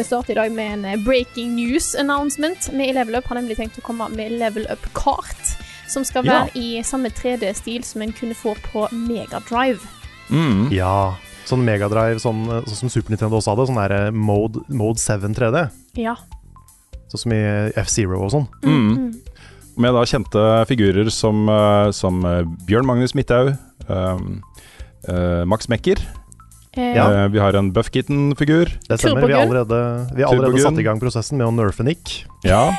Vi starter i dag med en eh, breaking news announcement. Vi i Level Up har nemlig tenkt å komme med Level Up-kart, som skal Ja. være i samme 3D-stil som en kunne få på Megadrive. Mm. Ja. Sånn Megadrive, sånn, sånn som Super Nintendo også hadde. Sånn der eh, mode, mode 7 3D. Ja. Sånn som i F-Zero og sånn. Mm. Med da kjente figurer som, eh, som eh, Bjørn Magnus Midthaug, um, uh, Max Mekker. Eh, Ja. Eh, vi har en Buff Kitten-figur. Det stemmer. Vi har allerede, vi har allerede satt i gang prosessen med å nerfe Nick. Ja,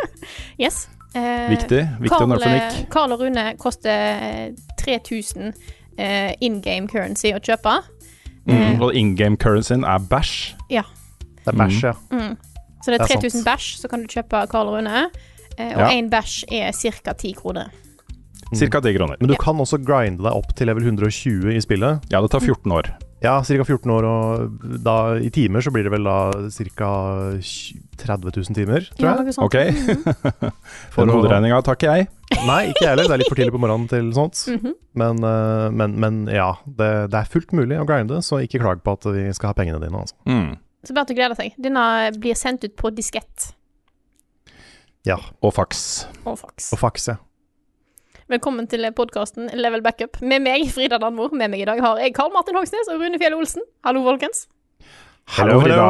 Yes. Eh, viktig. Viktig å nerfe Nick. Carl og Rune koster eh, 3000 eh, in game currency å kjøpe. Mm. Og in game currencyen er bæsj. Det er bæsj, ja. Mm. Så det er er 3000 sant. bæsj, så kan du kjøpe Carl og Rune. Eh, og Ja. én bæsj er ca. 10 kroner. Cirka 10 kroner. Men du Ja. kan også grinde deg opp til level 120 i spillet. Ja, det tar 14 år. Ja, ca. 14 år, og da i timer så blir det vel da ca. 30 000 timer, tror jeg. Ja, sånt. Ok, For den å- hoderegninga takker jeg. Nei, ikke jeg heller. Det er litt for tidlig på morgenen til sånt. Mhm. Men, eh, men, men ja, det, det er fullt mulig å grinde, så ikke klag på at vi skal ha pengene dine. Altså. Mm. Så bare til å glede seg. Denne blir sendt ut på diskett Ja, Og faks. og fax. og faks, ja. Velkommen til podkasten Level Backup med meg, Frida Danmo. Med meg i dag har jeg Karl Martin Hogsnes og Rune Fjell Olsen. Hallo, folkens. Hallo, Frida.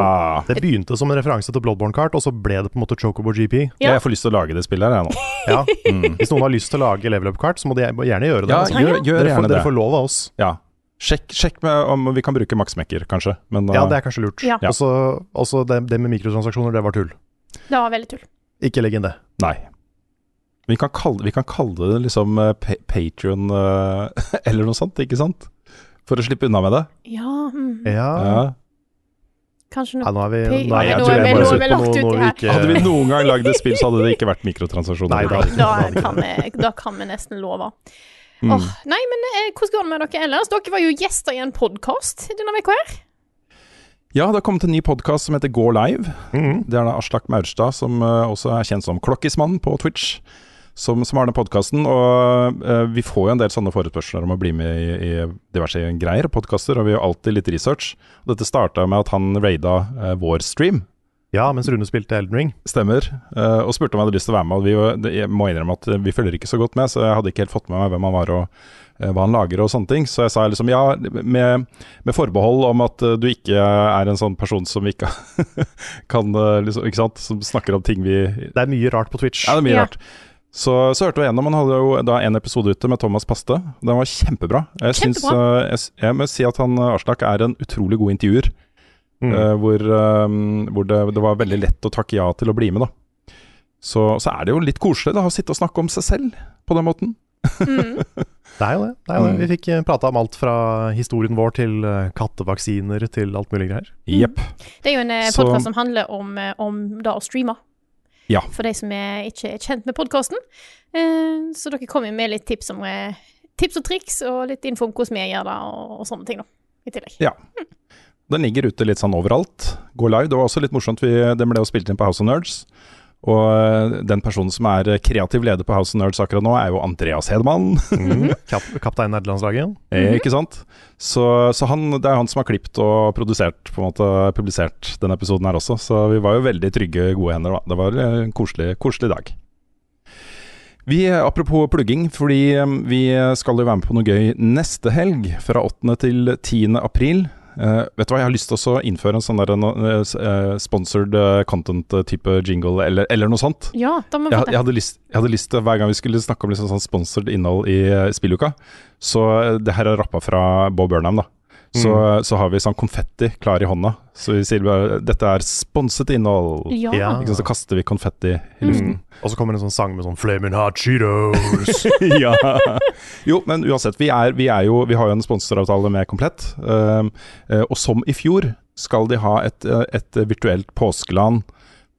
Det begynte som en referanse til Bloodborne-kart, og så ble det på en måte Chocobo GP. Ja. Jeg får lyst til å lage det spillet her, jeg nå. Ja. Mm. Hvis noen har lyst til å lage level up-kart, så må de gjerne gjøre det. Ja, altså. gjør, gjør dere, får, dere får lov av oss. Ja. Sjekk, sjekk med om vi kan bruke Max Mekker, kanskje. Men, Ja, uh, det er kanskje lurt. Ja. Også, Også det, det med mikrotransaksjoner, det var tull. Det var veldig tull. Ikke legg inn det. Nei. Vi kan kalle, vi kan kalle det liksom pa Patrion uh, eller noe sånt, ikke sant? For å slippe unna med det. Ja, mm. Ja, Ja. kanskje ja nå er vi, Nei, jeg tror jeg bare sitter på lagt noe, noe vi ikke Hadde vi noen gang lagd et spill, så hadde det ikke vært mikrotransaksjoner. Nei, da. Da kan vi, da kan vi nesten love. Mm. Oh, nei, men eh, hvordan går det med dere ellers? Dere var jo gjester i en podkast denne uka her. Ja, det har kommet en ny podkast som heter Gå live. Mhm. Det er da Aslak Maurstad, som uh, også er kjent som Klokkismann på Twitch, som, som har den podkasten. Og uh, vi får jo en del sånne forespørsler om å bli med i, i diverse greier, podkaster, og vi gjør alltid litt research. Og dette starta med at han raida uh, vår stream. Ja, mens Rune spilte Elden Ring. Stemmer. Uh, og spurte om jeg hadde lyst til å være med. Og vi, det- jeg må innrømme at vi følger ikke så godt med, så jeg hadde ikke helt fått med meg hvem han var og hva han lager og sånne ting. Så jeg sa liksom ja, med, med forbehold om at du ikke er en sånn person som vi ikke kan liksom, Ikke sant? Som snakker om ting vi Det er mye rart på Twitch. Ja, det er mye Ja. rart. Så, så hørte vi gjennom. Han hadde jo da en episode ute med Thomas Paste. Den var kjempebra. Jeg, syns, Kjempebra. eh, jeg, jeg må si at han eh, Aslak er en utrolig god intervjuer. Mm. Uh, hvor eh, hvor det, det var veldig lett å takke ja til å bli med, da. Så, så er det jo litt koselig da, å sitte og snakke om seg selv på den måten. Mm. Det er jo det. det, er jo det. Mm. Vi fikk eh, prata om alt fra historien vår til kattevaksiner til alt mulig greier. Jepp. Det er jo en podkast som handler om, om da å streame. Ja. For de som er, ikke er kjent med podkasten. Eh, så dere kommer med litt tips om eh, tips og triks, og litt info om hvordan vi gjør det, og, og sånne ting, da. I tillegg. Ja. Den ligger ute litt sånn overalt. Gå live. Det var også litt morsomt. Vi, den ble jo spilt inn på House of Nerds. Og eh, den personen som er eh, kreativ leder på House of Nerds akkurat nå, er jo Andreas Hedman. Mm. Kap Kaptein nederlandslaget. Mm. Ikke sant? Så, så han, det er han som har klippet og produsert, på en måte publisert denne episoden her også. Så vi var jo veldig trygge, gode hender. Da. Det var eh, en koselig, koselig dag. Vi, eh, Apropos plugging, fordi eh, vi skal jo være med på noe gøy neste helg. Fra 8. til 10. april Eh, vet du hva, jeg har lyst til å innføre en sånn der eh, sponsored content-type jingle, eller, eller noe sånt. Ja, da må vi Jeg, jeg, hadde lyst, jeg hadde lyst til, hver gang vi skulle snakke om liksom sånn sponsored innhold i uh, spilluka, så det her er rappa fra Bob Burnham, da. Så, så har vi sånn konfetti klar i hånda. Så vi sier bare 'dette er sponset innhold'. Ja. Ja. Så kaster vi konfetti i luften. Mm. Og så kommer en sånn sang med sånn Flamin' Hot Cheetos. ja. Jo, men uansett, vi, er, vi, er jo, vi har jo en sponsoravtale med Komplett. Um, eh, og som i fjor skal de ha et, eh, et virtuelt påskeland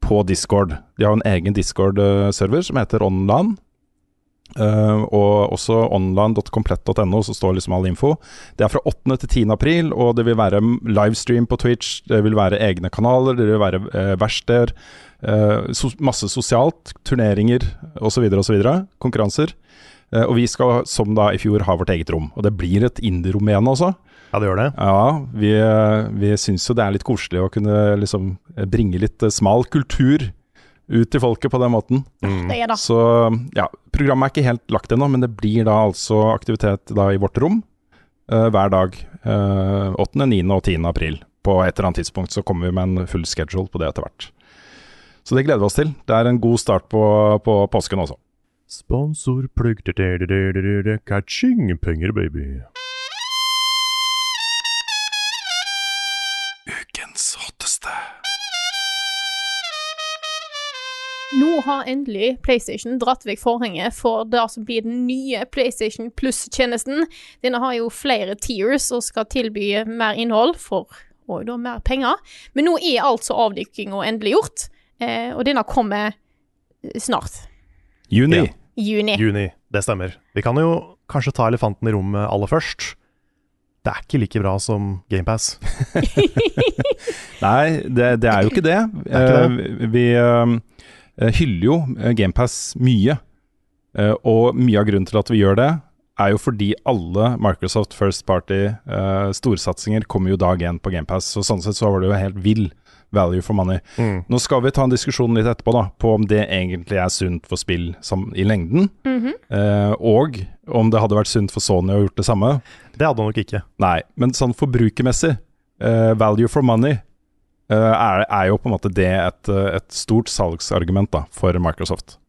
på Discord. De har en egen Discord-server som heter Onland. Uh, og også online.komplett.no, så står liksom all info. Det er fra 8. til 10. april, og det vil være livestream på Twitch. Det vil være egne kanaler, det vil være uh, verksteder. Uh, so masse sosialt, turneringer osv. osv. Konkurranser. Uh, og vi skal, som da i fjor, ha vårt eget rom. Og det blir et indie-rom igjen også. ja, det gjør det. Ja, vi, vi syns jo det er litt koselig å kunne liksom bringe litt smal kultur ut til folket på den måten. Det er da. Så ja, programmet er ikke helt lagt ennå, men det blir da altså aktivitet da i vårt rom uh, hver dag. Uh, 8., 9. og 10. april. På et eller annet tidspunkt så kommer vi med en full schedule på det etter hvert. Så det gleder vi oss til. Det er en god start på, på påsken også. Sponsorplugg Ka-ching, penger, baby. Har endelig PlayStation dratt vekk forhenget for det som blir den nye PlayStation Plus-tjenesten. Denne har jo flere tiers og skal tilby mer innhold for og da mer penger. Men nå er altså avdykkinga endelig gjort, eh, og denne kommer snart. Juni. Ja. Juni. Juni, det stemmer. Vi kan jo kanskje ta elefanten i rommet aller først. Det er ikke like bra som GamePass. Nei, det, det er jo ikke det. er ikke Eh, vi eh, hyller jo GamePass mye. Eh, og mye av grunnen til at vi gjør det, er jo fordi alle Microsoft First Party eh, storsatsinger kommer jo dag én på GamePass. Så sånn sett så var det jo helt vill value for money. Mm. Nå skal vi ta en diskusjon litt etterpå da, på om det egentlig er sunt for spill som, i lengden. eh, og om det hadde vært sunt for Sony å gjort det samme. Det hadde han nok ikke. Nei, men sånn forbrukermessig, eh, value for money, eh, er, er jo på en måte det et, eh, et stort salgsargument da, for Microsoft.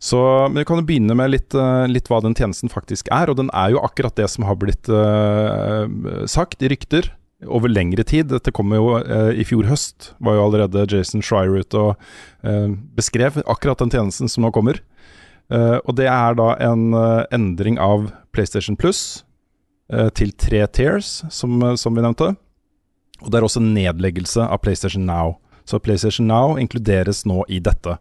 Så Vi kan jo begynne med litt, eh, litt hva den tjenesten faktisk er. Og den er jo akkurat det som har blitt uh, sagt i rykter over lengre tid. Dette kom jo uh, i fjor høst, var jo allerede Jason Schreier ute og uh, beskrev akkurat den tjenesten som nå kommer. Eh, og det er da en eh, endring av PlayStation Plus eh, til tre tiers, som, eh, som vi nevnte. Og det er også nedleggelse av PlayStation Now. Så PlayStation Now inkluderes nå i dette.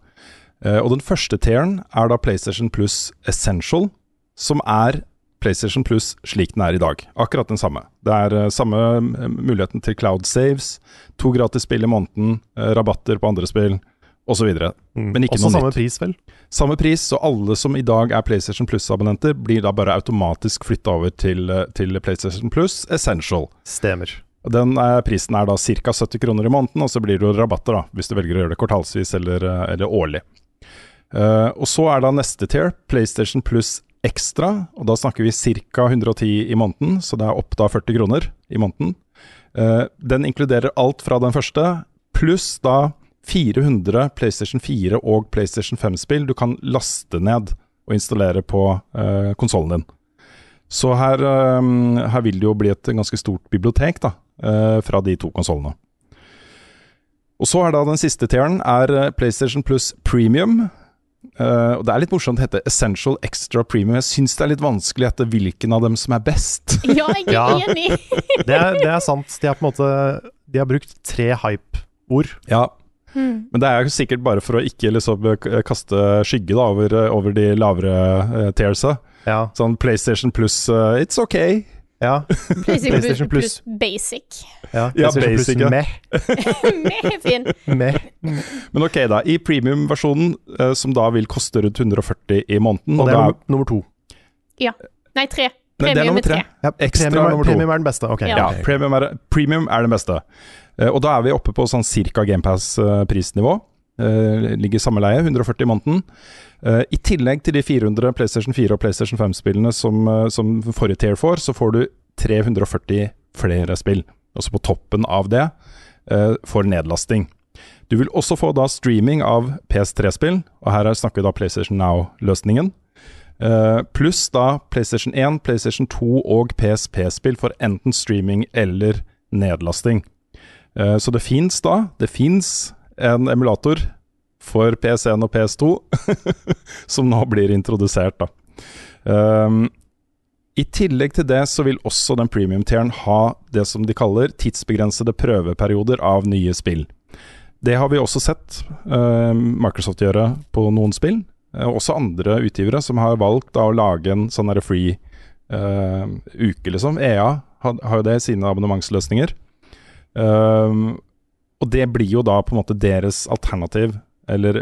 Eh, og den første tieren er da PlayStation Plus Essential, som er PlayStation Plus slik den er i dag. Akkurat den samme. Det er eh, samme eh, muligheten til cloud saves, to gratis spill i måneden, rabatter på andre spill osv. Mm. Men ikke Også noe samme nytt. pris, vel? Samme pris, så alle som i dag er PlayStation Plus-abonnenter, blir da bare automatisk flytta over til, til PlayStation Plus Essential. Stemmer. Den eh, prisen er da ca. 70 kroner i måneden, og så blir det jo rabatter da, hvis du velger å gjøre det kvartalsvis eller, eh, eller årlig. Eh, og så er da neste tier PlayStation Plus Extra, og da snakker vi ca. 110 i måneden, så det er opp da 40 kroner i måneden. Eh, den inkluderer alt fra den første, pluss da 400 PlayStation 4 og PlayStation 5-spill du kan laste ned og installere på uh, konsollen din. Så her, um, her vil det jo bli et ganske stort bibliotek da, fra de to konsollene. Og så er da den siste tieren er eh, PlayStation Plus Premium. Uh, og Det er litt morsomt å hete Essential Extra Premium. Jeg syns det er litt vanskelig å gjette hvilken av dem som er best. Ja, jeg er Ja. enig. Det er, det er sant. De har på en måte De har brukt tre hype-ord. ja, Mm. Men det er jo sikkert bare for å ikke liksom eh, kaste skygge da, over, eh, over de lavere uh, tiersa. Ja. Sånn PlayStation Plus uh, It's ok. Ja. PlayStation, PlayStation Plus, Plus. Plus Basic. ja. Ja, basic, ja. meh. Med fin. Meh. Men ok, da. I premium-versjonen, eh, som da vil koste rundt 140 i måneden Og og det er da, nummer, to. to. Nei, tre. Nei, det er nummer er tre. tre. Ja, Ekstra premium, er- nummer to. premium er den beste. Okay. Ja. Ja, premium er, premium er den beste. Eh, og da er vi oppe på sånn cirka GamePass-prisnivå. Uh, ligger samme leie, 140 i måneden. Uh, I tillegg til de 400 PlayStation 4 og PlayStation 5-spillene som, uh, som forrige tier får, så får du 340 flere spill. altså på toppen av det, uh, for nedlasting. Du vil også få da streaming av PS3-spill, og her snakker vi da PlayStation Now-løsningen. Pluss da PlayStation 1, PlayStation 2 og PSP-spill for enten streaming eller nedlasting. Så det fins da Det fins en emulator for PS1 og PS2 som nå blir introdusert, da. Um, I tillegg til det så vil også den premium-tieren ha det som de kaller tidsbegrensede prøveperioder av nye spill. Det har vi også sett uh, Microsoft gjøre på noen spill. Uh, også andre utgivere som har valgt da, å lage en sånn free uh, uke, liksom. EA har, har jo det i sine abonnementsløsninger. Og det blir jo da på en måte deres alternativ, eller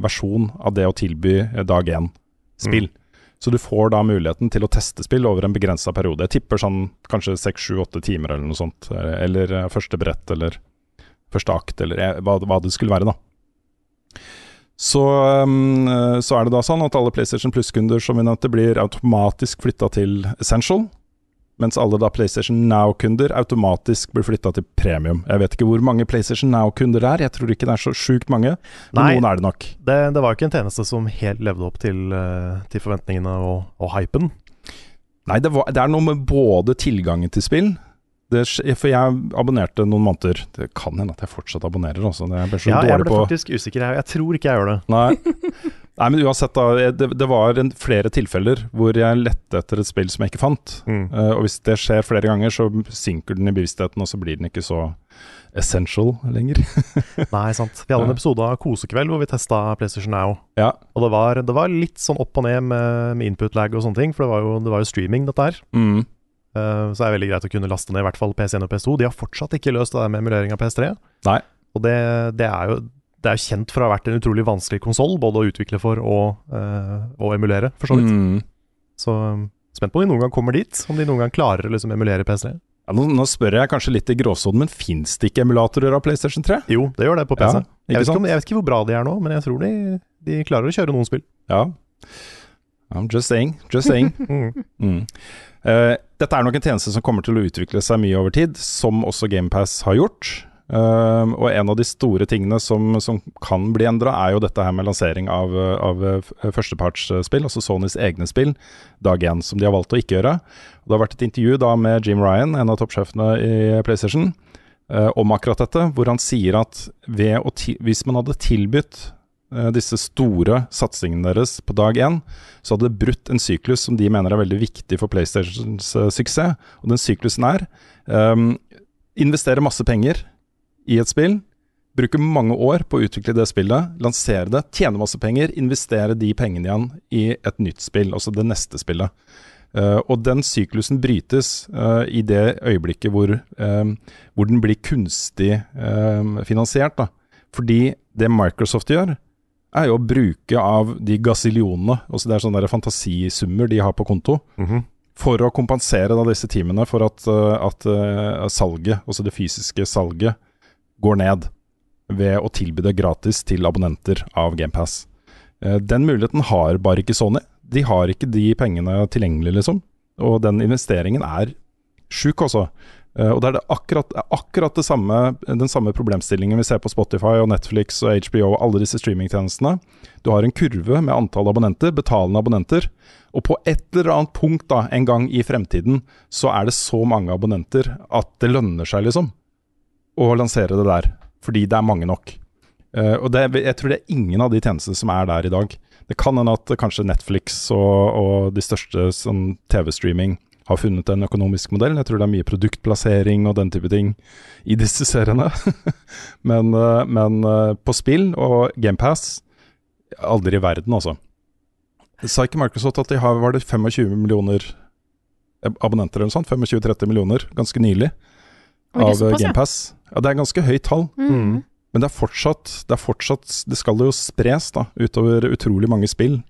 versjon av det å tilby dag én-spill. Mm. Så du får da muligheten til å teste spill over en begrensa periode. Jeg tipper sånn kanskje seks, sju, åtte timer eller noe sånt. Eller første brett, eller første akt, eller hva, hva det skulle være, da. Så, um, så, er det da sånn at alle PlayStation Plus-kunder som vi nevnte, blir automatisk flytta til Essential. Mens alle da PlayStation Now-kunder automatisk blir flytta til premium. Jeg vet ikke hvor mange PlayStation Now-kunder det er, jeg tror ikke det er så sjukt mange. Men Nei, noen er det nok. Det, det var jo ikke en tjeneste som helt levde opp til, eh, til forventningene og, og hypen. Nei, det, var, det er noe med både tilgangen til spill det, for jeg abonnerte noen måneder. Det kan hende at jeg fortsatt abonnerer. Også. ja, jeg ble på. faktisk usikker. Jeg, jeg, tror ikke jeg gjør det. Nei, Nei men uansett, da. Det, det var en, flere tilfeller hvor jeg lette etter et spill som jeg ikke fant. Mm. Uh, og hvis det skjer flere ganger, så synker den i bevisstheten, og så blir den ikke så essential lenger. Nei, sant. Vi hadde en episode av Kosekveld hvor vi testa PlayStation Now. Ja. Og det var, det var, litt sånn opp og ned med, med input lag og sånne ting, for det var jo, det var jo streaming, dette her. Mm. Uh, så er det veldig greit å kunne laste ned i hvert fall PS1 og PS2. De har fortsatt ikke løst det der med emulering av PS3. Nei. Og det, det, er jo det er kjent for å ha vært en utrolig vanskelig konsoll, både å utvikle for og, uh, og emulere, for så vidt. Mm. Så um, spent på om de noen gang kommer dit, om de noen gang klarer å liksom emulere PS3. Ja, nå, nå, spør jeg kanskje litt i gråsonen, men fins det ikke emulatorer av PlayStation 3? Jo, det gjør det på PC. Ja, jeg, vet om, jeg, vet ikke hvor bra de er nå, men jeg tror de, de klarer å kjøre noen spill. Ja. I'm just saying. Just saying. mm. Mm. Uh, dette er nok en tjeneste som kommer til å utvikle seg mye over tid, som også GamePass har gjort. Uh, og en av de store tingene som, som kan bli endra, er jo dette her med lansering av, av førstepartsspill, altså Sonys egne spill, dag én, som de har valgt å ikke gjøre. Det har vært et intervju da med Jim Ryan, en av toppsjefene i PlayStation, uh, om akkurat dette, hvor han sier at hvis man hadde tilbudt Eh, disse store satsingene deres på dag én, så hadde det brutt en syklus som de mener er veldig viktig for PlayStations uh, suksess. Og den syklusen er um, investere masse penger i et spill, bruke mange år på å utvikle det spillet, lansere det, tjene masse penger, investere de pengene igjen i et nytt spill, altså det neste spillet. Uh, og den syklusen brytes uh, i det øyeblikket hvor, um, hvor den blir kunstig um, finansiert. Da. Fordi det Microsoft gjør, er jo å bruke av de gasillionene, altså det er sånne fantasisummer de har på konto, mm -hmm. for å kompensere da disse teamene for at, uh, at uh, salget, altså det fysiske salget, går ned ved å tilby det gratis til abonnenter av GamePass. Uh, den muligheten har bare ikke Sony. De har ikke de pengene tilgjengelig, liksom. Og den investeringen er sjuk, også. Uh, og det er det akkurat, akkurat det samme, den samme problemstillingen vi ser på Spotify og Netflix og HBO og alle disse streamingtjenestene. Du har en kurve med antall abonnenter, betalende abonnenter. Og på et eller annet punkt da, en gang i fremtiden, så er det så mange abonnenter at det lønner seg, liksom, å lansere det der. Fordi det er mange nok. Uh, og det, jeg tror det er ingen av de tjenestene som er der i dag. Det kan hende at kanskje Netflix og, og de største sånn TV-streaming har funnet en økonomisk modell. Jeg tror det er mye produktplassering og den type ting i disse seriene. men, eh, men, eh, på spill og GamePass aldri i verden, altså. Sa ikke Microsoft at de har var det 25 millioner abonnenter eller noe sånt? 25-30 millioner ganske nylig av GamePass. Ja, det er ganske høyt tall. Mm. Men det er, fortsatt, det er fortsatt Det skal jo spres da, utover utrolig mange spill.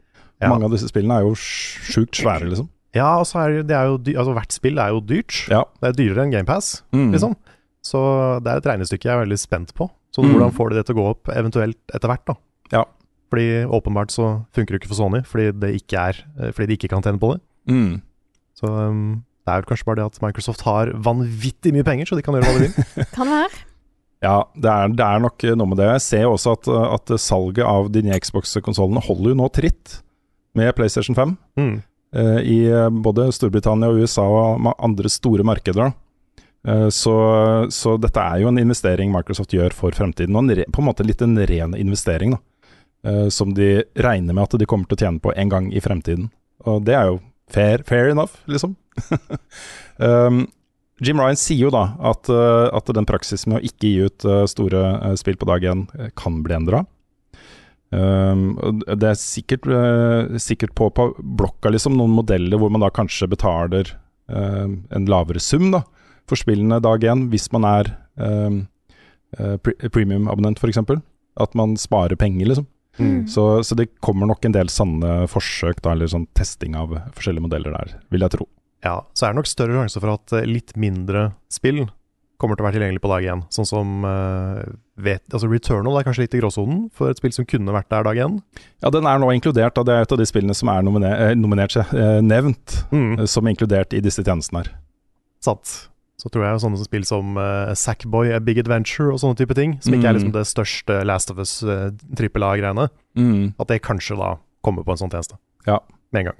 Ja. Mange av disse spillene er jo sjukt svære, liksom. Ja, og så er det, jo altså hvert spill er jo dyrt. Ja. Det er dyrere enn GamePass, mm. liksom. Så det er et regnestykke jeg er veldig spent på. Så mm. hvordan får de det til å gå opp, eventuelt etter hvert, da? Ja. Fordi åpenbart så funker det ikke for Sony, fordi, det ikke er, eh, fordi de ikke kan tjene på det. Mm. Så um, Det er vel kanskje bare det at Microsoft har vanvittig mye penger, så de kan gjøre hva de vil. Kan være. Ja, det er, det er nok noe med det. Jeg ser også at, at salget av de nye Xbox-konsollene holder jo nå tritt med PlayStation 5. Mm. Eh, I eh, både Storbritannia og USA og andre store markeder. Eh, Så, så dette er jo en investering Microsoft gjør for fremtiden. Og en på en måte litt en ren investering, da. Som de regner med at de kommer til å tjene på en gang i fremtiden. Og det er jo fair, fair enough, liksom. um, Jim Ryan sier jo da at, at den praksisen med å ikke gi ut store spill på dag én kan bli endra. Um, det er sikkert, eh, sikkert på, på blokka liksom noen modeller hvor man da kanskje betaler eh, en lavere sum da, for spillene dag én, hvis man er um, pre premium-abonnent f.eks. At man sparer penger, liksom. Mm. Så, så det kommer nok en del sanne forsøk, da, eller sånn testing av forskjellige modeller der, vil jeg tro. Ja, så er det nok større sjanse for at eh, litt mindre spill kommer til å være tilgjengelig på dag én. Sånn som uh, vet, altså Returnal er kanskje litt i gråsonen for et spill som kunne vært der dag én. Ja, den er nå inkludert, da. Det er et av de spillene som er nomine eh, nominert, eh, nevnt, Mm. eh, som er inkludert i disse tjenestene her. Satt. Så tror jeg sånne spill som uh, Sackboy, A Big Adventure og sånne type ting, som ikke er Mm. liksom det største Last of Us uh, trippel A-greiene, at det kanskje da kommer på en sånn tjeneste. Ja. Med en gang.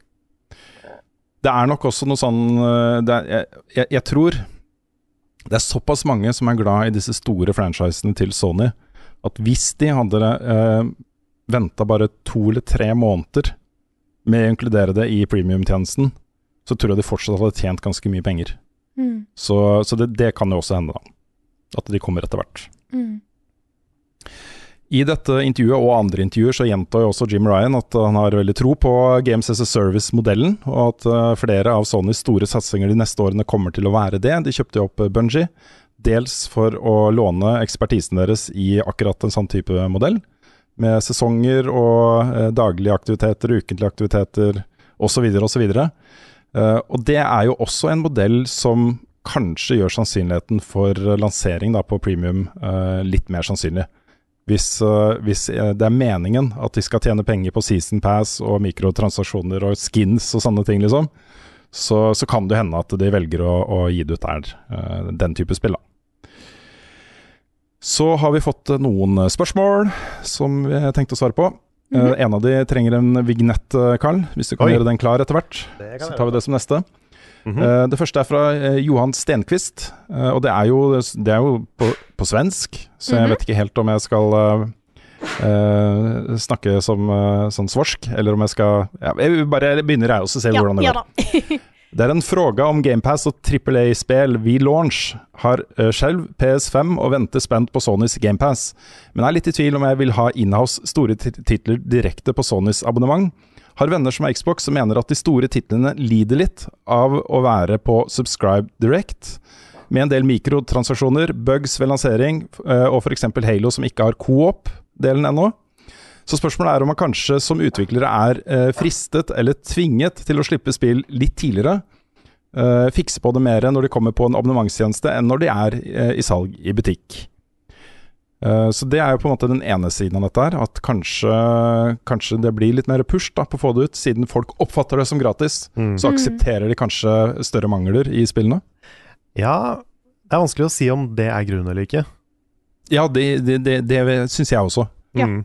Det er nok også noe sånn er, jeg, jeg, jeg tror det er såpass mange som er glad i disse store franchisene til Sony, at hvis de hadde eh, venta bare to eller tre måneder med å inkludere det i premiumtjenesten, så tror jeg de fortsatt hadde tjent ganske mye penger. Mm. Så, så det, det kan jo også hende, da. At de kommer etter hvert. Mm. I dette intervjuet og andre intervjuer så gjentar jo også Jim Ryan at han har veldig tro på Games as a Service-modellen, og at eh, flere av Sonys store satsinger de neste årene kommer til å være det. De kjøpte jo opp Bungie, dels for å låne ekspertisen deres i akkurat en sånn type modell, med sesonger og eh, daglige aktiviteter, ukentlige aktiviteter osv. osv. Og det er jo også en modell som kanskje gjør sannsynligheten for lansering da, på premium eh, litt mer sannsynlig. Hvis, eh, hvis eh, det er meningen at de skal tjene penger på season pass og mikrotransaksjoner og skins og sånne ting, liksom, så, så kan det hende at de velger å, å gi det ut der, eh, den type spill. da. Så har vi fått noen spørsmål som vi tenkte å svare på. Eh, en av de trenger en vignett, Karl. Hvis du kan Oi. gjøre den klar etter hvert. Så tar vi det som neste. Eh, det første er fra eh, Johan Stenquist, eh, og det er jo, det er jo på, på svensk, så jeg Mhm. vet ikke helt om jeg skal eh, snakke som uh, sånn svorsk, eller om jeg skal ja, Jeg bare begynner jeg også, se Ja, hvordan det går. Ja Det er en fråga om GamePass og Trippel A-spill Vi launch. Har uh, selv PS5 og venter spent på Sonys GamePass, men er litt i tvil om jeg vil ha inhouse store titler direkte på Sonys abonnement. Har venner som har Xbox som mener at de store titlene lider litt av å være på Subscribe Direct, med en del mikrotransaksjoner, bugs ved lansering eh, og f.eks. Halo som ikke har co-op-delen ennå. Så spørsmålet er om man kanskje som utviklere er eh, fristet eller tvinget til å slippe spill litt tidligere. eh, fikse på det mer når de kommer på en abonnementstjeneste enn når de er i salg i butikk. Eh, så det er jo på en måte den ene siden av dette her. At kanskje, kanskje det blir litt mer push da, på å få det ut, siden folk oppfatter det som gratis. Mm. Så aksepterer de kanskje større mangler i spillene. Ja, det er vanskelig å si om det er grunnen eller ikke. Ja, det, det, det, det syns jeg også. Ja. Mm.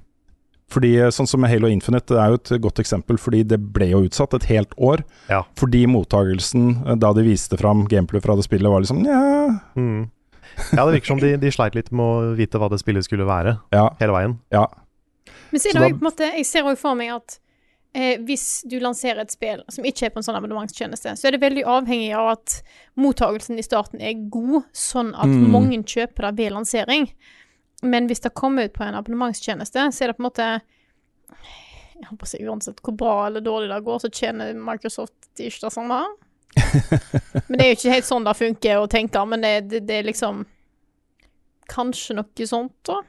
Fordi sånn som med Halo Infinite det er jo et godt eksempel, fordi det ble jo utsatt et helt år. Ja. Fordi mottagelsen eh, da de viste fram gameplay fra det spillet, var liksom ja, Mm. Ja, det virker som de, de sleit litt med å vite hva det spillet skulle være, ja, hele veien. ja. Men så er Så det da- også, på en måte, jeg ser òg for meg at eh, hvis du lanserer et spill som ikke er på en sånn abonnementstjeneste, så er det veldig avhengig av at mottagelsen i starten er god, sånn at Mm. mange kjøper det ved lansering. Men hvis det kommer ut på en abonnementstjeneste, så er det på en måte Jeg håper å si uansett hvor bra eller dårlig det går, så tjener Microsoft ikke det samme. Men det er jo ikke helt sånn det funker å tenke, men det, det, det er liksom Kanskje noe sånt, da.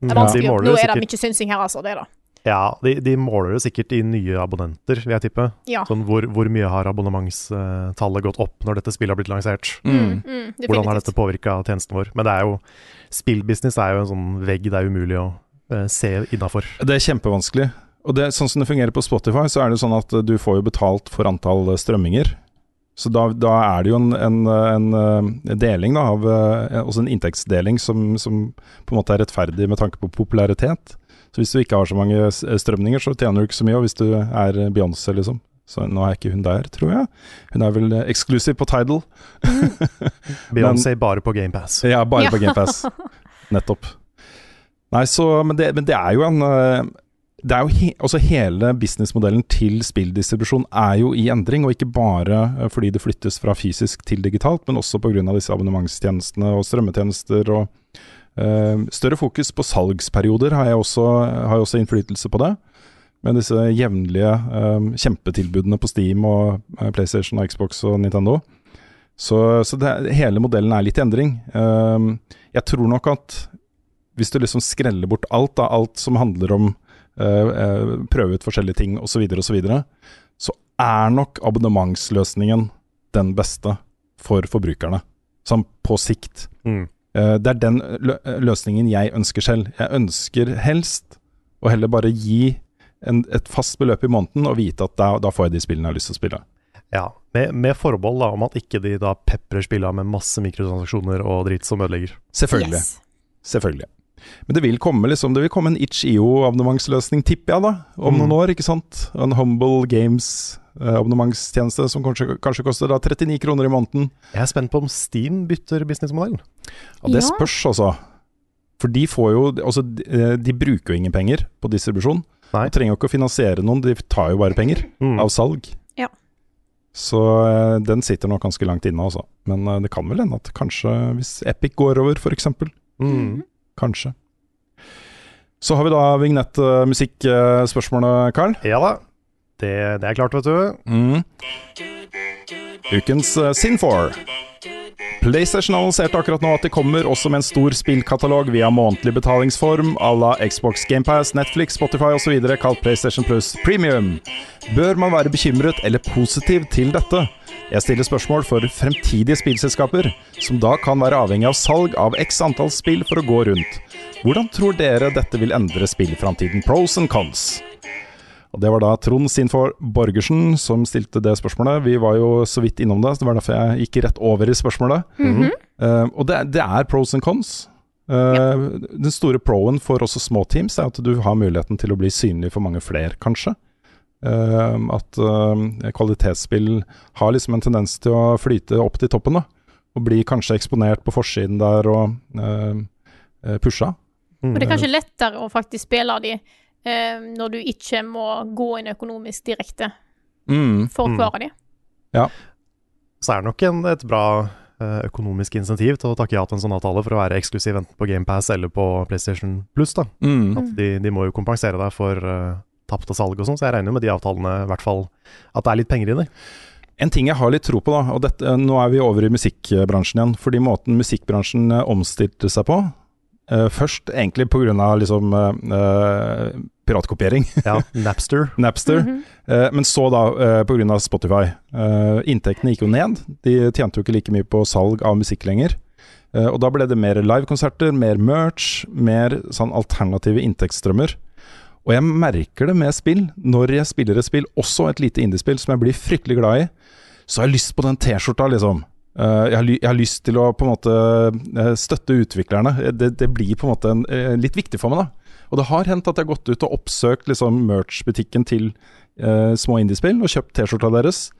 Det er Ja, vanskelig. de Nå er det sikkert- mye synsing her, altså. Det da. Ja, de, de måler det sikkert i nye abonnenter, vil jeg tippe. Ja. Sånn hvor, hvor mye har abonnementstallet gått opp når dette spillet har blitt lansert? Mm. Mm, Hvordan har dette påvirka tjenesten vår? Men det er jo Spillbusiness er jo en sånn vegg det er umulig å eh, se innafor. Det er kjempevanskelig. Og det, sånn som det fungerer på Spotify, så er det sånn at du får jo betalt for antall strømminger. Så da, da er det jo en, en, en, eh, deling, da, av, eh, også en inntektsdeling som, som, på en måte er rettferdig med tanke på popularitet. Så hvis du ikke har så mange strømninger, så tjener du ikke så mye. Og hvis du er Beyoncé, liksom. Så nå er ikke hun der, tror jeg. Hun er vel eh, eksklusiv på Tidal. Beyoncé bare på GamePass. Ja, bare Ja. på GamePass. Nettopp. Nei, så Men det, men det er jo en eh, det er jo he, altså Hele businessmodellen til spilldistribusjon er jo i endring, og ikke bare eh, fordi det flyttes fra fysisk til digitalt, men også pga. disse abonnementstjenestene og strømmetjenester. og uh, Større fokus på salgsperioder har, jeg også, har jeg også innflytelse på det. Med disse jevnlige um, kjempetilbudene på Steam og PlayStation og Xbox og Nintendo. Så, så det, hele modellen er litt i endring. Um, jeg tror nok at hvis du liksom skreller bort alt, da, alt som handler om prøve ut forskjellige ting osv., så, videre, og så, så er nok abonnementsløsningen den beste for forbrukerne. Sånn på sikt. Mm. Eh, det er den løsningen jeg ønsker selv. Jeg ønsker helst å heller bare gi en, et fast beløp i måneden og vite at da, da får jeg de spillene jeg har lyst til å spille. Ja, med, med forbehold da, om at ikke de da peprer spillene med masse mikrotransaksjoner og dritt som ødelegger. Selvfølgelig. Yes. Selvfølgelig. Men det vil komme liksom, det vil komme en itch.io-abonnementsløsning, tipper jeg, da. Om Mm. noen år, ikke sant. En Humble Games-abonnementstjeneste som kanskje, kanskje koster da 39 kroner i måneden. Jeg er spent på om Steam bytter businessmodellen. Ja, det Ja. spørs, altså. For de får jo Altså, de, eh, de bruker jo ingen penger på distribusjon. Nei. De trenger jo ikke å finansiere noen, de tar jo bare penger Mm. av salg. Ja. Så eh, den sitter nok ganske langt inne, altså. Men eh, det kan vel hende at kanskje, hvis Epic går over, f.eks. Mm. Kanskje. Så har vi da vignettmusikkspørsmålet, Carl. Ja da. Det, det er klart, vet du. Mm. Ukens uh, Sin4. PlayStation annonserte akkurat nå at de kommer også med en stor spillkatalog via månedlig betalingsform à la Xbox GamePass, Netflix, Spotify osv. kalt PlayStation Plus Premium. Bør man være bekymret eller positiv til dette? Jeg stiller spørsmål for fremtidige spillselskaper, som da kan være avhengig av salg av x antall spill for å gå rundt. Hvordan tror dere dette vil endre spillframtiden? Pros and cons. Og Det var da Trond Sinfor Borgersen som stilte det spørsmålet. Vi var jo så vidt innom det, så det var derfor jeg gikk rett over i spørsmålet. Eh, og det, det er pros and cons. Eh, Den store proen for også små teams er at du har muligheten til å bli synlig for mange flere, kanskje. Eh, at eh, kvalitetsspill har liksom en tendens til å flyte opp til toppen, da. Og bli kanskje eksponert på forsiden der og uh, pusha. Mm. Og det er kanskje lettere å faktisk spille de uh, når du ikke må gå inn økonomisk direkte Mm. for å Mm. de. de. Så er det nok en, et bra eh, økonomisk insentiv til å takke ja til en sånn avtale for å være eksklusiv enten på GamePass eller på PlayStation Plus. da. Mm. At de, de må jo kompensere deg for uh, tapte salg og sånn, så jeg regner med de avtalene i hvert fall at det er litt penger i det. En ting jeg har litt tro på, da, og dette, nå er vi over i musikkbransjen igjen. Fordi måten musikkbransjen eh, omstilte seg på Uh, Først egentlig pga. Liksom, uh, eh, piratkopiering, Ja, Napster. Napster. Mhm. eh, men så da uh, pga. Spotify. Eh, inntektene gikk jo ned. De tjente jo ikke like mye på salg av musikk lenger. Eh, og da ble det mer livekonserter, mer merch, mer sånn alternative inntektsstrømmer. Og jeg merker det med spill. Når jeg spiller et spill, også et lite indiespill som jeg blir fryktelig glad i, så har jeg lyst på den T-skjorta, liksom. Eh, jeg, har jeg har lyst til å på en måte eh, støtte utviklerne. Eh, Det, det blir på en måte en, litt viktig for meg, da. Og det har hendt at jeg har gått ut og oppsøkt liksom, merch-butikken til uh, små indiespill og kjøpt T-skjorta deres.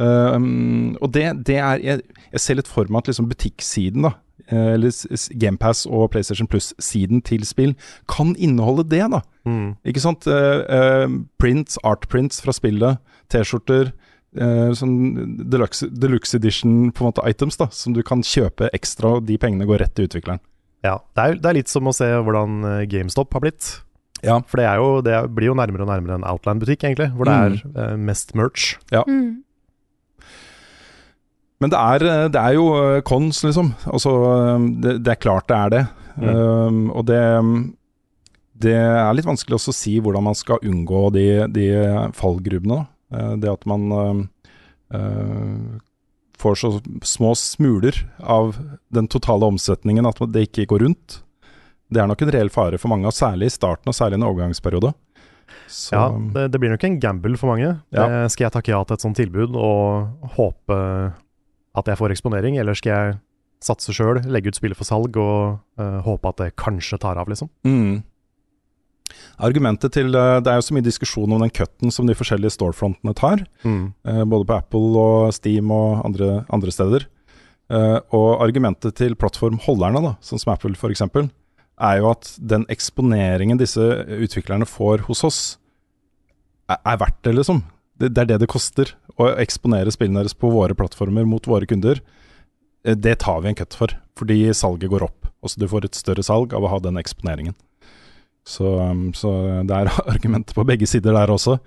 Um, og det, det er jeg, jeg ser litt for meg at liksom butikksiden, da, eller s- s- GamePass og PlayStation Plus-siden til spill, kan inneholde det, da. Mm. Ikke sant? Eh, eh, prints, art prints fra spillet, T-skjorter. eh, sånn deluxe, deluxe edition på en måte items da som du kan kjøpe ekstra, og de pengene går rett til utvikleren. Ja, det er, det er litt som å se hvordan eh, GameStop har blitt. Ja. For det, er jo, det blir jo nærmere og nærmere en Outland-butikk, egentlig, hvor det er eh, mest merch. Mm. Men det er, eh, det er jo eh, cons, liksom. Altså, eh, det, det er klart det er det. Mm. Um, og det Det er litt vanskelig også å si hvordan man skal unngå de, de fallgruvene. Eh, det at man eh, får så små smuler av den totale omsetningen at det ikke går rundt. Det er nok en reell fare for mange, og særlig i starten og særlig i en overgangsperiode. Så, Ja, det, det blir nok en gamble for mange. Ja. Skal jeg takke ja til et sånt tilbud og håpe at jeg får eksponering, eller skal jeg satse sjøl, legge ut spillet for salg og uh, håpe at det kanskje tar av, liksom? Mm. Argumentet til eh, Det er jo så mye diskusjon om den cutten som de forskjellige storefrontene tar. eh, både på Apple og Steam og andre, andre steder. Og argumentet til plattformholderne, da, sånn som Apple f.eks., er jo at den eksponeringen disse utviklerne får hos oss, er, er verdt det, liksom. Det, det er det det koster å eksponere spillene deres på våre plattformer mot våre kunder. Eh, Det tar vi en cut for, fordi salget går opp. Også du får et større salg av å ha den eksponeringen. Så, um, så det er argumenter på begge sider der også.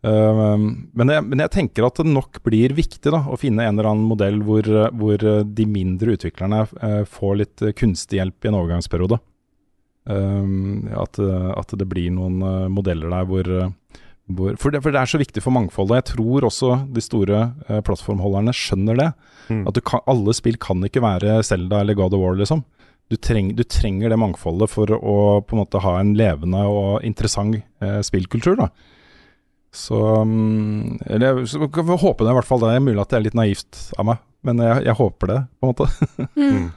Um, men, jeg, men jeg tenker at det nok blir viktig da, å finne en eller annen modell hvor, hvor de mindre utviklerne uh, får litt kunstig hjelp i en overgangsperiode. Um, at, at det blir noen uh, modeller der hvor, hvor for, det, for det er så viktig for mangfoldet. Jeg tror også de store uh, plattformholderne skjønner det. Mm. At du kan, alle spill kan ikke være Zelda eller God of War, liksom. Du, treng, du trenger det mangfoldet for å på en måte ha en levende og interessant eh, spillkultur. da. Så, um, eller, så jeg håper det, i hvert fall. Det er mulig at det er litt naivt av meg, men jeg, jeg håper det, på en måte. Mm.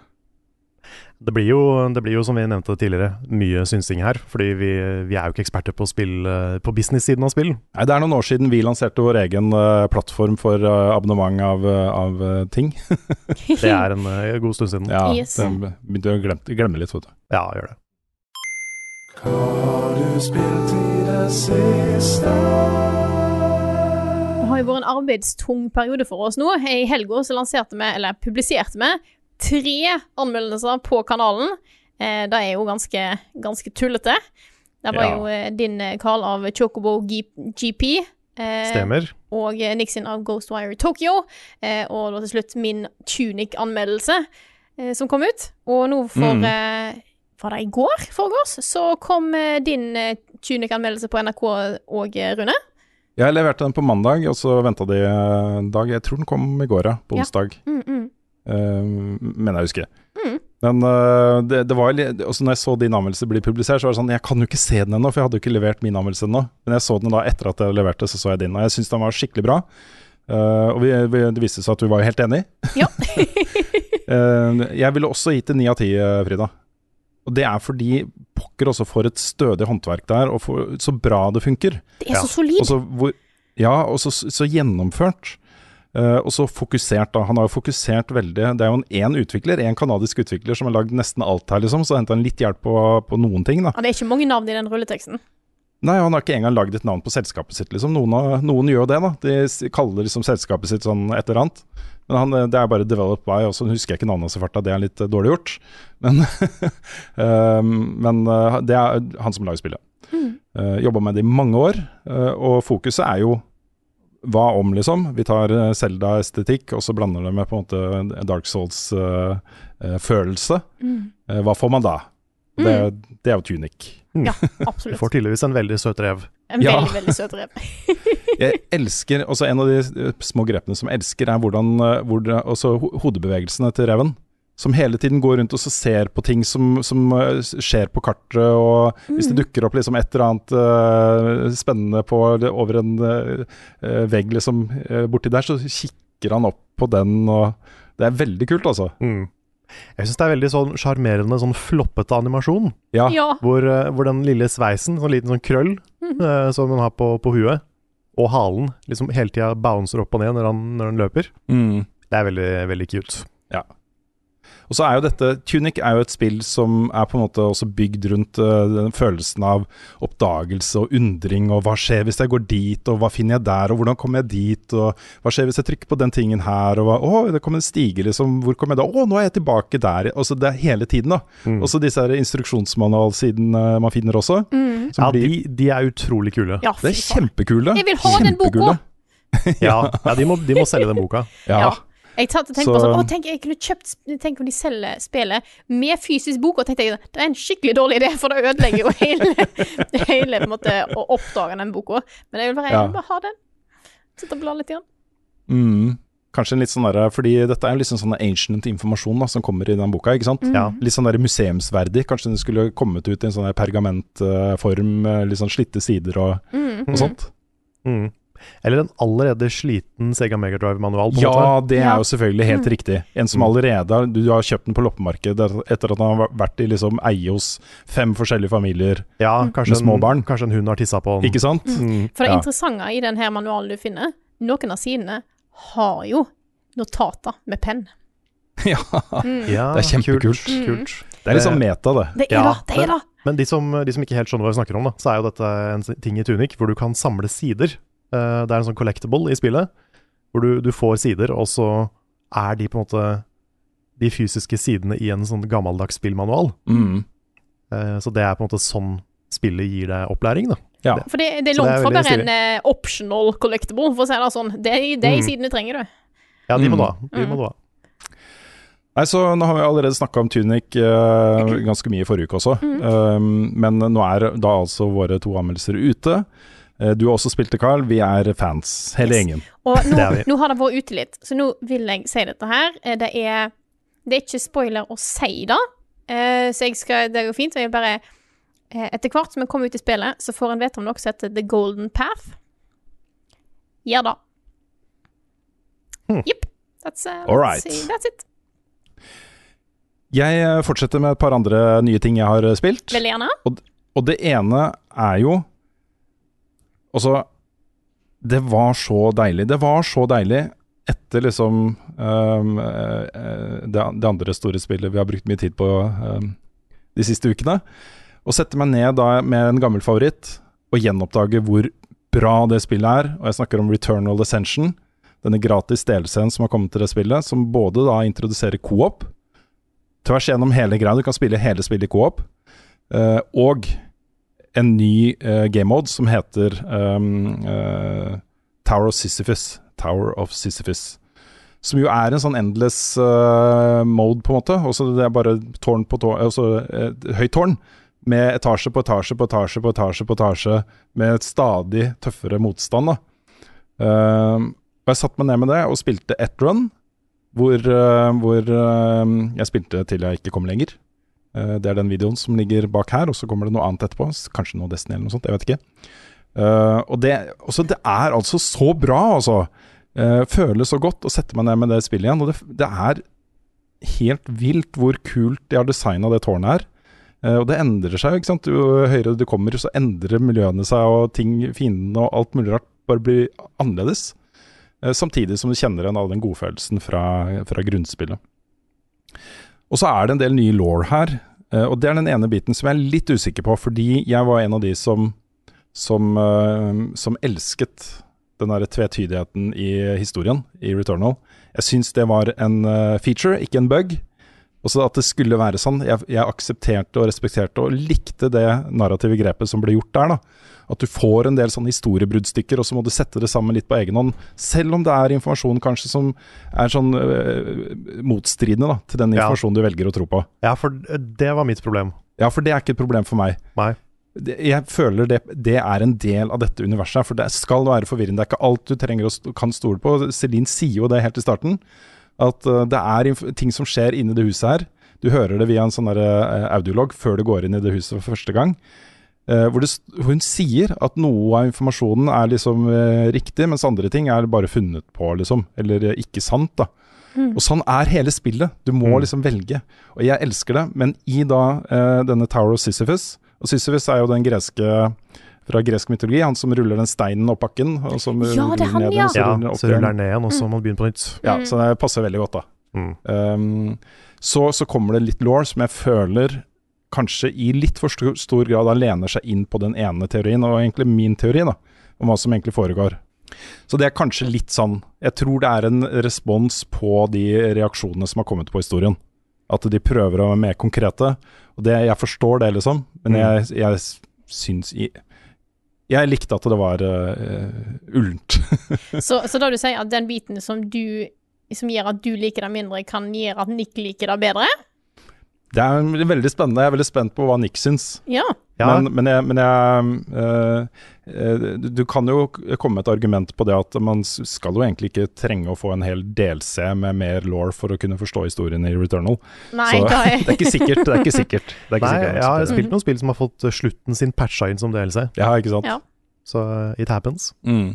Det blir, jo, det blir jo, som vi nevnte tidligere, mye synsing her. Fordi vi, vi er jo ikke eksperter på, spill, eh, på business-siden av spill. Nei, Det er noen år siden vi lanserte vår egen uh, plattform for uh, abonnement av, av ting. Det er en god stund siden. Ja, Yes. det begynte å glemme, glemme litt, vet du. Ja, gjør det. Det har jo vært en arbeidstung periode for oss nå. I helga så lanserte vi, eller publiserte vi, tre anmeldelser på kanalen. Eh, det er jo ganske, ganske tullete. Det var Ja. jo eh, din, eh, Carl, av Chocobo G GP. Eh, Stemmer. og eh, Nixon av Ghostwire Tokyo. Eh, og da til slutt min Tunic-anmeldelse som kom ut. Og nå for Mm. Var det i går forgårs? Så kom din Tunic-anmeldelse på NRK òg, Rune. Jeg leverte den på mandag, og så venta de en dag. Jeg tror den kom i går, ja. På Ja. onsdag. Mm, mm. Uh, mener jeg husker. Mm. Men uh, det, det var også Når jeg så din anmeldelse bli publisert, så var det sånn Jeg kan jo ikke se den ennå, for jeg hadde jo ikke levert min anmeldelse ennå. Men jeg så den da etter at jeg leverte, så så jeg din. Og jeg syns den var skikkelig bra. Uh, og vi, vi, det viste seg at vi var jo helt enige. Ja. Eh, jeg ville også gitt det ni av ti, Frida. Og det er fordi pokker også får et stødig håndverk der, og for, så bra det funker. Det er Ja. så solid. Og så hvor, ja, og så, så gjennomført. Eh, og så fokusert, da. Han har jo fokusert veldig Det er jo en én utvikler, en kanadisk utvikler, som har lagd nesten alt her, liksom. Så henta han litt hjelp på, på noen ting, da. Ja, det er ikke mange navn i den rulleteksten. Nei, han har ikke engang lagd et navn på selskapet sitt, liksom. Noen, har- noen gjør jo det, da. De kaller liksom selskapet sitt sånn et eller annet. Men han, eh, det er bare developed by, og så husker jeg ikke navnet hans i farta, det er litt eh, dårlig gjort. Men, uh, men det er han som lager spillet. Mm. Uh, Jobba med det i mange år, og fokuset er jo hva om, liksom? Vi tar Selda-estetikk, og så blander det med på en måte Dark Souls-følelse. Mm. hva får man da? Det, det er jo Tunic. Ja, absolutt. Du får tydeligvis en veldig søt rev. En Ja. veldig, veldig søt rev. Jeg elsker også En av de eh, små grepene som jeg elsker, er hvordan eh, hvor også hodebevegelsene til reven. Som hele tiden går rundt og så ser på ting som, som eh, skjer på kartet. Og hvis det dukker opp liksom et eller annet uh, spennende på, over en eh, vegg liksom, uh, borti der, så kikker han opp på den. Og det er veldig kult, altså. Mm. Jeg syns det er veldig sånn sjarmerende, sånn floppete animasjon. Ja. Ja. Hvor, hvor den lille sveisen, sånn liten sånn krøll eh, som man har på, på huet, og halen liksom hele tida bouncer opp og ned når han, når han løper. Mm. Det er veldig, veldig cute. Og så er jo dette Tunic er jo et spill som er på en måte også bygd rundt uh, den følelsen av oppdagelse og undring, og hva skjer hvis jeg går dit, og hva finner jeg der, og hvordan kommer jeg dit, og hva skjer hvis jeg trykker på den tingen her, og hva, å, det kommer en stige, liksom, hvor kommer jeg da, å, nå er jeg tilbake der, altså det er hele tiden da. Mm. Også disse her instruksjonsmanualsiden eh, man finner også, Mm. som Ja, blir, de, de er utrolig kule. ja, det er kjempekule. Jeg vil ha den boka! Ja, ja de, må, de må selge den boka. Ja. Jeg tatt og tenkte Så- på sånn, å, tenk, jeg kunne kjøpt Tenk om de selger spillet med fysisk bok, og tenkte jeg det er en skikkelig dårlig idé, for det ødelegger jo hele, hele på en måte, å oppdage den boka. Men jeg vil bare, jeg vil bare ha den. Sitte og bla litt. Igjen. Mm. Kanskje en litt sånn der, Fordi dette er jo liksom sånn ancient informasjon da, som kommer i den boka, ikke sant? Ja. Litt sånn der museumsverdig. Kanskje den skulle kommet ut i en sånn pergamentform, eh, litt sånn slitte sider og, Mm. og sånt. Mm. Eller en allerede sliten Sega Megadrive-manual, Ja, måte. det er jo selvfølgelig helt riktig. En som Mm. allerede Du har kjøpt den på loppemarkedet etter at han har vært i liksom eie hos fem forskjellige familier, Ja, Mm. Med små barn. En, kanskje en hund har tissa på den. ikke sant? Mm. For det Ja. interessante i denne manualen du finner, noen av sidene har jo notater med penn. ja. Ja, Det er kjempekult. Kult. kult. Det er litt sånn meta, det. Det er Ja, det, det er det! Men de som, de som ikke helt skjønner hva vi snakker om, da, så er jo dette en ting i Tunic hvor du kan samle sider. Eh, det er en sånn collectible i spillet, hvor du, du får sider, og så er de på en måte de fysiske sidene i en sånn gammeldags spillmanual. Mm. Uh, så det er på en måte sånn spillet gir deg opplæring, da. Ja. For det, det er langt fra bare en uh, optional collectible, for å si det sånn. Det er de Mm. sidene trenger du. Ja, de må Mm. du ha. De må du ha. Nei, så Nå har vi allerede snakka om Tunic uh, ganske mye i forrige uke også. Um, men nå er da altså våre to anmeldelser ute. Eh, du har også spilt det, Carl. Vi er fans, hele Yes. gjengen. Og nå, Det nå har det vært ute litt, så nå vil jeg si dette her. Eh, Det er, det er ikke spoiler å si det, eh, så jeg skal, det går fint. Og jeg bare Etter hvert som jeg kommer ut i spillet, så får en vite om noe som heter The Golden Path. Gjør det. Hmm. Jepp. That's, uh, right. that's, it. Jeg fortsetter med et par andre nye ting jeg har spilt. Veldig gjerne. Og det ene er jo Altså, det var så deilig. Det var så deilig etter liksom um, det, det andre store spillet vi har brukt mye tid på um, de siste ukene. Å sette meg ned da med en gammel favoritt og gjenoppdage hvor bra det spillet er. Og jeg snakker om Returnal Ascension. Denne gratis delscenen som har kommet til det spillet, som både da introduserer co-op tvers gjennom hele greia. Du kan spille hele spillet i co-op. uh, og en ny uh, game mode som heter um, uh, Tower of Sisyphus. Tower of Sisyphus. Som jo er en sånn endless uh, mode, på en måte. Også det er bare tårn på tårn, altså høyt tårn. Med etasje på etasje på etasje på etasje på etasje, med et stadig tøffere motstand. da. Eh, og jeg satte meg ned med det og spilte ett run, hvor, hvor jeg spilte til jeg ikke kom lenger. Eh, det er den videoen som ligger bak her, og så kommer det noe annet etterpå. Kanskje noe Destiny eller noe sånt, jeg vet ikke. Eh, og det, også, det er altså så bra, altså. Uh, føles så godt å sette meg ned med det spillet igjen. Og det, det er helt vilt hvor kult de har designa det tårnet her. Eh, og det endrer seg, ikke sant. Jo høyere du kommer, så endrer miljøene seg, og ting, fiendene og alt mulig rart bare blir annerledes. Eh, samtidig som du kjenner igjen all den godfølelsen fra, fra grunnspillet. Og så er det en del nye law her, eh, og det er den ene biten som jeg er litt usikker på, fordi jeg var en av de som, som, eh, som elsket den der tvetydigheten i historien i Returnal. Jeg syns det var en eh, feature, ikke en bug. Også at det skulle være sånn. Jeg, jeg aksepterte og respekterte og likte det narrative grepet som ble gjort der. da. At du får en del sånne historiebruddstykker, og så må du sette det sammen litt på egen hånd. Selv om det er informasjon kanskje som er sånn øh, motstridende da, til den Ja. informasjonen du velger å tro på. Ja, for det var mitt problem. Ja, for det er ikke et problem for meg. Nei. Jeg føler det, det er en del av dette universet, for det skal være forvirrende. Det er ikke alt du trenger å kan stole på. Celine sier jo det helt i starten, at øh, det er ting som skjer inni det huset her. Du hører det via en sånn audiolog før du går inn i det huset for første gang. Eh, hvor det, hun sier at noe av informasjonen er liksom eh, riktig, mens andre ting er bare funnet på, liksom. Eller eh, ikke sant, da. Og sånn er hele spillet. Du må Mm. liksom velge. Og jeg elsker det, men i da eh, denne Tower of Sisyphus Og Sisyphus er jo den greske fra gresk mytologi, han som ruller den steinen opp bakken. Og som Ja, det er ruller han, ned ja. så ruller den opp så ruller den ned igjen, og så må man begynne på nytt. Ja, så det passer veldig godt, da. Mm. Um, så, så kommer det litt law som jeg føler kanskje i litt for stor, grad lener seg inn på den ene teorien, og egentlig min teori, da, om hva som egentlig foregår. Så det er kanskje litt sånn Jeg tror det er en respons på de reaksjonene som har kommet på historien. At de prøver å være mer konkrete. Og det, jeg forstår det, liksom, men jeg, jeg syns jeg, jeg likte at det var uh, ullent. Så, så da du sier at den biten som du som gjør at du liker det mindre, kan gjøre at Nick liker det bedre? Det er veldig spennende. Jeg er veldig spent på hva Nick syns. Ja. Men, men, jeg, men jeg øh, du- kan jo komme med et argument på det at man skal jo egentlig ikke trenge å få en hel DLC med mer law for å kunne forstå historien i Returnal. Nei, Så det er ikke sikkert. Det er ikke sikkert. Det er ikke Nei, sikkert jeg har spilt noen spill som har fått eh, slutten sin patcha inn som DLC, Ja, ikke sant. Ja. så it happens. Mm.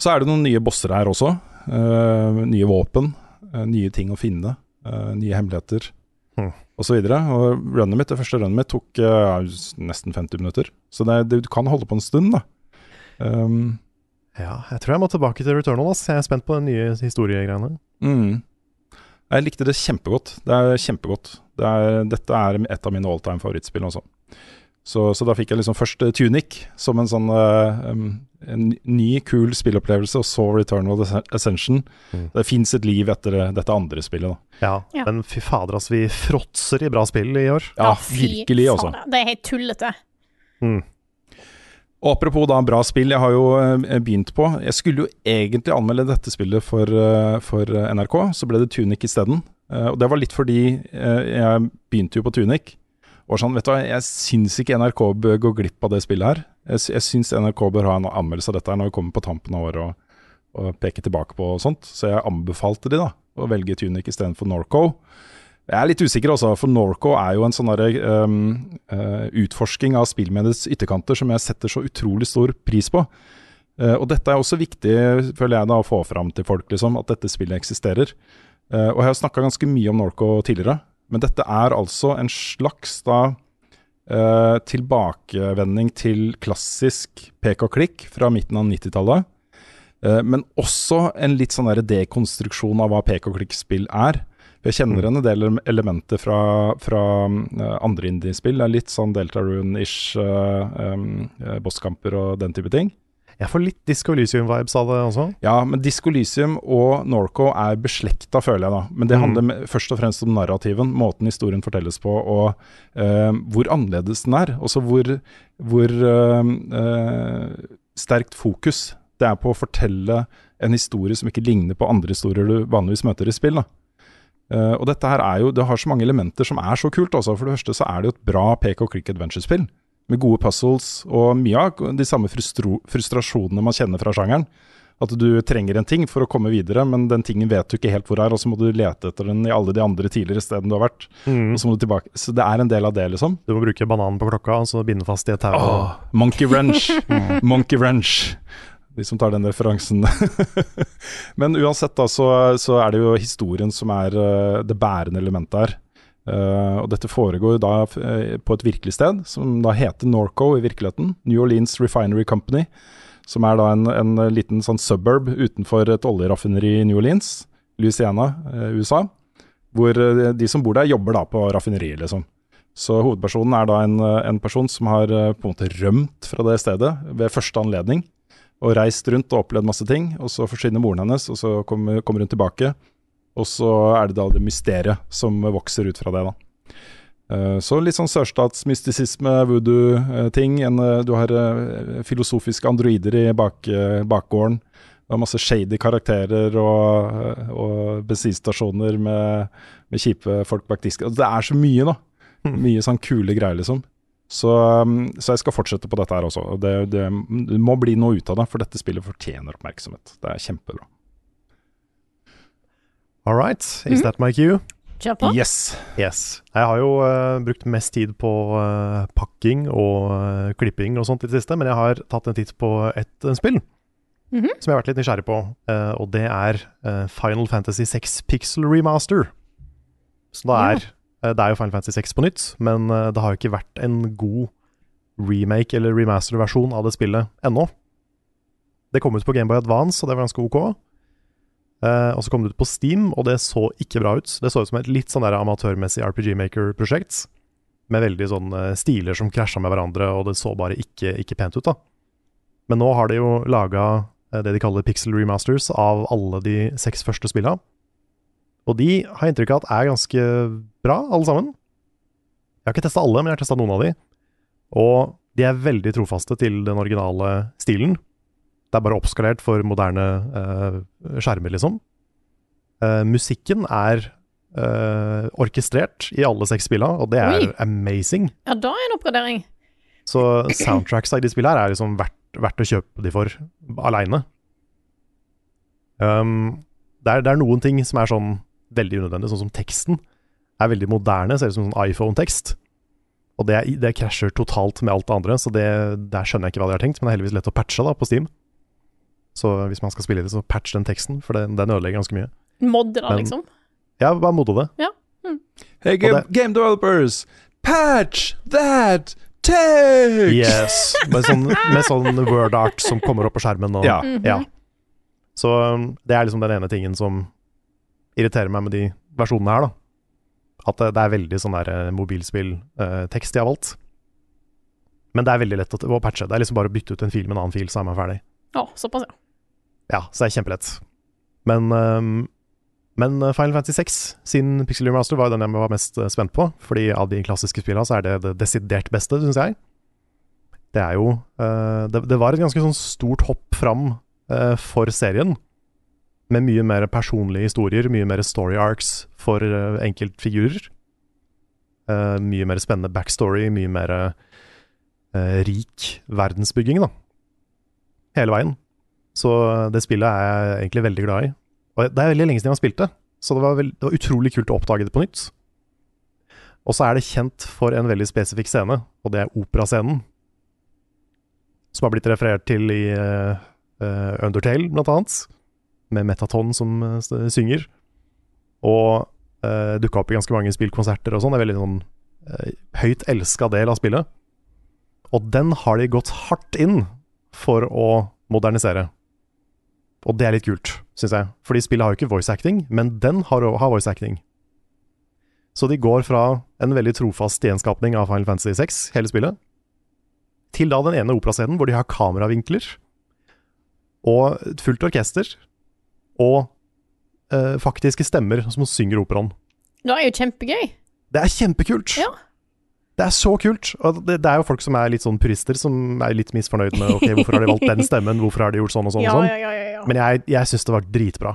Så er det noen nye bosser her også. Uh, nye våpen, Uh, nye ting å finne, Uh, nye hemmeligheter Hmm. osv. Runnet mitt, det første runnet mitt tok uh, nesten 50 minutter. Så det, det, du kan holde på en stund, da. Um, Ja, jeg tror jeg må tilbake til Returnal. Ass. Jeg er spent på den nye historiegreiene. mm. Jeg likte det kjempegodt. Det er kjempegodt. Det er, dette er et av mine all time favorittspill også. Så, så da fikk jeg liksom først eh, Tunic som en sånn uh, um, en ny, kul spillopplevelse, og så Return of the Ascension. Mm. Det fins et liv etter dette andre spillet, da. Ja, Ja. men fy fader, ass, vi fråtser i bra spill i år. Ja, virkelig, altså. Det er helt tullete. Mm. Og apropos da bra spill, jeg har jo eh, begynt på Jeg skulle jo egentlig anmelde dette spillet for, eh, for eh, NRK, så ble det Tunic isteden. Og det var litt fordi jeg begynte jo på Tunic. Og sånn, vet du hva, Jeg syns ikke NRK bør gå glipp av det spillet her. Jeg, jeg syns NRK bør ha en anmeldelse av dette her når vi kommer på tampen av året og, og peker tilbake på sånt. Så jeg anbefalte de da å velge Tunic istedenfor Norco. Jeg er litt usikker også, for Norco er jo en sånn um, uh, utforsking av spillmediets ytterkanter som jeg setter så utrolig stor pris på. Uh, og dette er også viktig, føler jeg, da, å få fram til folk, liksom, at dette spillet eksisterer. Uh, og jeg har snakka ganske mye om Norco tidligere, men dette er altså en slags da Uh, tilbakevending til klassisk pek og klikk fra midten av 90-tallet. Uh, men også en litt sånn dekonstruksjon av hva pek og klikk-spill er. Jeg kjenner igjen en del elementer fra, fra uh, andre indiespill. Det er litt sånn Deltarune-ish, uh, um, eh, bosskamper og den type ting. Jeg får litt Disco Elysium-vibes av det også. Ja, men Disco Elysium og Norco er beslekta, føler jeg da. Men det Mm. handler me- først og fremst om narrativen, måten historien fortelles på, og eh, hvor annerledes den er. Også hvor, hvor eh, eh, sterkt fokus det er på å fortelle en historie som ikke ligner på andre historier du vanligvis møter i spill. da. Og dette her er jo, Det har så mange elementer som er så kult. Også. For det første så er det jo et bra pek og klikk adventure-spill. Med gode puzzles og mye av de samme frustrasjonene man kjenner fra sjangeren. At du trenger en ting for å komme videre, men den tingen vet du ikke helt hvor er, og så må du lete etter den i alle de andre tidligere stedene du har vært. Mm. Og så må du tilbake. Så det er en del av det, liksom. Du må bruke bananen på klokka og så binde fast i et tau. Oh, Monkey Wrench. Monkey Wrench. De som tar den referansen. Men uansett, da, så, så er det jo historien som er uh, det bærende elementet her. Eh, og dette foregår da uh, på et virkelig sted, som da heter Norco i virkeligheten. New Orleans Refinery Company. Som er da en, en liten sånn suburb utenfor et oljeraffineri i New Orleans, Louisiana, uh, USA. Hvor eh, de som bor der, jobber da på raffineriet, liksom. Så hovedpersonen er da en, eh, en person som har eh, på en måte rømt fra det stedet ved første anledning. Og reist rundt og opplevd masse ting. Og så forsvinner moren hennes, og så kommer, kommer hun tilbake. Og så er det da det mysteriet som vokser ut fra det, da. Eh, Så litt sånn sørstatsmystisisme, voodoo-ting. Du har eh, filosofiske androider i bak, eh, bakgården. Det er masse shady karakterer og, eh, og bensinstasjoner med, med kjipe folk bak disken. Det er så mye, da. Mye sånn kule greier, liksom. Så, um, så jeg skal fortsette på dette her også. Det, det, det må bli noe ut av det, for dette spillet fortjener oppmerksomhet. Det er kjempebra. All right, is that my cue? Kjør på. Yes. Yes. Jeg har jo uh, brukt mest tid på uh, pakking og eh, klipping og sånt i det siste, men jeg har tatt en titt på et spill -hmm. som jeg har vært litt nysgjerrig på, uh, og det er uh, Final Fantasy 6 Pixel Remaster. Så det er, eh, det er jo Final Fantasy 6 på nytt, men det har jo ikke vært en god remake eller remaster-versjon av det spillet ennå. Det kom ut på Gameboy Advance, og det var ganske ok. Eh, og så kom det ut på Steam, og det så ikke bra ut. Det så ut som et litt sånn der amatørmessig RPG Maker-prosjekt, med veldig sånne stiler som krasja med hverandre, og det så bare ikke, ikke pent ut, da. Men nå har de jo laga det de kaller pixel remasters av alle de seks første spilla. Og de har jeg inntrykk av at er ganske bra, alle sammen. Jeg har ikke testa alle, men jeg har testa noen av de. Og de er veldig trofaste til den originale stilen. Det er bare oppskalert for moderne uh, skjermer, liksom. Uh, musikken er uh, orkestrert i alle seks spillene, og det er Oi. amazing. Ja, da er en oppgradering. Så soundtracks av de spillene her er liksom verdt, verdt å kjøpe de for aleine. Um, det, det er noen ting som er sånn veldig unødvendig, sånn som teksten. Er veldig moderne, ser ut som sånn iPhone-tekst. Og det, det krasjer totalt med alt det andre, så det, der skjønner jeg ikke hva de har tenkt. Men det er heldigvis lett å patche da på Steam. Så hvis man skal spille det, så patch den teksten, for den, den ødelegger ganske mye. Mod da, Men- liksom. Ja, bare modde det. Hey, game, game developers, patch that text! Yes, med sånn, med sånn word art som kommer opp på skjermen. Og, Ja. ja. Så um, det er liksom den ene tingen som irriterer meg med de versjonene her, da. At det, det er veldig sånn der mobilspill-tekst de har valgt. Men det er veldig lett å, å patche. Det er liksom bare å bytte ut en fil med en annen fil, så er man ferdig. Å, såpass, ja. Ja, så det er kjempelett. Men, um, men Final Fantasy 6 sin Pixel Remaster var jo den jeg var mest uh, spent på. Fordi av de klassiske spillene så er det det desidert beste, syns jeg. Det er jo uh, det, det var et ganske sånn stort hopp fram uh, for serien. Med mye mer personlige historier, mye mer story arcs for uh, enkeltfigurer. Mye mer spennende backstory, mye mer rik verdensbygging, da. Hele veien. Så det spillet er jeg egentlig veldig glad i. Og det er veldig lenge siden jeg har spilt det, så det var, veld, det var utrolig kult å oppdage det på nytt. Og så er det kjent for en veldig spesifikk scene, og det er operascenen. Som har blitt referert til i uh, Undertale, blant annet. Med Metaton som uh, synger. Og uh, dukka opp i ganske mange spillkonserter og sånn. Det er veldig sånn uh, høyt elska del av spillet. Og den har de gått hardt inn for å modernisere. Og det er litt kult, syns jeg. Fordi spillet har jo ikke voice acting, men den har, har voice acting. Så de går fra en veldig trofast gjenskapning av Final Fantasy 6, hele spillet, til da den ene operascenen hvor de har kameravinkler, og et fullt orkester, og eh, faktiske stemmer som synger operaen. Det er jo kjempegøy. Det er kjempekult! Ja. Det er så kult! Og det, det er jo folk som er litt sånn purister, som er litt misfornøyd med Ok, hvorfor har de valgt den stemmen, hvorfor har de gjort sånn og sånn Ja, og sånn. ja, ja. Men jeg, jeg syns det var dritbra.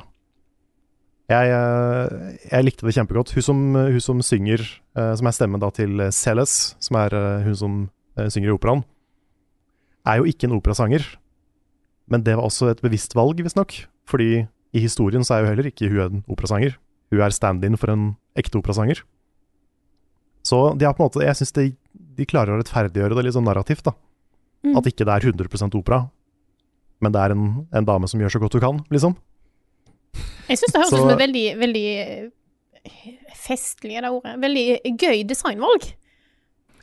Jeg, eh, jeg likte det kjempegodt. Hun som, hun som synger, eh, som er stemmen da til Celes, som er eh, hun som synger i operaen, er jo ikke en operasanger. Men det var også et bevisst valg, visstnok. Fordi i historien så er jo heller ikke hun en operasanger. Hun er stand-in for en ekte operasanger. Så de har på en måte Jeg syns de, de klarer å rettferdiggjøre det litt sånn narrativt, da. Mm. At ikke det er 100% opera, men det er en, en dame som gjør så godt hun kan, liksom. Jeg syns det høres Så- ut som et veldig, veldig eh, festlig, er det ordet. Veldig gøy designvalg.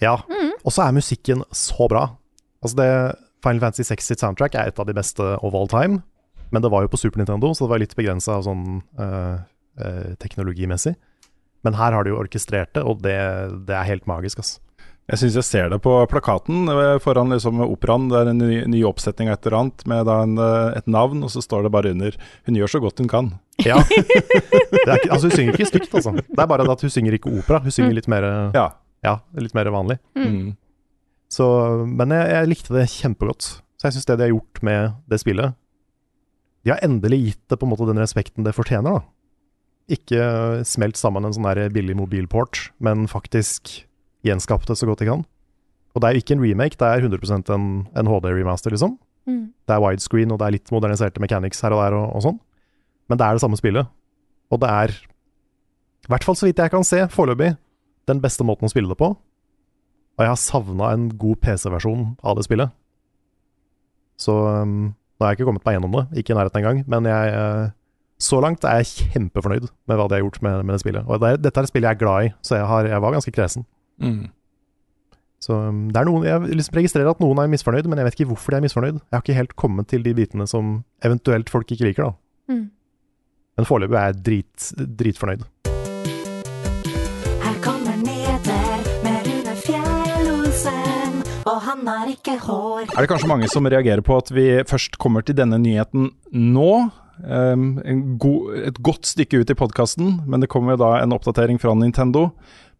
Ja. Mm. Og så er musikken så bra. Altså det Final Fantasy 6 sitt soundtrack er et av de beste of all time. Men det var jo på Super Nintendo, så det var litt begrensa sånn eh, eh, teknologimessig. Men her har de jo orkestrert det, og det, det er helt magisk, altså. Jeg syns jeg ser det på plakaten eh, foran liksom operaen. Det er en ny, ny oppsetning av et eller annet med da en, eh, et navn, og så står det bare under 'Hun gjør så godt hun kan'. Ja. det er ikke, altså, hun synger ikke stygt, altså. Det er bare at hun synger ikke opera. Hun synger Mm. litt mer, Ja. ja, litt mer vanlig. Mm. Så, men jeg, jeg likte det kjempegodt. Så jeg syns det de har gjort med det spillet De har endelig gitt det på en måte den respekten det fortjener, da. Ikke smelt sammen en sånn der billig mobilport, men faktisk gjenskapt det så godt de kan. Og det er jo ikke en remake, det er 100% en, en HD-remaster, liksom. Mm. Det er widescreen, og det er litt moderniserte mechanics her og der, og, og sånn. Men det er det samme spillet. Og det er, i hvert fall så vidt jeg kan se, foreløpig, den beste måten å spille det på. Og jeg har savna en god PC-versjon av det spillet. Så um, nå har jeg ikke kommet meg gjennom det, ikke i nærheten engang. Men jeg, eh, så langt er jeg kjempefornøyd med hva de har gjort med, med det spillet. Og det, er- dette er et spill jeg er glad i, så jeg, har, jeg var ganske kresen. Mm. Så um, det er noen, Jeg liksom registrerer at noen er misfornøyd, men jeg vet ikke hvorfor de er misfornøyd. Jeg har ikke helt kommet til de bitene som eventuelt folk ikke liker, da. Mm. Men foreløpig er jeg drit, dritfornøyd. Her kommer nyheter med Rune Fjell-Olsen, og han har ikke hår. Er det kanskje mange som reagerer på at vi først kommer til denne nyheten nå? Um, en god, et godt stykke ut i podkasten, men det kommer jo da en oppdatering fra Nintendo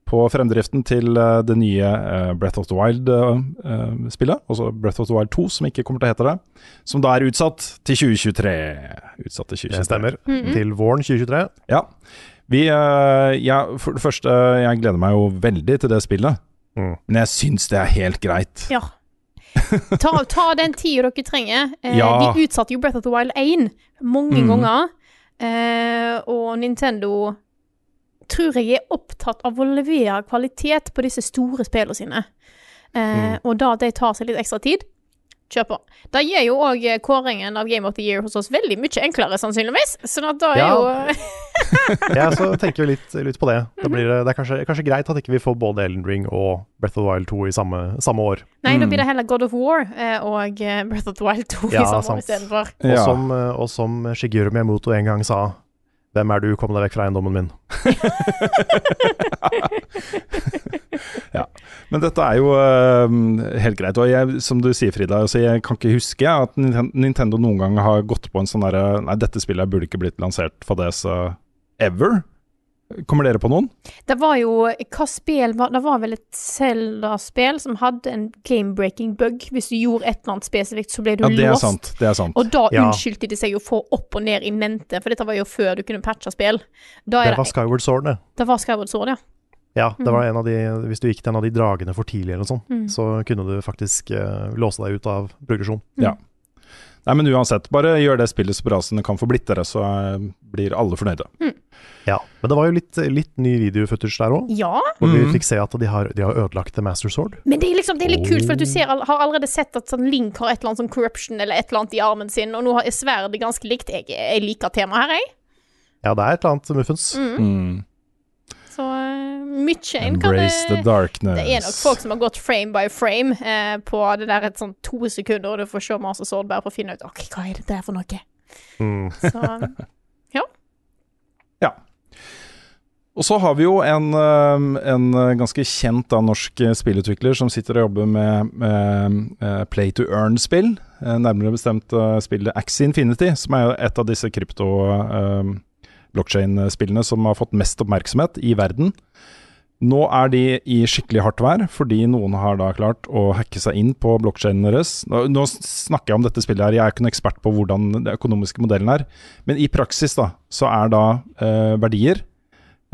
på fremdriften til eh, det nye eh, Breath of the Wild-spillet. altså Breath of the Wild 2, som ikke kommer til å hete det. Som da er utsatt til 2023. Utsatt til 2023. Det stemmer. Mhm. Til våren 2023. Ja. Vi, eh, ja, for det første, jeg gleder meg jo veldig til det spillet. Mm. Men jeg syns det er helt greit. Ja. Ta, ta den tida dere trenger. Eh, Ja. De utsatte jo Breath of the Wild 1 mange Mm. ganger. Eh, og Nintendo tror jeg er opptatt av å levere kvalitet på disse store spillene sine. Eh, Og da at de tar seg litt ekstra tid, kjør på. Det gir jo òg kåringen av Game of the Year hos oss veldig mye enklere, sannsynligvis. Sånn at da er Ja. jo Jeg så tenker jo litt, litt på det. Da blir det, det er kanskje, kanskje greit at ikke vi får både Elden Ring og Breath of the Wild 2 i samme, samme år. Nei, da Mm. blir det heller God of War eh, og eh, Breath of the Wild 2 Ja, i samme år sant. istedenfor. Og, Ja. som, eh, og som Shigeru Miyamoto en gang sa Hvem er du, kom deg vekk fra eiendommen min. ja. Men dette er jo uh, helt greit. Og jeg, som du sier, Frida, altså jeg kan ikke huske at Nintendo noen gang har gått på en sånn derre Nei, dette spillet burde ikke blitt lansert for det, så ever. Kommer dere på noen? Det var jo Hva spill var Det var vel et Zelda-spill som hadde en game-breaking bug. Hvis du gjorde et eller annet spesifikt, så ble du Ja, det er låst. sant. Det er sant. Og da Ja. unnskyldte de seg jo for opp og ned i mente, for dette var jo før du kunne patche spill. Da Det er var Skyward Sword, det. det var Skyward Sword, ja. Ja, det var en av de Hvis du gikk til en av de dragene for tidlig eller noe sånt, Mm. så kunne du faktisk uh, låse deg ut av progresjon. Ja. Nei, men uansett, bare gjør det spillet så bra som det kan få blitt dere, så eh, blir alle fornøyde. Ja, Men det var jo litt, litt ny videofootage der òg, Ja, hvor mm. vi fikk se at de har, de har ødelagt The Master Sword. men det er liksom Det er litt kult, for at du ser, all- har allerede sett at sånn Link har et eller annet sånn corruption eller et eller annet i armen sin, og nå er sverdet ganske likt. Jeg, jeg liker temaet her, jeg. Ja, det er et eller annet muffens. Mm. Så uh, mye en kan Embrace the darkness. Det er nok folk som har gått frame by frame eh, på det der et sånn to sekunder, og du får se Master Sword bare for å finne ut Ok, hva er det der for noe. Mm. Så Og så har vi jo en, eh, en ganske kjent da, norsk eh, spillutvikler som sitter og jobber med, med eh, play to earn-spill. Eh, Nærmere bestemt eh, spillet Axie Infinity, som er et av disse krypto eh, blockchain-spillene som har fått mest oppmerksomhet i verden. Nå er de i skikkelig hardt vær, fordi noen har da klart å hacke seg inn på blokkjeden deres. Nå snakker jeg om dette spillet her, jeg er ikke noen ekspert på hvordan den økonomiske modellen er. Men i praksis da, så er da eh, verdier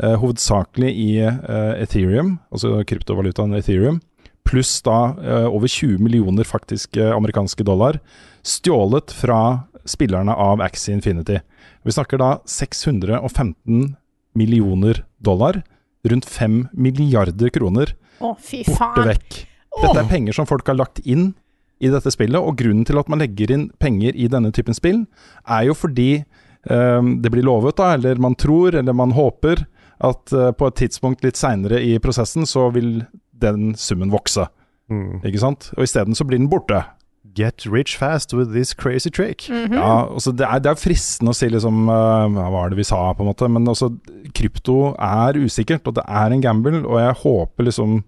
eh, hovedsakelig i eh, Ethereum, altså kryptovalutaen Ethereum, pluss da eh, over 20 millioner faktiske amerikanske dollar, stjålet fra spillerne av Axie Infinity. Vi snakker da 615 millioner dollar, rundt 5 milliarder kroner, Å, fy borte faen. vekk. Dette er penger som folk har lagt inn i dette spillet, og grunnen til at man legger inn penger i denne typen spill, er jo fordi um, det blir lovet, da, eller man tror, eller man håper, at uh, på et tidspunkt litt seinere i prosessen, så vil den summen vokse. Mm. Ikke sant? Og isteden så blir den borte. Get rich fast with this crazy trick. Mhm. Ja, altså det, er, det er fristende å si liksom uh, Hva var det vi sa, på en måte? Men altså, krypto er usikkert, og det er en gamble, og jeg håper liksom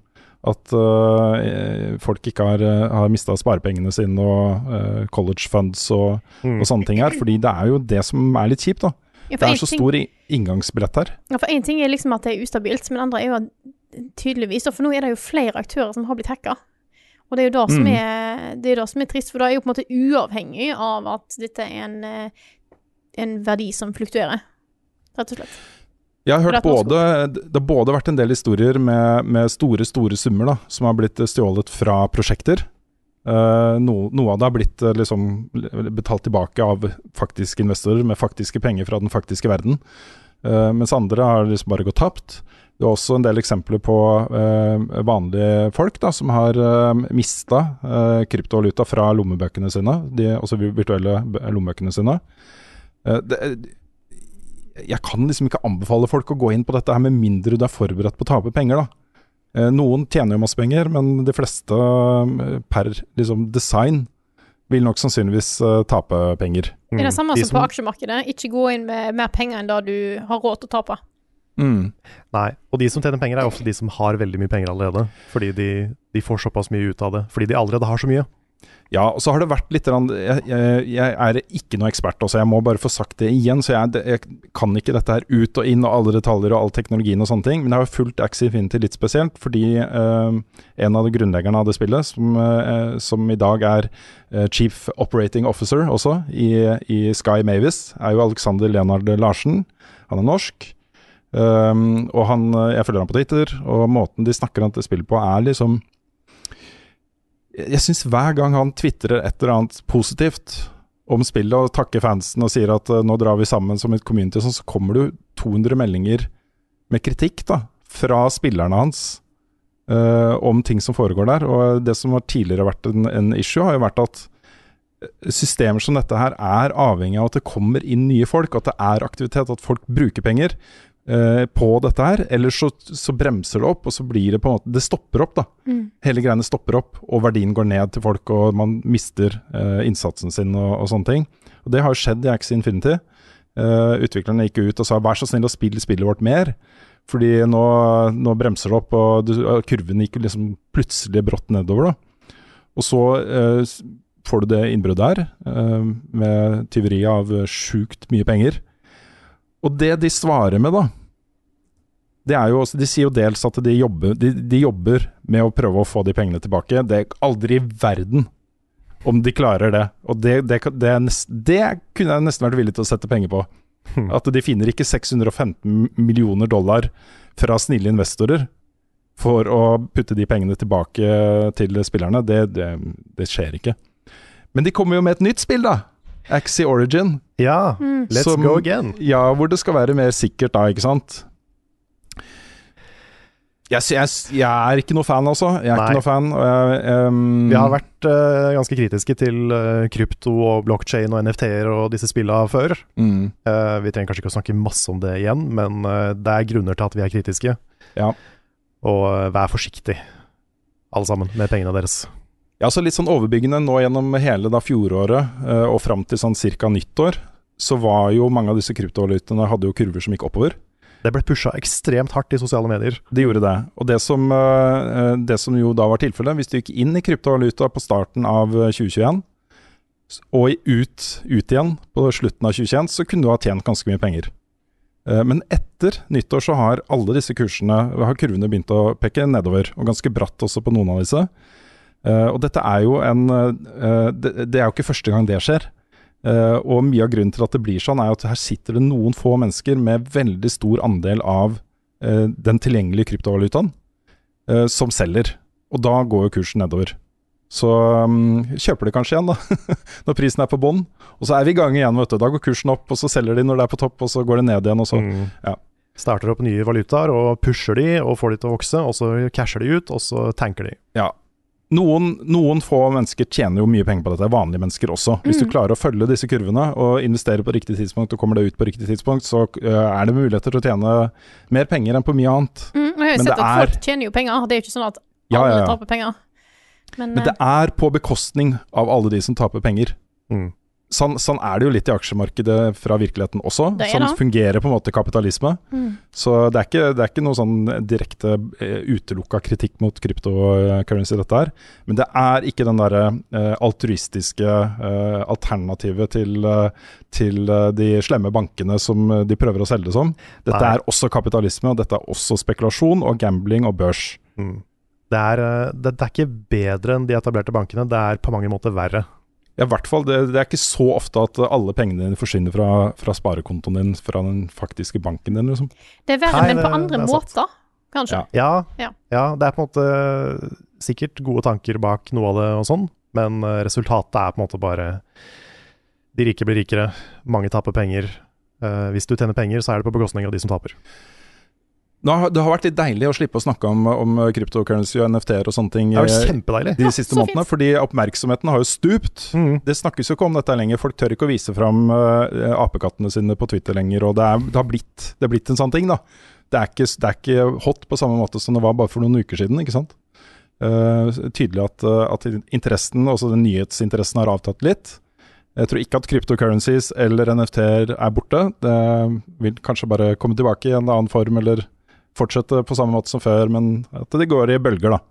at uh, folk ikke har, uh, har mista sparepengene sine og uh, college funds og, Mm. og sånne ting her. Fordi det er jo det som er litt kjipt, da. Ja, Det er så ting- stor inngangsbillett her. Ja, for én ting er liksom at det er ustabilt, men andre er jo at tydeligvis For nå er det jo flere aktører som har blitt hacka. Og det er jo det som, Mm. er, det er, det som er trist, for da er jo på en måte uavhengig av at dette er en, eh, en verdi som fluktuerer, rett og slett. Jeg har hørt både, Det har både vært en del historier med, med store store summer da, som har blitt stjålet fra prosjekter. Uh, no, noe av det har blitt eh, liksom, betalt tilbake av faktiske investorer med faktiske penger fra den faktiske verden. Uh, mens andre har liksom bare gått tapt. Det er også en del eksempler på eh, vanlige folk da, som har eh, mista kryptovaluta fra lommebøkene sine, de, altså virtuelle lommebøkene sine. Eh, det, jeg kan liksom ikke anbefale folk å gå inn på dette her med mindre du er forberedt på å tape penger, da. Eh, Noen tjener jo masse penger, men de fleste eh, per liksom design vil nok sannsynligvis eh, tape penger. Det er det samme Mm. De som på aksjemarkedet. Ikke gå inn med mer penger enn det du har råd til å tape. Mm. Nei, og de som tjener penger er ofte de som har veldig mye penger allerede. Fordi de, de får såpass mye ut av det. Fordi de allerede har så mye. Ja, og så har det vært litt jeg, jeg, jeg er ikke noe ekspert, også, jeg må bare få sagt det igjen. Så jeg, jeg kan ikke dette her ut og inn og alle detaljer og all teknologien og sånne ting. Men jeg har fulgt Axie Infinity litt spesielt, fordi eh, en av de grunnleggerne av det spillet, som, eh, som i dag er eh, Chief Operating Officer også i, i Sky Mavis, er jo Alexander Leonard Larsen. Han er norsk. Um, og han, jeg følger han på Twitter, og måten de snakker om spillet på, er liksom jeg syns hver gang han tvitrer et eller annet positivt om spillet og takker fansen og sier at uh, nå drar vi sammen som et community, sånn, så kommer det jo 200 meldinger med kritikk da, fra spillerne hans uh, om ting som foregår der. Og det som har tidligere vært en, en issue, har jo vært at eh, systemer som dette her er avhengig av at det kommer inn nye folk, at det er aktivitet, at folk bruker penger eh, på dette her. Ellers så, så bremser det opp, og så blir det på en måte Det stopper opp, da. Mm. Hele greiene stopper opp, og verdien går ned til folk, og man mister eh, innsatsen sin og, og sånne ting. Og det har jo skjedd i Axie Infinity. Uh, utviklerne gikk ut og sa vær så snill å spille spillet vårt mer. Fordi nå, nå bremser det opp, og du, og kurven gikk liksom plutselig brått nedover. da. Og så uh, får du det innbruddet her, uh, med tyveri av sjukt mye penger. Og det de svarer med, da det er jo De sier jo dels at de jobber, de, de jobber med å prøve å få de pengene tilbake. Det er aldri i verden om de klarer det. Og det, det, det, det kunne jeg nesten vært villig til å sette penger på. At de finner ikke 615 millioner dollar fra snille investorer for å putte de pengene tilbake til spillerne. Det, det, det skjer ikke. Men de kommer jo med et nytt spill, da. Axie Origin. Ja, let's Som- go again. Ja, hvor det skal være mer sikkert da, ikke sant? Jeg, jeg, jeg er ikke noe fan, altså. Jeg er Nei. ikke noe fan. Jeg, um, Vi har vært uh, ganske kritiske til uh, krypto og blockchain og NFT-er og disse spillene før. mm, Uh, vi trenger kanskje ikke å snakke masse om det igjen, men det er grunner til at vi er kritiske. Ja. Og vær forsiktig, alle sammen, med pengene deres. Ja, så litt sånn overbyggende nå gjennom hele da fjoråret eh, og fram til sånn cirka nyttår, så var jo mange av disse kryptovalutaene hadde jo kurver som gikk oppover. Det ble pusha ekstremt hardt i sosiale medier. Det gjorde det. Og det som, eh, det som jo da var tilfellet, hvis du gikk inn i kryptovaluta på starten av eh, 2021, og ut, ut igjen på slutten av 2021, så kunne du ha tjent ganske mye penger. Eh, Men etter nyttår så har alle disse kursene, har kurvene begynt å peke nedover, og ganske bratt også på noen av disse. Eh, Og dette er jo en eh, Det, det er jo ikke første gang det skjer. Eh, og mye av grunnen til at det blir sånn, er at her sitter det noen få mennesker med veldig stor andel av den tilgjengelige kryptovalutaen som selger. Og da går jo kursen nedover. Så um, kjøper de kanskje igjen, da, når prisen er på bånn. Og så er vi i gang igjen, vet du. Da går kursen opp, og så selger de når det er på topp, og så går det ned igjen, og så Mm. ja. Starter opp nye valutaer og pusher de og får de til å vokse, og så casher de ut, og så tanker de. Ja. Noen, noen få mennesker tjener jo mye penger på dette, vanlige mennesker også. Hvis du klarer å følge disse kurvene og investere på riktig tidspunkt og kommer deg ut på riktig tidspunkt, så øh, er det muligheter til å tjene mer penger enn på mye annet. Mm, jeg har jo Men sett at er- folk tjener jo penger. Det er jo ikke sånn at Ja, alle ja, ja. taper penger. Men, Men det er på bekostning av alle de som taper penger. Mm. Sånn, sånn er det jo litt i aksjemarkedet fra virkeligheten også. Det er Sånn fungerer på en måte kapitalisme. mm. Så det er ikke, det er ikke noe sånn direkte eh, utelukka kritikk mot kryptocurrency, dette her. Men det er ikke den derre eh, altruistiske eh, alternativet til, til de slemme bankene som de prøver å selge det som. Dette Nei. er også kapitalisme, og dette er også spekulasjon og gambling og børs. Mm. Det, er, det, det er ikke bedre enn de etablerte bankene, det er på mange måter verre. Ja, i hvert fall, det, det er ikke så ofte at alle pengene dine forsvinner fra, fra sparekontoen din, fra den faktiske banken din, liksom. Det er verre, Nei, men på andre er måter, kanskje. Ja. Ja, Ja. ja, det er på en måte sikkert gode tanker bak noe av det og sånn, men eh, resultatet er på en måte bare De rike blir rikere, mange taper penger. Eh, hvis du tjener penger, så er det på bekostning av de som taper. Nå, har- det har vært litt deilig å slippe å snakke om, om cryptocurrency og NFT-er og sånne ting Det eh, kjempedeilig. de siste ja, månedene, fordi oppmerksomheten har jo stupt. Mm. Det snakkes jo ikke om dette lenger. Folk tør ikke å vise fram uh, apekattene sine på Twitter lenger. Og det, er, det, har blitt, det har blitt en sånn ting, da. Det er, ikke, det er ikke hot på samme måte som det var bare for noen uker siden, ikke sant. Uh, tydelig at, at interessen, også den nyhetsinteressen, har avtatt litt. Jeg tror ikke at cryptocurrencies eller NFT-er er borte. Det vil kanskje bare komme tilbake i en annen form, eller fortsette på samme måte som før, men at det går i bølger, da.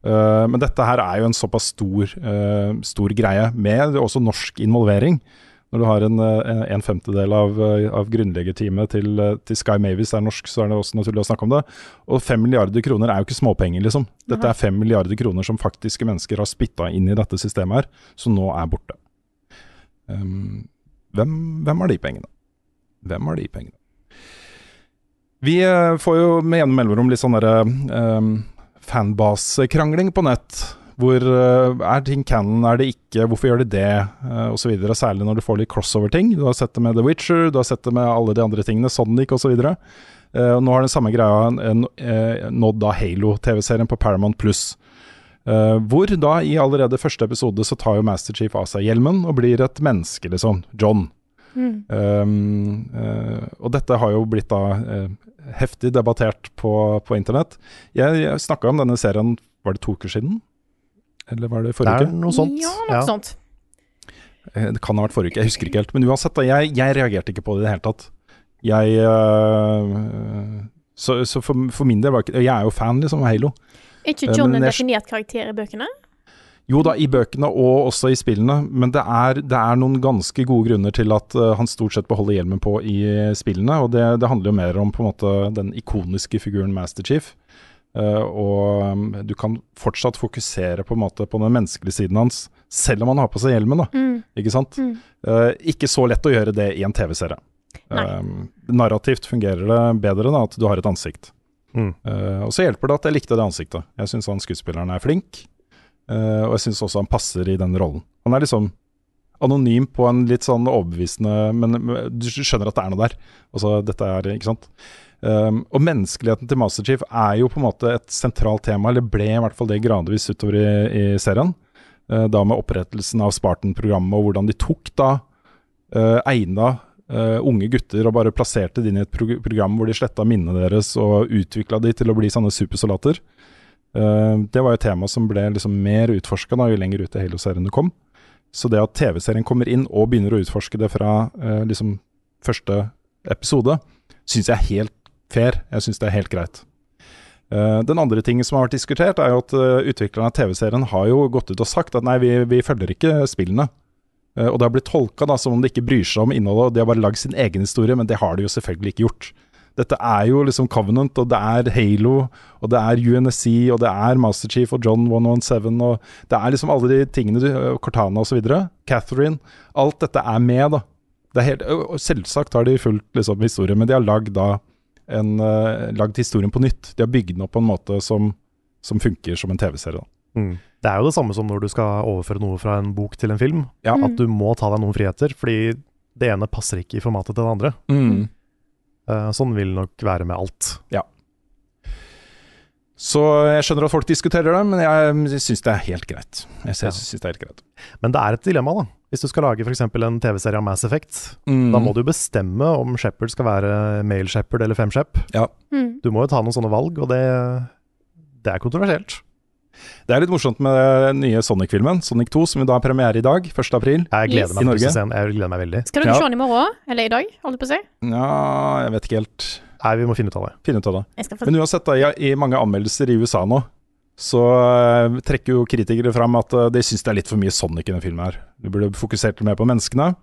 Uh, men dette her er jo en såpass stor, uh, stor greie, med også norsk involvering. Når du har en, eh, en femtedel av, av grunnleggerteamet til, til Sky Mavis er norsk, så er det også naturlig å snakke om det. Og fem milliarder kroner er jo ikke småpenger, liksom. Dette er fem milliarder kroner som faktiske mennesker har spytta inn i dette systemet her, som nå er borte. Um, hvem, hvem har de pengene? Hvem har de pengene? Vi eh, får jo med gjennom mellomrom litt sånn derre um, fanbase-krangling på nett. Hvor eh, er ting canon, er det ikke, hvorfor gjør de det, uh, osv. Særlig når du får litt crossover-ting. Du har sett det med The Witcher, du har sett det med alle de andre tingene, Sonic osv. Uh, nå har den samme greia nådd da Halo-TV-serien på Paramount Pluss. Uh, hvor da i allerede første episode så tar jo Master Chief av seg hjelmen og blir et menneske, liksom. John. Mm. Um, uh, og dette har jo blitt da uh, heftig debattert på, på internett. Jeg, jeg snakka om denne serien, var det to uker siden? Eller var det Det forrige er uke? noe sånt. Ja, noe sånt. Uh, Det kan ha vært forrige uke, jeg husker ikke helt. Men uansett, da, jeg, jeg reagerte ikke på det i det hele tatt. Jeg Så, så for, for min del var ikke Jeg er jo fan, liksom, av Halo. Er ikke John en definert karakter i bøkene? Jo da, i bøkene og også i spillene, men det er, det er noen ganske gode grunner til at uh, han stort sett beholder hjelmen på i spillene, og det, det handler jo mer om på en måte den ikoniske figuren Master Chief. Uh, og um, du kan fortsatt fokusere på en måte på den menneskelige siden hans, selv om han har på seg hjelmen, da. Mm. Ikke sant? Mm. Uh, ikke så lett å gjøre det i en TV-serie. Narrativt fungerer det bedre da, at du har et ansikt. Mm. Eh, og så hjelper det at jeg likte det ansiktet. Jeg syns han skuespilleren er flink, eh, og jeg syns også han passer i den rollen. Han er liksom anonym på en litt sånn overbevisende Men du skjønner at det er noe der. Altså, dette er, ikke sant? Um, og menneskeligheten til Master Chief er jo på en måte et sentralt tema, eller ble i hvert fall det gradvis utover i, i serien. Uh, da med opprettelsen av Spartan-programmet, og hvordan de tok da uh, egna Uh, unge gutter og bare plasserte dem inn i et prog program hvor de sletta minnene deres og utvikla de til å bli sånne supersoldater. Eh, det var et tema som ble liksom mer utforska jo lenger ut i Halo-serien du kom. Så det at TV-serien kommer inn og begynner å utforske det fra eh, liksom første episode, syns jeg er helt fair. Jeg syns det er helt greit. Uh, den andre tingen som har vært diskutert, er jo at uh, utviklerne av TV-serien har jo gått ut og sagt at nei, vi, vi følger ikke spillene. Uh, og det har blitt tolka som om de ikke bryr seg om innholdet, og de har bare lagd sin egen historie, men det har de jo selvfølgelig ikke gjort. Dette er jo liksom Covenant, og det er Halo, og det er UNSC, og det er Master Chief og John 117, og det er liksom alle de tingene, du, Cortana osv. Catherine. Alt dette er med, da. Det helt, og selvsagt har de fulgt liksom, historien, men de har lagd da en, uh, lagd historien på nytt. De har bygd den opp på en måte som, som funker som en TV-serie. Mm. Det er jo det samme som når du skal overføre noe fra en bok til en film. Ja. At du må ta deg noen friheter, fordi det ene passer ikke i formatet til det andre. Eh, sånn vil det nok være med alt. Ja. Så jeg skjønner at folk diskuterer det, men jeg syns det er helt greit. Jeg Ja. synes det er helt greit. Men det er et dilemma, da. Hvis du skal lage f.eks. en TV-serie av Mass Effect, da må du bestemme om Shepherd skal være male Shepherd eller femshep. Mm. Du må jo ta noen sånne valg, og det, det er kontroversielt. Det er litt morsomt med den nye Sonic-filmen, Sonic 2, som vi da har premiere i dag, 1. april. Jeg gleder Yes. meg I Norge? til å se den. Jeg gleder meg veldig. Skal dere Ja. se den i morgen? Eller i dag, holdt jeg på å si? Ja, jeg vet ikke helt. Nei, vi må finne ut av det. Finne ut av det. Få Men uansett, da, i, i mange anmeldelser i USA nå, så eh, trekker jo kritikere fram at eh, de syns det er litt for mye Sonic i denne filmen her. Du burde fokusert mer på menneskene.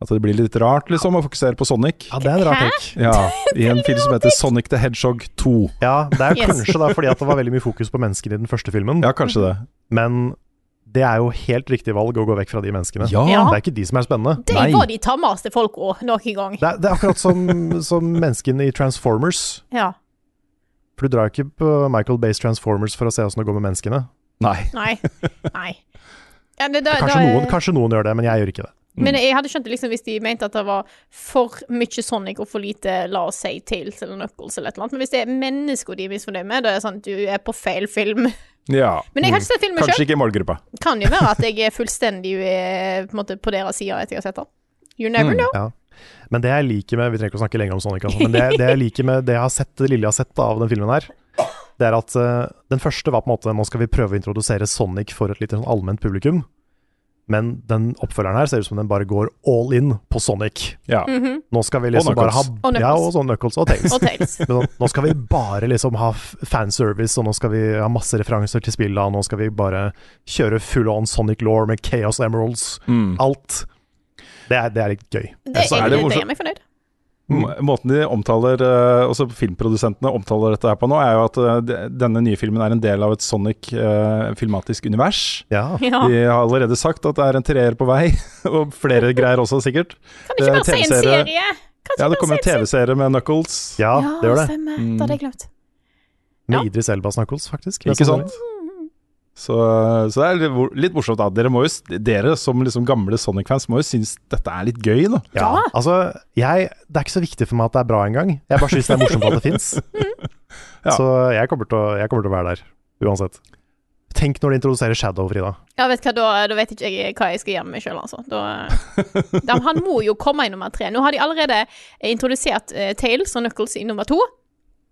At det blir litt rart, liksom, å fokusere på Sonic. Ja, det er en rar Hæ? Ja, I en film som heter Sonic the Hedgehog 2. Ja, det er Yes. kanskje da fordi at det var veldig mye fokus på menneskene i den første filmen, Ja, kanskje det. men det er jo helt riktig valg å gå vekk fra de menneskene. Ja. Ja. Det er ikke de som er spennende. Det Nei. var de tammeste folk òg, noen gang. Det er, det er akkurat som, som menneskene i Transformers. Ja. For du drar ikke på Michael Bays Transformers for å se åssen det går med menneskene. Nei. Nei. Nei. Ja, det, da, Kanskje, da, noen, kanskje noen gjør det, men jeg gjør ikke det. Men jeg hadde skjønt det liksom hvis de mente at det var for mye Sonic og for lite, la oss si, Tales eller Knuckles eller et eller annet. Men hvis det er mennesker de er misfornøyd med, da er det sånn at du er på feil film. Ja. Men jeg har ikke sett filmen Kanskje selv. ikke i målgruppa. Kan jo være at jeg er fullstendig eh, på, måte, på deres side etter jeg har sett den. You never Mm. know. Ja. Men det jeg liker med Vi trenger ikke å snakke lenger om Sonic, altså, men det, det jeg liker med det jeg har sett, det lille jeg har sett av den filmen her, det er at uh, den første var på en måte Nå skal vi prøve å introdusere Sonic for et litt sånn allment publikum. Men den oppfølgeren her ser ut som den bare går all in på Sonic. Ja. Mhm. Nå skal vi liksom bare ha. Og Ja, og sånn Knuckles og Tails. Og Tails. Men sånn, nå skal vi bare liksom ha fanservice, og nå skal vi ha masse referanser til spillet, og nå skal vi bare kjøre full on Sonic law med Chaos Emeralds. Mm. Alt. Det er, det er litt gøy. Det, så er er, det det, er meg fornøyd. M- Måten de omtaler, eh, også filmprodusentene omtaler dette her på nå, er jo at eh, denne nye filmen er en del av et Sonic-filmatisk univers. Ja. Ja. De har allerede sagt at det er en treer på vei, og flere greier også, sikkert. Kan du ikke Eh, bare se en TV-serie- Kanskje Ja, det kommer en TV-serie med Knuckles. Ja, det gjør det. stemmer. Mm. Det hadde jeg glemt. Med Ja. Idris Elba Knuckles, faktisk. Ikke sant? Så, så det er litt, litt morsomt. da Dere, må jo, dere som liksom gamle Sonic-fans må jo synes dette er litt gøy, da. Ja, Ja. altså, jeg, det er ikke så viktig for meg at det er bra engang. Jeg bare synes det er morsomt at det fins. Ja. Så jeg kommer, til å, jeg kommer til å være der, uansett. Tenk når de introduserer Shadow, Frida. Ja, vet hva, da, da vet ikke jeg hva jeg skal gjøre med meg sjøl, altså. Da, da, han må jo komme i nummer tre. Nå har de allerede introdusert uh, Tails og Knuckles i nummer to.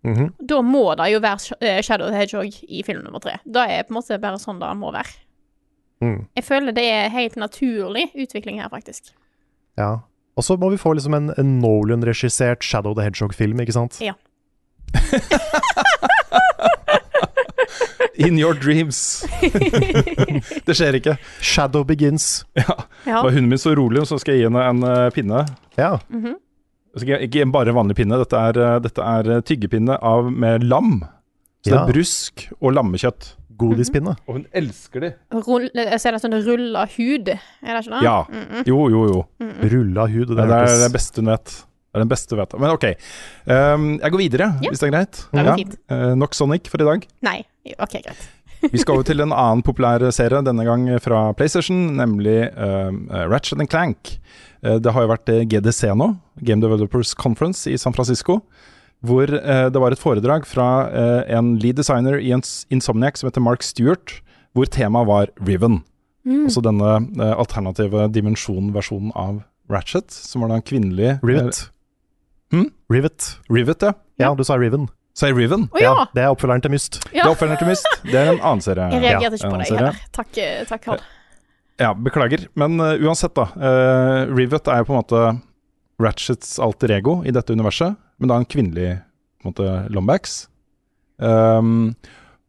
Mhm. Da må det jo være eh, Shadow the Hedgehog i film nummer tre. Da er på en måte bare sånn det må være. mm. Jeg føler det er helt naturlig utvikling her, faktisk. Ja. Og så må vi få liksom en, en Nolan-regissert Shadow the Hedgehog-film, ikke sant? Ja. In your dreams. det skjer ikke. Shadow Begins. Ja. Var hunden min så rolig, så skal jeg gi henne en eh, pinne. Ja. Så Ikke, ikke bare vanlig pinne, dette er, eh, dette er eh, tyggepinne av, med lam. Så det er brusk og lammekjøtt. Godispinne. Og hun elsker de. Rull, jeg ser det sånn rulla hud, er det ikke det? Ja. Jo, jo, jo. Rulla hud. Det, Det, er det beste hun vet. Det er den beste hun vet. Men ok. Um, jeg går videre, Ja. hvis det er greit. Det er fint. uh, nok Sonic for i dag. Nei. OK, greit. Vi skal over til en annen populær serie, denne gang fra PlayStation, nemlig uh, Ratchet and Clank. Eh, det har jo vært eh, GDC nå, Game Developers Conference i San Francisco. Hvor eh, det var et foredrag fra en lead designer i Insomniac som heter Mark Stewart, hvor temaet var Riven. Altså denne alternative dimensjonen versjonen av Ratchet, som var da en kvinnelig Rivet. Hmm? Rivet. Rivet, ja. Ja, du sa Riven. Sa jeg Riven. Å ja! Det er oppfølgeren til Myst. Det er oppfølgeren til Myst. Det er en annen serie. Jeg reagerte ikke på det, heller. Takk, takk Karl. Ja, beklager. Men uh, uansett, da. Uh, Rivet er jo på en måte Ratchets alter ego i dette universet, men da en kvinnelig på en måte, Lombax. Um,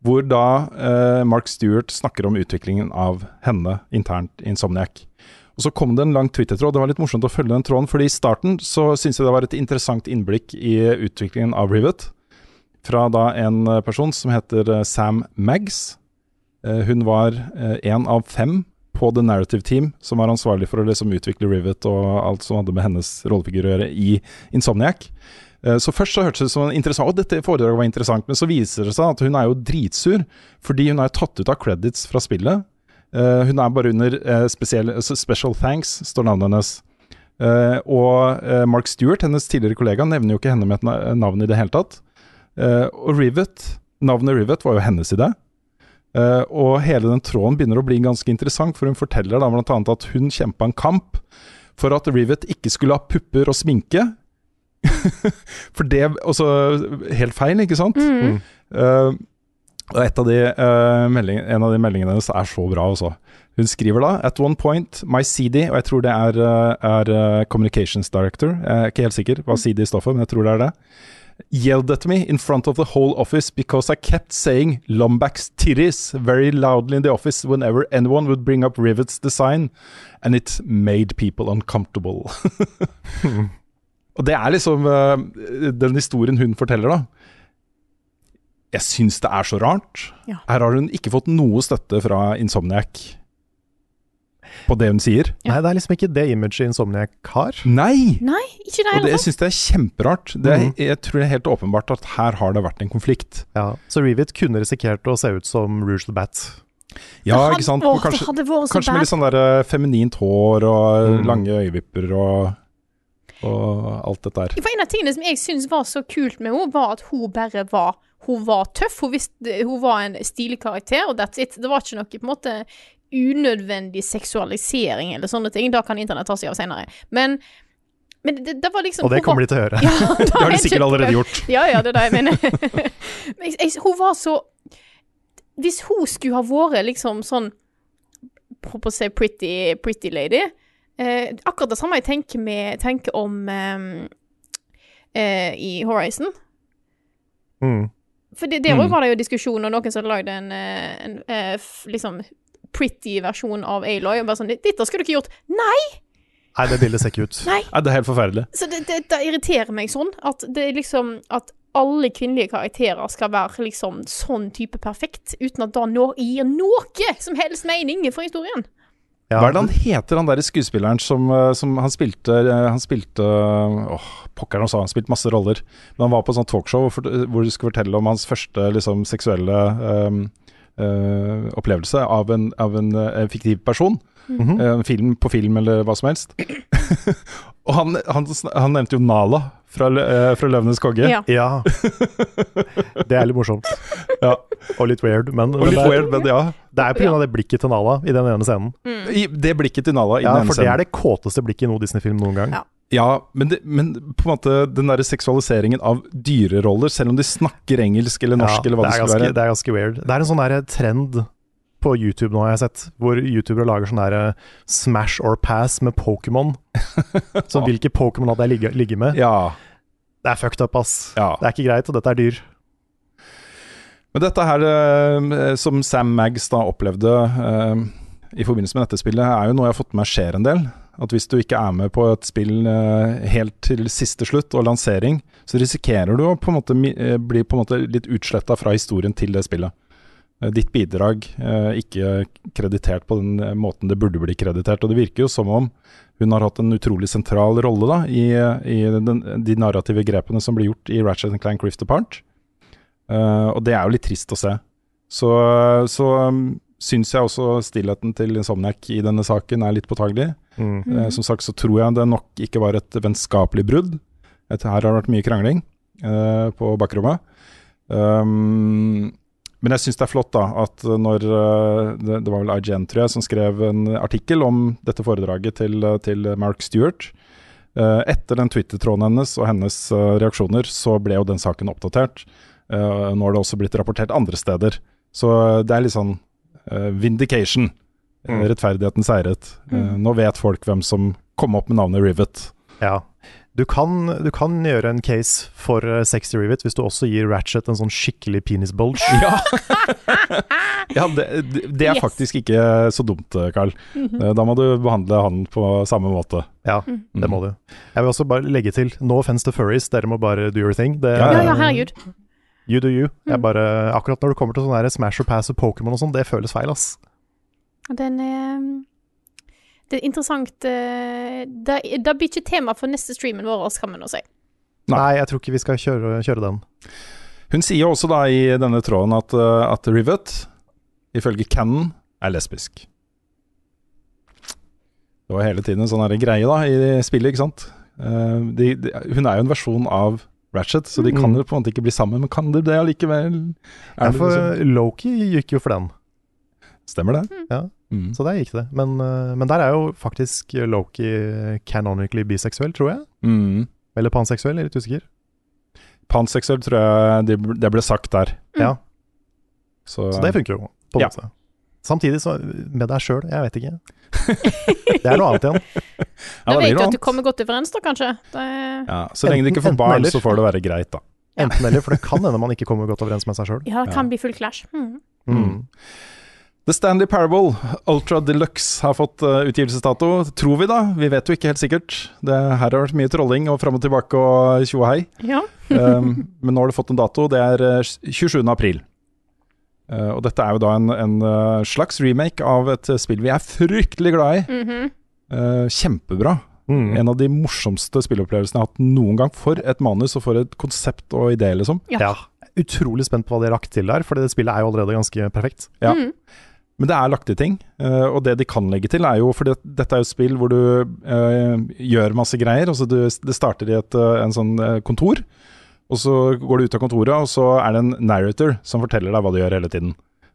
hvor da uh, Mark Stewart snakker om utviklingen av henne internt i Insomniac. Og Så kom det en lang Twitter-tråd. Det var litt morsomt å følge den tråden, fordi i starten så syntes jeg det var et interessant innblikk i utviklingen av Rivet. Fra da en person som heter Sam Maggs. Hun var én av fem på The Narrative Team som var ansvarlig for å liksom utvikle Rivet og alt som hadde med hennes rollefigur å gjøre i Insomniac. Eh, Så først så hørtes det som interessant, og dette foredraget var interessant, men så viser det seg at hun er jo dritsur, fordi hun er tatt ut av credits fra spillet. Eh, hun er bare under eh, spesiell, altså Special Thanks, står navnet hennes. Og Mark Stewart, hennes tidligere kollega, nevner jo ikke henne med et navn i det hele tatt. Og Rivet, navnet Rivet var jo hennes idé. Eh, og hele den tråden begynner å bli ganske interessant, for hun forteller da annet at hun kjempa en kamp for at Rivet ikke skulle ha pupper og sminke. for det også helt feil, ikke sant? Mm. Uh, og et av de, uh, melding, en av de meldingene hennes er så bra, altså. Hun skriver da At one point, my CD, og jeg tror det er, er Communications Director, jeg er ikke helt sikker hva CD står for, men jeg tror det er det. Yelled at me in front of the whole office because I kept saying Lombax titties very loudly in the office whenever anyone would bring up Rivet's design, and it made people uncomfortable. og det er liksom uh, den historien hun forteller, da. Jeg syns det er så rart. Ja. Her har hun ikke fått noe støtte fra Insomniac på det hun sier. Nei, det er liksom ikke det imaget Insomniac har. Nei! Nei, ikke det Og det, jeg syns det er kjemperart. Det er, Mhm. Jeg tror det er helt åpenbart at her har det vært en konflikt. Ja, Så Revit kunne risikert å se ut som Rouge the Bat. Ja, ikke sant? åh, det kanskje, hadde vært så kanskje med litt sånn der eh, feminint hår og Mm. lange øyevipper og, og alt dette her. For En av tingene som jeg syns var så kult med henne, var at hun bare var Hun var tøff. Hun, visste, hun var en stilig karakter, og that's it. Det var ikke noe på en måte unødvendig seksualisering eller sånne ting. Da kan internett ta seg av senere. Men, men det, det var liksom Og det kommer de til å høre. Ja, Det har de sikkert allerede gjort. Ja, ja, det er det jeg mener. Men jeg, hun var så Hvis hun skulle ha vært liksom sånn På å si pretty, pretty lady eh, Akkurat det samme jeg tenker, med, tenker om eh, eh, i Horizon. Mm. For det, der Mm. var det jo diskusjon, og noen som hadde lagd en, en, en eh, liksom pretty versjon av Aloy. Og bare sånn 'Dette skulle du ikke gjort!' Nei! Nei, det bildet ser ikke ut. Nei! Nei, det er helt forferdelig. Så det, det, det irriterer meg sånn. At det er liksom At alle kvinnelige karakterer skal være liksom sånn type perfekt, uten at det nå gir noe som helst mening for historien. Ja, Hva er det han heter, han der skuespilleren som, eh, som han spilte eh, Han spilte Åh, pokker han sa, han spilte masse roller. Men han var på et sånt talkshow hvor, du skulle fortelle om hans første liksom, seksuelle ehm, eh, opplevelse av en, av en uh, fiktiv person. Mm -hmm. uh, film på film eller hva som helst. Og han, han, han nevnte jo Nala fra, fra 'Løvenes konge'. Ja. Ja. Det er litt morsomt. Ja. Og litt weird, men, Og men litt det, er, weird, men ja. det er pga. det blikket til Nala i den ene scenen. I det blikket til Nala i Ja, den ene For det er det kåteste blikket i noen Disney-film noen gang. Ja. Ja, men, det, men på en måte den der seksualiseringen av dyreroller, selv om de snakker engelsk eller norsk Ja, eller hva det, skulle ganske, være. Det er ganske weird. Det er en sånn der trend på YouTube nå, har jeg sett, hvor youtubere lager sånn der eh, smash or pass med Pokémon. Som hvilke Pokémon hadde jeg ligget ligge med? Ja, Det er fucked up, ass. ja. Det er ikke greit, og dette er dyr. Men dette her eh, som Sam Maggs da opplevde eh, i forbindelse med dette spillet, er jo noe jeg har fått med meg skjer en del. At hvis du ikke er med på et spill eh, helt til siste slutt og lansering, så risikerer du å på en måte eh, bli på en måte litt utsletta fra historien til det spillet. Eh, Ditt bidrag ikke kreditert på den måten det burde bli kreditert. Og det virker jo som om hun har hatt en utrolig sentral rolle da, i, i den, de narrative grepene som blir gjort i Ratchet Clank Rift Apart. Og det er jo litt trist å se. Så, så um, syns jeg også stillheten til Insomniac i denne saken er litt påtagelig. Mm. Eh, som sagt så tror jeg det nok ikke var et vennskapelig brudd. Et, her har det vært mye krangling eh, på bakrommet. Um, men jeg syns det er flott da at når eh, det, det var vel IGN tror jeg, som skrev en artikkel om dette foredraget til, eh, til Mark Stewart. Eh, etter den Twitter-tråden hennes og hennes eh, reaksjoner, så ble jo den saken oppdatert. Eh, nå har det også blitt rapportert andre steder. Så det er litt sånn vindication. Eh, Mm. Rettferdigheten seiret. Eh, nå vet folk hvem som kom opp med navnet Rivet. Ja. Du kan, du kan gjøre en case for sexy 60 Rivet hvis du også gir Ratchet en sånn skikkelig penisbulge. Ja, ja det, det, er Yes. faktisk ikke så dumt, Carl. Carl. -hmm. Da må du behandle han på samme måte. Ja, det må du. Jeg vil også bare legge til no offense to furries, dere må bare do your thing. Det, Ja, Ja, ja, herregud. You do you. Jeg Mm. bare, akkurat når det kommer til sånn der Smash or Pass og Pokémon og sånn, det føles feil, ass. Den er Det er interessant Da Det, det blir ikke tema for neste streamen vår, kan vi nå si. Nei. Jeg tror ikke vi skal kjøre, kjøre den. Hun sier også da i denne tråden at, eh, at Rivet, ifølge Cannon, er lesbisk. Det var hele tiden en sånn greie da i spillet, ikke sant. Eh, de, de, hun er jo en versjon av Ratchet, så de kan Mm. jo på en måte ikke bli sammen, men kan de det allikevel? Ja, Er for liksom, Loki gikk jo for den, stemmer det? Ja. Mm. så der gikk det. Men, eh, men der er jo faktisk Loki canonically biseksuell, tror jeg. Mm. Eller panseksuell, jeg er litt usikker. Panseksuell tror jeg det, det ble sagt der. Ja, Så, Så det funker jo, på en Ja. måte. Samtidig så med deg sjøl, jeg vet ikke. Det er noe annet igjen. ja, Da vet du at du kommer godt overens, da, kanskje. Det, Ja, så lenge du ikke får barn, eller. så får det være greit, da. Enten eller, for det kan hende man ikke kommer godt overens med seg sjøl. ja, det kan bli full clash. Mm. Mm. The Stanley Parable Ultra Deluxe har fått uh, utgivelsesdato, tror vi da. Vi vet jo ikke helt sikkert. Det, her har vært mye trolling og fram og tilbake og tjo og hei. Ja. Um, men nå har det fått en dato. Det er uh, 27. april. Uh, og dette er jo da en, en uh, slags remake av et uh, spill vi er fryktelig glad i. Mhm. Uh, kjempebra. Mm. En av de morsomste spillopplevelsene jeg har hatt noen gang. For et manus og for et konsept og idé, liksom. Ja. Ja. Utrolig spent på hva de har lagt til der, for det spillet er jo allerede ganske perfekt. Ja. Mm. Men det er lagt til ting, eh, og det de kan legge til er jo For det, dette er jo et spill hvor du eh, gjør masse greier. Altså du, det starter i et eh, en sånn eh, kontor, og så går du ut av kontoret, og så er det en narrator som forteller deg hva du gjør hele tiden.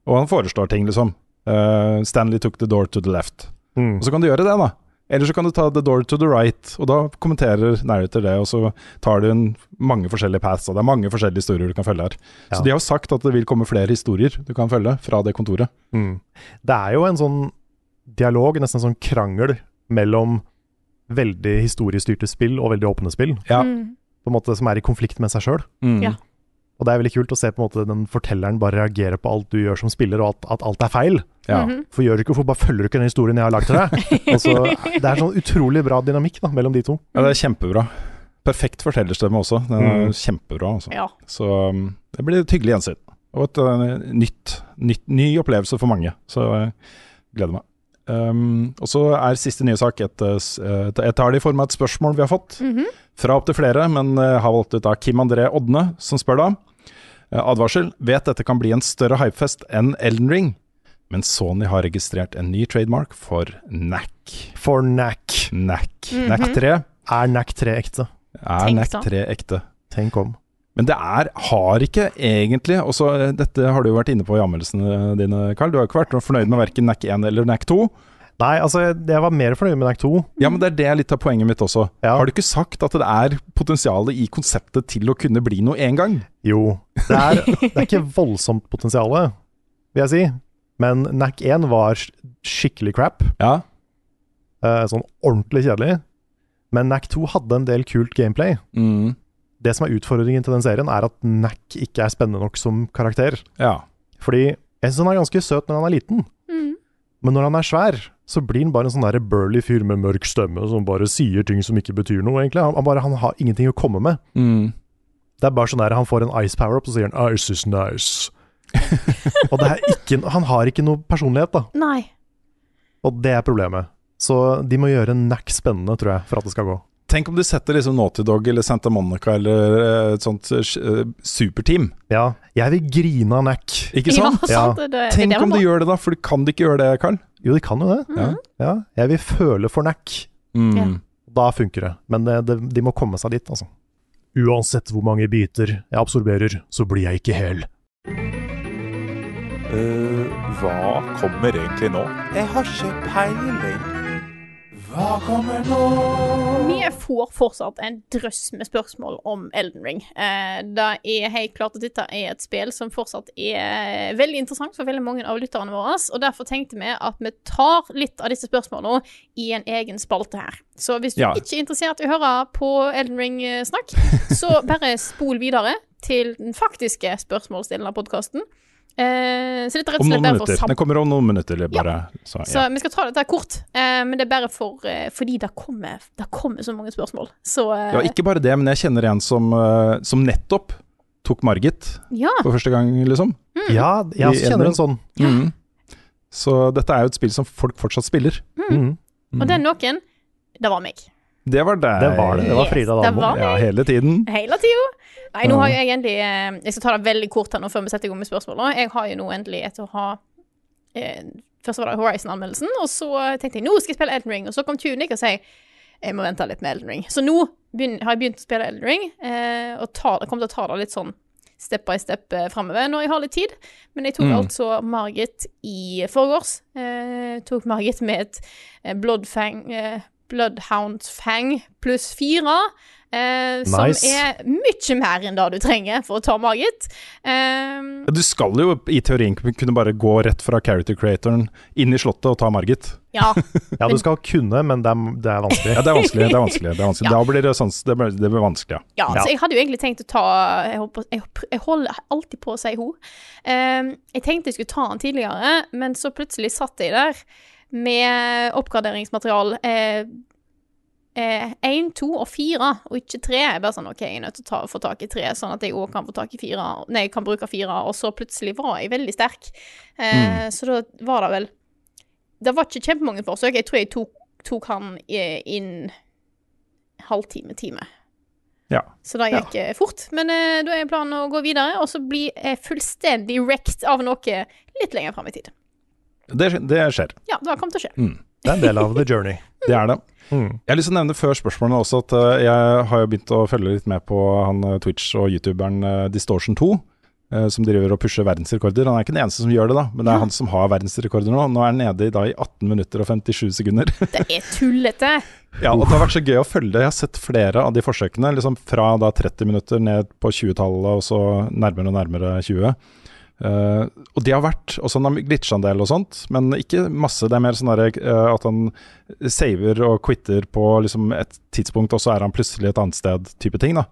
Og han foreslår ting, liksom. Uh, Stanley took the door to the left. Mm. Og så kan du gjøre det, da. Eller så kan du ta the door to the right, og da kommenterer narrator det, og så tar du en, mange forskjellige paths, og det er mange forskjellige historier du kan følge her. Ja. Så de har jo sagt at det vil komme flere historier du kan følge fra det kontoret. Mm. Det er jo en sånn dialog, nesten en sånn krangel, mellom veldig historiestyrte spill og veldig åpne spill, Ja. Mm. På en måte som er i konflikt med seg sjøl. Mm. Ja. Og det er veldig kult å se på en måte den fortelleren bare reagere på alt du gjør som spiller, og at, at alt er feil. Ja. Mhm. For gjør du ikke, hvorfor bare følger du ikke den historien jeg har lagd til deg? Og så, det er sånn utrolig bra dynamikk da, mellom de to. Ja, det er kjempebra. Perfekt fortellerstemme også. Den er Mm. kjempebra. Altså. Ja. Så um, det blir et hyggelig gjensyn. Og et uh, nytt, nytt, ny opplevelse for mange. Så uh, gleder meg. Um, og så er siste nye sak et, eh, eh, Jeg tar det i form av et spørsmål vi har fått. Mhm. Fra opptil flere, men eh, har valgt ut av Kim André Odne, som spør da. Eh, advarsel. Vet dette kan bli en større hypefest enn Elden Ring, men Sony har registrert en ny trademark for NAC. For NAC. NAC. Mhm. NAC 3 Er NAC 3 ekte? er Tenk NAC da. 3 ekte. Tenk om. Men det er, har ikke egentlig og så, eh, Dette har du jo vært inne på i anmeldelsene dine, Carl. Du har ikke vært fornøyd med verken NAC 1 eller NAC 2. Nei, altså, jeg, var mer fornøyd med NAC 2. Ja, men det er det litt av poenget mitt også. Ja. Har du ikke sagt at det er potensial i konseptet til å kunne bli noe en gang? Jo, det er, det er ikke voldsomt potensial, vil jeg si. Men NAC 1 var skikkelig crap. Ja. eh, sånn ordentlig kjedelig. Men NAC 2 hadde en del kult gameplay. Mm. Det som er utfordringen til den serien, er at NAC ikke er spennende nok som karakter. ja. Fordi jeg syns han er ganske søt når han er liten, Mm. men når han er svær, så blir han bare en sånn der burly fyr med mørk stemme som bare sier ting som ikke betyr noe, egentlig. Han, han, bare, han har ingenting å komme med. Mm. Det er bare sånn der han får en ice power-up, og så sier han 'ice is nice'. og det er ikke, han har ikke noe personlighet, da. Nei. Og det er problemet. Så de må gjøre Nack spennende, tror jeg, for at det skal gå. Tenk om de setter liksom Naughty Dog eller Santa Monica eller eh, et sånt eh, superteam. Ja, jeg vil grine av Nack. Ikke sant? Ja, sant. Tenk om de gjør det, da, for kan de ikke gjøre det, Karl? Jo, de kan jo det. Mm. Ja, jeg vil føle for Nack. Mm. Da funker det. Men det, det, de må komme seg dit, altså. Uansett hvor mange biter jeg absorberer, så blir jeg ikke hel. hva kommer egentlig nå? Jeg har ikke peiling. Hva kommer nå? Vi får fortsatt en drøss med spørsmål om Elden Ring. Eh, det er helt klart at dette er et spill som fortsatt er veldig interessant for veldig mange av lytterne våre. Og derfor tenkte vi at vi tar litt av disse spørsmålene i en egen spalte her. Så hvis du Ja. ikke er interessert i å høre på Elden Ring-snakk, så bare spol videre til den faktiske spørsmålsdelen av podkasten. Eh, så dette er rett og slett bare for sam Den kommer om noen minutter, eller bare. Så, så ja. vi skal ta dette kort, eh, men det er bare for, eh, fordi det kommer, det kommer så mange spørsmål. Så eh, ja, ikke bare det, men jeg kjenner en som, eh, som nettopp tok Margit ja. for første gang, liksom. Ja, jeg også kjenner en sånn. Mm. Så dette er jo et spill som folk fortsatt spiller. Mm. Og den noen, det var meg. Det var deg. Det var det. Det var Frida Det Dalmo. var Ja, hele tiden. Hele tida. Nei, nå har jeg endelig eh, Jeg skal ta det veldig kort her nå før vi setter i gang med spørsmålene. Jeg har jo nå endelig etter å ha eh, Først var det Horizon-anmeldelsen, og så tenkte jeg nå skal jeg spille Elden Ring, og så kom Tunic og sa jeg må vente litt med Elden Ring. Så nå begynner, har jeg begynt å spille Elden Ring, eh, og ta, jeg kommer til å ta det litt sånn step by step eh, framover når jeg har litt tid. Men jeg tok Mm. altså Margit i forgårs. Eh, tok Margit med et eh, Bloodfang eh, Bloodhound Fang pluss fire. Eh, Som er mye mer enn det du trenger for å ta Margit. Eh, Du skal jo i teorien kunne bare gå rett fra character creatoren inn i slottet og ta Margit. ja. Ja, du skal kunne, men det er, det er vanskelig. Ja, det er vanskelig. Det er vanskelig, det er vanskelig. Ja. Da blir det, sånn, det, blir, det blir vanskelig, ja. Ja, Ja. så jeg hadde jo egentlig tenkt å ta Jeg, håper, jeg, jeg holder alltid på å si ho. Eh, jeg tenkte jeg skulle ta den tidligere, men så plutselig satt jeg der med oppgraderingsmaterial én, to og fire, og ikke tre. Jeg er bare sånn OK, jeg er nødt til å ta, få tak i tre, sånn at jeg òg kan få tak i fire. Nei, jeg kan bruke fire, og så plutselig var jeg veldig sterk. Eh, Så da var det vel Det var ikke kjempemange forsøk. Jeg tror jeg tok, tok han inn halvtime, time. Ja. Så det gikk ja. fort. Men eh, da er planen å gå videre, og så bli eh, fullstendig wrecked av noe litt lenger fram i tid. Det, det skjer. Ja, det kommer til å skje. Det er en del av the journey. Det er det. Mm. Jeg har lyst til å nevne før spørsmålene også at eh, jeg har jo begynt å følge litt med på han eh, Twitch og youtuberen eh, Distortion 2. eh, Som driver og pusher verdensrekorder. Han er ikke den eneste som gjør det, da, men det er han som har verdensrekorder nå. Nå er han nede i, da, i 18 minutter og 57 sekunder. Det er tullete. Ja, og Det har vært så gøy å følge det. Jeg har sett flere av de forsøkene. liksom Fra da 30 minutter ned på 20-tallet, og så nærmere og nærmere 20. Eh, og det har vært også har en del og sånt, men ikke masse. Det er mer sånn eh, at han saver og quitter på liksom et tidspunkt, og så er han plutselig et annet sted, type ting. da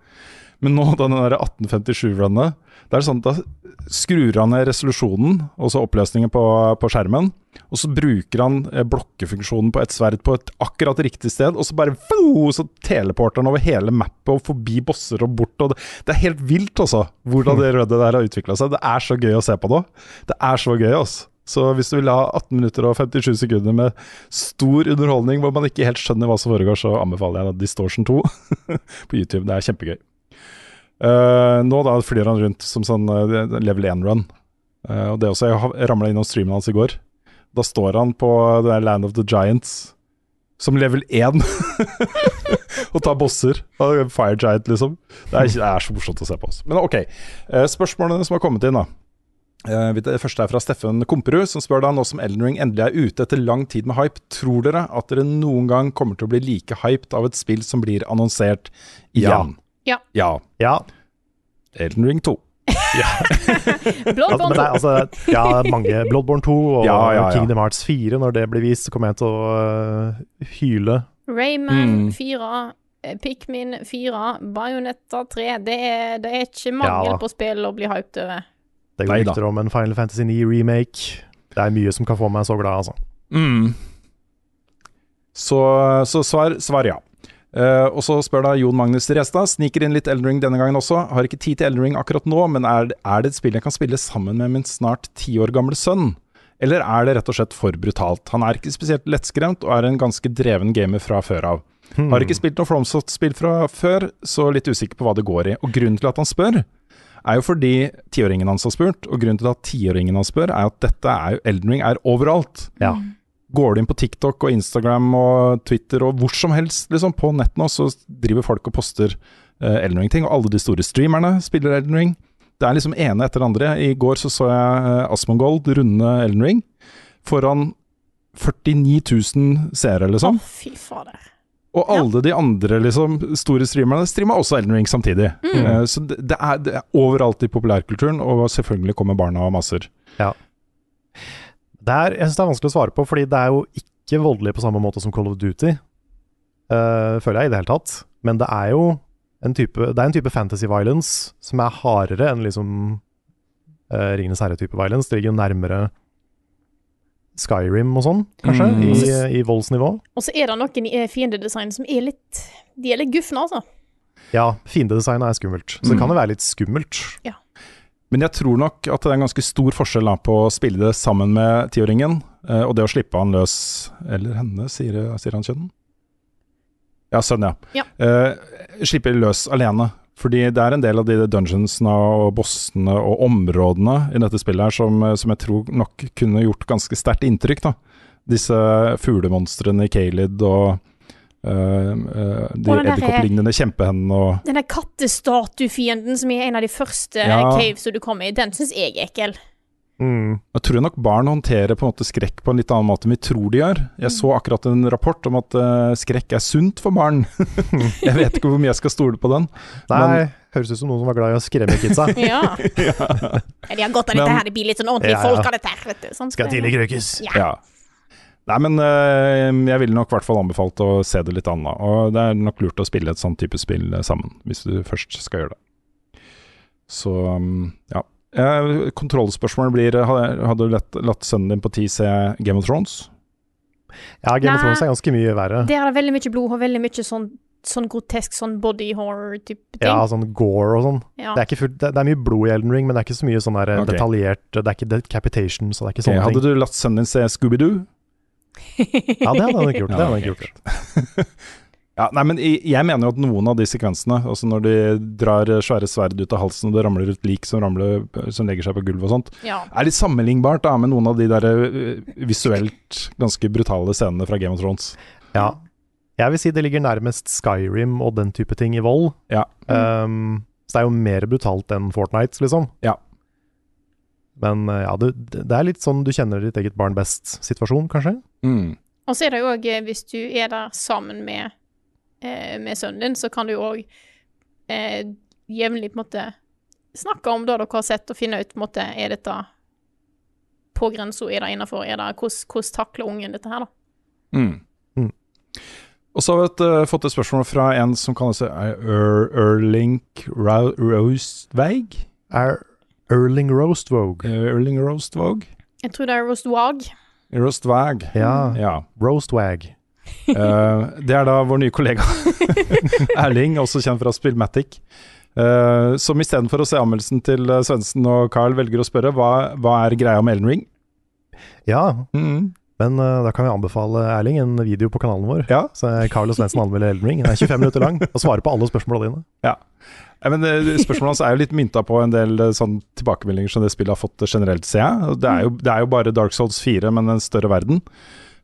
Men nå, den der 1857-runnet, det er sånn at da skrur han ned resolusjonen, og så oppløsningen på, på skjermen. Og så bruker han eh, blokkefunksjonen på et sverd på et akkurat riktig sted, og så bare fo, så teleporter han over hele mappet og forbi bosser og bort. Og det, det er helt vilt, altså, hvordan det røde der har utvikla seg. Det er så gøy å se på nå. Det er så gøy, altså. Så hvis du vil ha 18 minutter og 57 sekunder med stor underholdning hvor man ikke helt skjønner hva som foregår, så anbefaler jeg Distortion 2 på YouTube. Det er kjempegøy. Eh, nå da flyr han rundt som sånn uh, level 1-run. og det også, Jeg ramla innom streamen hans i går. Da står han på det Land of the Giants som level 1 og tar bosser. Fire Giant, liksom. Det er, det er så morsomt å se på. Også. Men ok, eh, spørsmålene som har kommet inn, da. Eh, Det første er fra Steffen Komperud, som spør da nå som Elden Ring endelig er ute etter lang tid med hype, tror dere at dere noen gang kommer til å bli like hyped av et spill som blir annonsert igjen? Ja. Ja. Ja. Elden Ring 2. Ja. Bloodborne men det 2. er, altså, ja, mange Bloodborne 2 og Ja, ja, ja. Kingdom Hearts 4, når det blir vist, så kommer jeg til å uh, hyle. Rayman Mm. 4, eh, Pikmin 4, Bayonetta 3. Det er, det er ikke mangel Ja. på spill å bli hyped over. Det går rykter om en Final Fantasy 9 remake. Det er mye som kan få meg så glad, altså. Mm. Så, så svar, svar ja. Eh, og så spør da Jon Magnus Restad, sniker inn litt Eldring denne gangen også. Har ikke tid til Eldring akkurat nå, men er, er det et spill jeg kan spille sammen med min snart ti år gamle sønn? Eller er det rett og slett for brutalt? Han er ikke spesielt lettskremt, og er en ganske dreven gamer fra før av. Hmm. Har ikke spilt noe FromSoft-spill fra før, så litt usikker på hva det går i. Og grunnen til at han spør, er jo fordi tiåringen hans har spurt, og grunnen til at tiåringen hans spør, er at dette er jo Elden Ring er overalt. Ja. Går du inn på TikTok og Instagram og Twitter og hvor som helst liksom, på nett nå, så driver folk og poster uh, Elden Ring-ting. Og alle de store streamerne spiller Elden Ring. Det er liksom ene etter andre. I går så, så jeg uh, Asmongold runde Elden Ring foran 49 000 seere, Å, liksom. fy fader. Og alle de andre liksom, store streamerne streama også Elden Ring samtidig. Mm. Uh, så det, det, er, det er overalt i populærkulturen, og selvfølgelig kommer barna og maser. Det er, jeg synes det er vanskelig å svare på, fordi det er jo ikke voldelig på samme måte som Call of Duty, uh, føler jeg i det hele tatt. Men det er jo en type, det er en type fantasy violence som er hardere enn liksom uh, Ringenes herre-type violence. Det ligger jo nærmere Skyrim og sånn, kanskje, Mm. i, i voldsnivå. Og så er det noen i eh, fiendedesign som er litt De er litt gufne, altså. Ja, fiendedesign er skummelt, så det Mm. kan jo være litt skummelt. Men jeg tror nok at det er en ganske stor forskjell da, på å spille det sammen med tiåringen, eh, og det å slippe han løs Eller henne, sier, sier han kjønnen? Ja, sønn, ja. Ja. Eh, slippe løs alene. Fordi det er en del av de dungeonsene og bossene og områdene i dette spillet her som, eh, som jeg tror nok kunne gjort ganske sterkt inntrykk. da. Disse fuglemonstrene i Kalid og eh, eh, de edderkopplignende kjempehendene og Den der kattestatufienden som er en av de første Ja. caves du kommer i, den syns jeg er ekkel. Mm. Jeg tror nok barn håndterer på en måte skrekk på en litt annen måte enn vi tror de gjør. Jeg så akkurat en rapport om at uh, skrekk er sunt for barn. jeg vet ikke hvor mye jeg skal stole på den. Nei, Men- høres ut som noen som var glad i å skremme kidsa. Ja. ja. De har godt av dette her, det blir litt sånn ordentlig Ja, ja. folk av dette her, vet du. Sånn Skal tidlig krøkes. Ja. Ja. Nei, men eh, jeg ville nok i hvert fall anbefalt å se det litt an. Og det er nok lurt å spille et sånn type spill eh, sammen, hvis du først skal gjøre det. Så um, ja. Eh, kontrollspørsmålet blir Hadde hadde du latt, latt sønnen din på ti se Game of Thrones? Ja, Game of Thrones er ganske mye verre. Det er veldig mye blod og veldig mye sånn, sånn grotesk sånn body horror-type ting. Ja, sånn gore og sånn. Ja. Det, er det, det er mye blod i Elden Ring, men det er ikke så mye sånn der Ok. detaljert Det er ikke decapitation, så det er ikke sånne hadde ting. du latt sønnen din se Scooby-Doo? Ja, det hadde han ikke gjort. Det hadde han ikke gjort. Ja, nei, men jeg mener jo at noen av de sekvensene, altså når de drar svære sverd ut av halsen og det ramler ut lik som, ramler, som legger seg på gulvet og sånt, ja. er litt sammenlignbart da med noen av de der øh, visuelt ganske brutale scenene fra Game of Thrones. Ja. Jeg vil si det ligger nærmest Skyrim og den type ting i vold. Ja. Um, så det er jo mer brutalt enn Fortnite, liksom. Ja. Men uh, ja, det, det er litt sånn du kjenner ditt eget barn best-situasjon, kanskje. Mm. Og så er det jo òg, hvis du er der sammen med, eh, med sønnen din, så kan du òg eh, jevnlig på en måte snakke om det dere har sett, og finne ut på en måte er dette på grensa, er det innafor, er det hvordan, hvordan takler ungen dette her, da? Mm. Mm. Og så har vi et, uh, fått et spørsmål fra en som kaller seg Erlink Ra- Er Erling Roastvogue. Erling Roastvogue. Jeg tror det er Roastwag. Roastwag. Ja. ja. Roastwag. uh, det er da vår nye kollega Erling, også kjent fra Spillmatic. Uh, som istedenfor å se anmeldelsen til Svendsen og Carl velger å spørre hva, hva er greia med Elden Ring? Ja, Mm. Men uh, da kan vi anbefale Erling en video på kanalen vår. Ja. Så Carlos Svendsen anmelder Elden Ring. Den er 25 minutter lang og svarer på alle spørsmåla dine. Ja. Ja, men Spørsmålene Spørsmålet hans er jo litt mynta på en del eh, sånn tilbakemeldinger som det spillet har fått eh, generelt, ser jeg. Det er, jo, det er jo bare Dark Souls 4, men en større verden.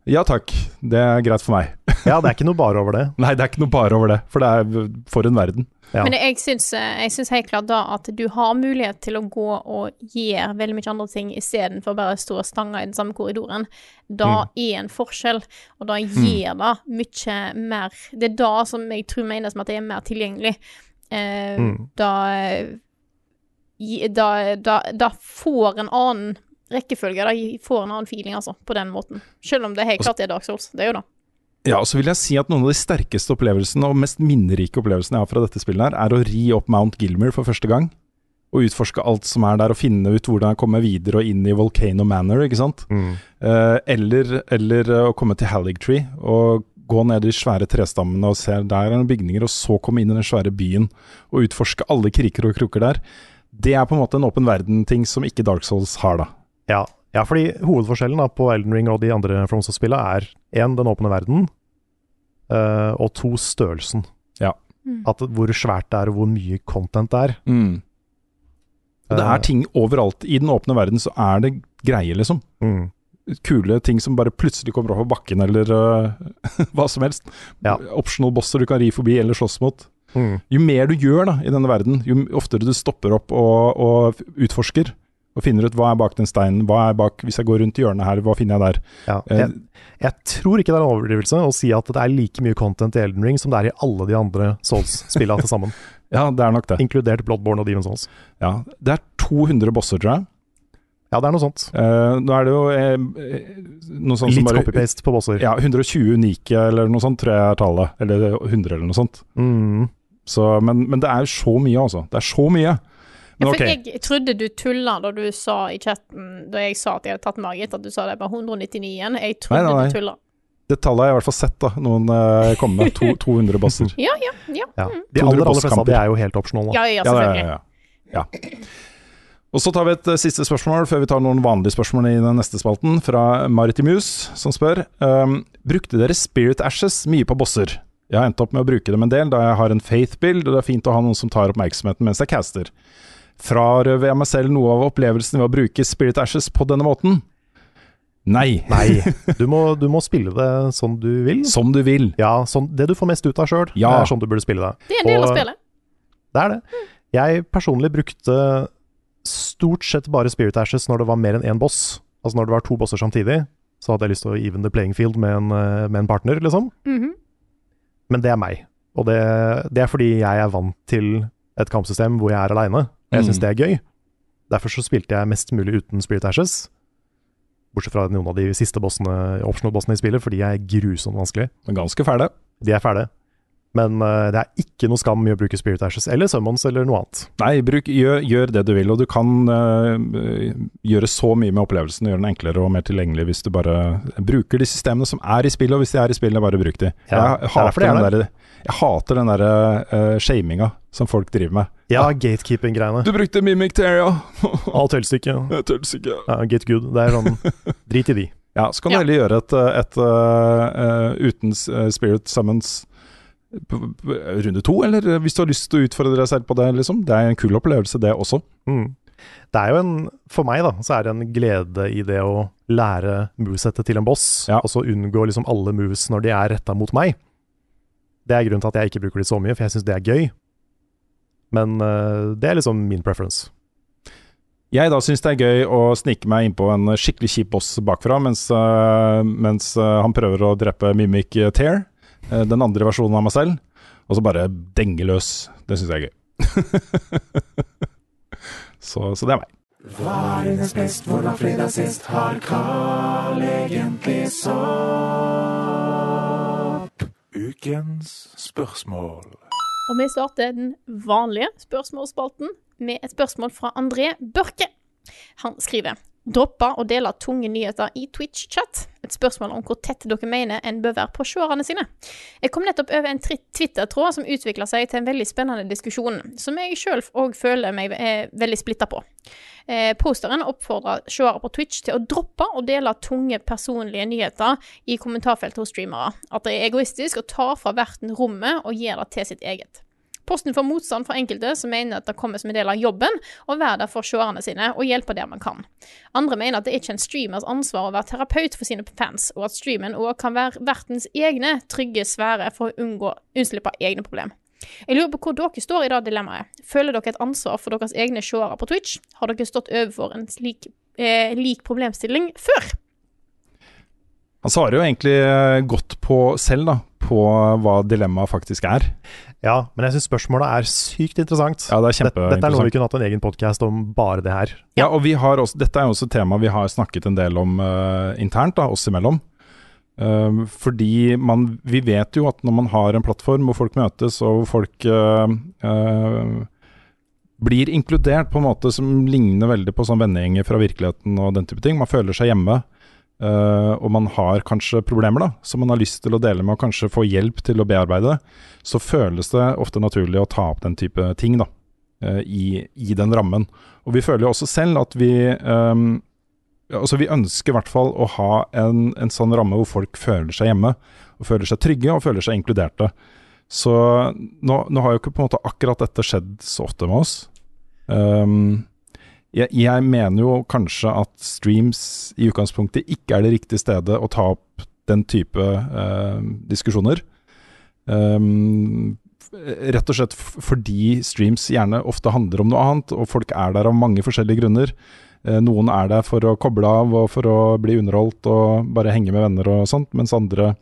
Ja takk, det er greit for meg. Ja, det er ikke noe bare over det. Nei, det er ikke noe bare over det, for det er for en verden. Ja. Men jeg syns, eh, jeg syns helt klart da at du har mulighet til å gå og gjøre veldig mye andre ting istedenfor bare å stå og stange i den samme korridoren. Da er en forskjell, og da gir det mye mer Det er da som jeg tror menes med at det er mer tilgjengelig. Eh, Mm. da, da, da Da får en annen rekkefølge, da får en annen feeling, altså, på den måten. Selv om det helt klart er Dark Souls. Det er jo det. Ja, og så vil jeg si at noen av de sterkeste opplevelsene og mest minnerike opplevelsene jeg har fra dette spillet, her, er å ri opp Mount Gilmer for første gang. Og utforske alt som er der, og finne ut hvordan jeg kommer videre og inn i Volcano Manor, ikke sant. Mm. Eh, eller, eller å komme til Halligtree og gå ned i de svære trestammene og se der er noen bygninger, og så komme inn i den svære byen og utforske alle kriker og kroker der. Det er på en måte en åpen verden-ting som ikke Dark Souls har, da. Ja. Ja, fordi hovedforskjellen da, på Elden Ring og de andre FromSoft-spillene er én, den åpne verden, uh, og to, størrelsen. Ja. Mm. At hvor svært det er, og hvor mye content det er. Og det Eh, er ting overalt. I den åpne verden så er det greier, liksom. Mm. Kule ting som bare plutselig kommer opp på bakken, eller uh, hva som helst. Ja. Optional bosser du kan ri forbi eller slåss mot. Mm. Jo mer du gjør da i denne verden, jo oftere du stopper opp og, og utforsker. Og finner ut hva er bak den steinen, hva er bak Hvis jeg går rundt hjørnet her, hva finner jeg der? Ja. Eh, Jeg, jeg tror ikke det er en overdrivelse å si at det er like mye content i Elden Ring som det er i alle de andre Souls-spillene til sammen. Ja, det er nok det. Inkludert Bloodborne og Demon's Souls. Ja, Det er 200 bosser, tror jeg. Ja, det er noe sånt. Uh, nå er det jo eh, noe sånt som Litt bare copy-paste på bosser. Ja, 120 unike eller noe sånt, tror jeg er tallet. Eller 100 eller noe sånt. Mm. Så, men, men det er jo så mye, altså. Det er så mye. Men Ja, ok. for jeg trodde du tulla da du sa i chatten Da jeg sa at jeg hadde tatt Margit, at du sa det var 199 igjen. Jeg trodde Nei, nei, nei. du tulla. Det tallet har jeg i hvert fall sett, da. Noen uh, komme med. To, 200 bosser. Ja, ja, ja. Ja. Mm. De 200 aller, aller fleste av de er jo helt optional. Da. Ja, ja, Ja, ja, selvfølgelig. ja, ja. ja. Og så tar vi et uh, siste spørsmål før vi tar noen vanlige spørsmål i den neste spalten, fra Maritimus, som spør um, Brukte dere Spirit Ashes mye på bosser? Jeg har endt opp med å bruke dem en del, da jeg har en faith-bild, og det er fint å ha noen som tar oppmerksomheten mens jeg caster. Frarøver jeg meg selv noe av opplevelsen ved å bruke Spirit Ashes på denne måten? Nei. Nei, du må, du må spille det som du vil. Som du vil. Ja, sånn, Det du får mest ut av sjøl, Ja. er sånn du burde spille det. Det er en del av spillet. Det er det. Jeg personlig brukte stort sett bare Spirit Ashes når det var mer enn én boss. Altså når det var to bosser samtidig, så hadde jeg lyst til å even the playing field med en, eh, med en partner, liksom. Mhm. Men det er meg. Og det, det er fordi jeg er vant til et kampsystem hvor jeg er aleine. Jeg syns Mm. det er gøy. Derfor så spilte jeg mest mulig uten Spirit Ashes. Bortsett fra noen av de siste bossene, optional-bossene i spillet, for de er grusomt vanskelig. Men ganske fæle. De er fæle. Men uh, det er ikke noe skam i å bruke Spirit Ashes eller Summons eller noe annet. Nei, bruk, gjør, gjør det du vil, og du kan uh, gjøre så mye med opplevelsen og gjøre den enklere og mer tilgjengelig hvis du bare bruker de systemene som er i spillet, og hvis de er i spillet, bare bruk de. Ja, jeg, det er hater er den der. Jeg hater den derre uh, shaminga som folk driver med. Ja, gatekeeping-greiene. Du brukte Mimic Tear, ja. Alt hølstykke. Ja, ikke. Ja, get good. Det er sånn Drit i de. Ja, så kan Ja. du heller gjøre et, øh, et uh, øh, uten øh, Spirit Summons runde to, eller hvis du har lyst til å utfordre deg selv på det, liksom. Det er en kul opplevelse, det også. Mm. Det er jo en For meg, da, så er det en glede i det å lære movesettet til en boss, Ja. og så unngå liksom alle moves når de er retta mot meg. Det er grunnen til at jeg ikke bruker det så mye, for jeg syns det er gøy. Men uh, det er liksom min preference. Jeg da syns det er gøy å snike meg innpå en skikkelig kjip boss bakfra, mens, uh, mens øh, han prøver å drepe Mimic Tear, uh, den andre versjonen av meg selv, og så bare denge løs. Det syns jeg er gøy. så, så det er meg. Hva er hennes best, hvordan fredag sist har Carl egentlig sopp? Ukens spørsmål. Og vi starter den vanlige spørsmålsspalten med et spørsmål fra André Børke. Han skriver Droppa å dele tunge nyheter i Twitch-chat. Et spørsmål om hvor tett dere mener en bør være på seerne sine. Jeg kom nettopp over en Twitter-tråd som utvikla seg til en veldig spennende diskusjon, som jeg sjøl òg føler meg er veldig splitta på. Eh, posteren oppfordrer seere på Twitch til å droppe å dele tunge personlige nyheter i kommentarfeltet hos streamere. At det er egoistisk å ta fra verten rommet og gi det til sitt eget. Posten får motstand fra enkelte som mener at det kommer som en del av jobben å være der for seerne sine og hjelpe der man kan. Andre mener at det er ikke en streamers ansvar å være terapeut for sine fans, og at streamen òg kan være vertens egne trygge sfære for å unngå unnslippe egne problem. Jeg lurer på hvor dere står i det dilemmaet. Føler dere et ansvar for deres egne seere på Twitch? Har dere stått overfor en slik eh, lik problemstilling før? Han svarer jo egentlig eh, godt på selv, da, på hva dilemmaet faktisk er. Ja, men jeg syns spørsmålet er sykt interessant. Ja, det er Dette, dette er noe vi kunne hatt en egen podkast om bare det her. Ja, og vi har også, dette er jo også et tema vi har snakket en del om uh, internt, da, oss imellom. Uh, fordi man, vi vet jo at når man har en plattform hvor folk møtes, og hvor folk uh, blir inkludert på en måte som ligner veldig på sånn vennegjenger fra virkeligheten og den type ting, man føler seg hjemme, eh, og man har kanskje problemer da, som man har lyst til å dele med og kanskje få hjelp til å bearbeide, så føles det ofte naturlig å ta opp den type ting da, uh, i, i den rammen. Og vi føler jo også selv at vi um, altså Vi ønsker i hvert fall å ha en, en sånn ramme hvor folk føler seg hjemme, og føler seg trygge og føler seg inkluderte. Så nå, nå har jo ikke på en måte akkurat dette skjedd så ofte med oss. Ehm, jeg, jeg mener jo kanskje at streams i utgangspunktet ikke er det riktige stedet å ta opp den type uh, diskusjoner. Um, rett og slett fordi streams gjerne ofte handler om noe annet, og folk er der av mange forskjellige grunner. Eh, Noen er der for å koble av og for å bli underholdt og bare henge med venner og sånt, mens andre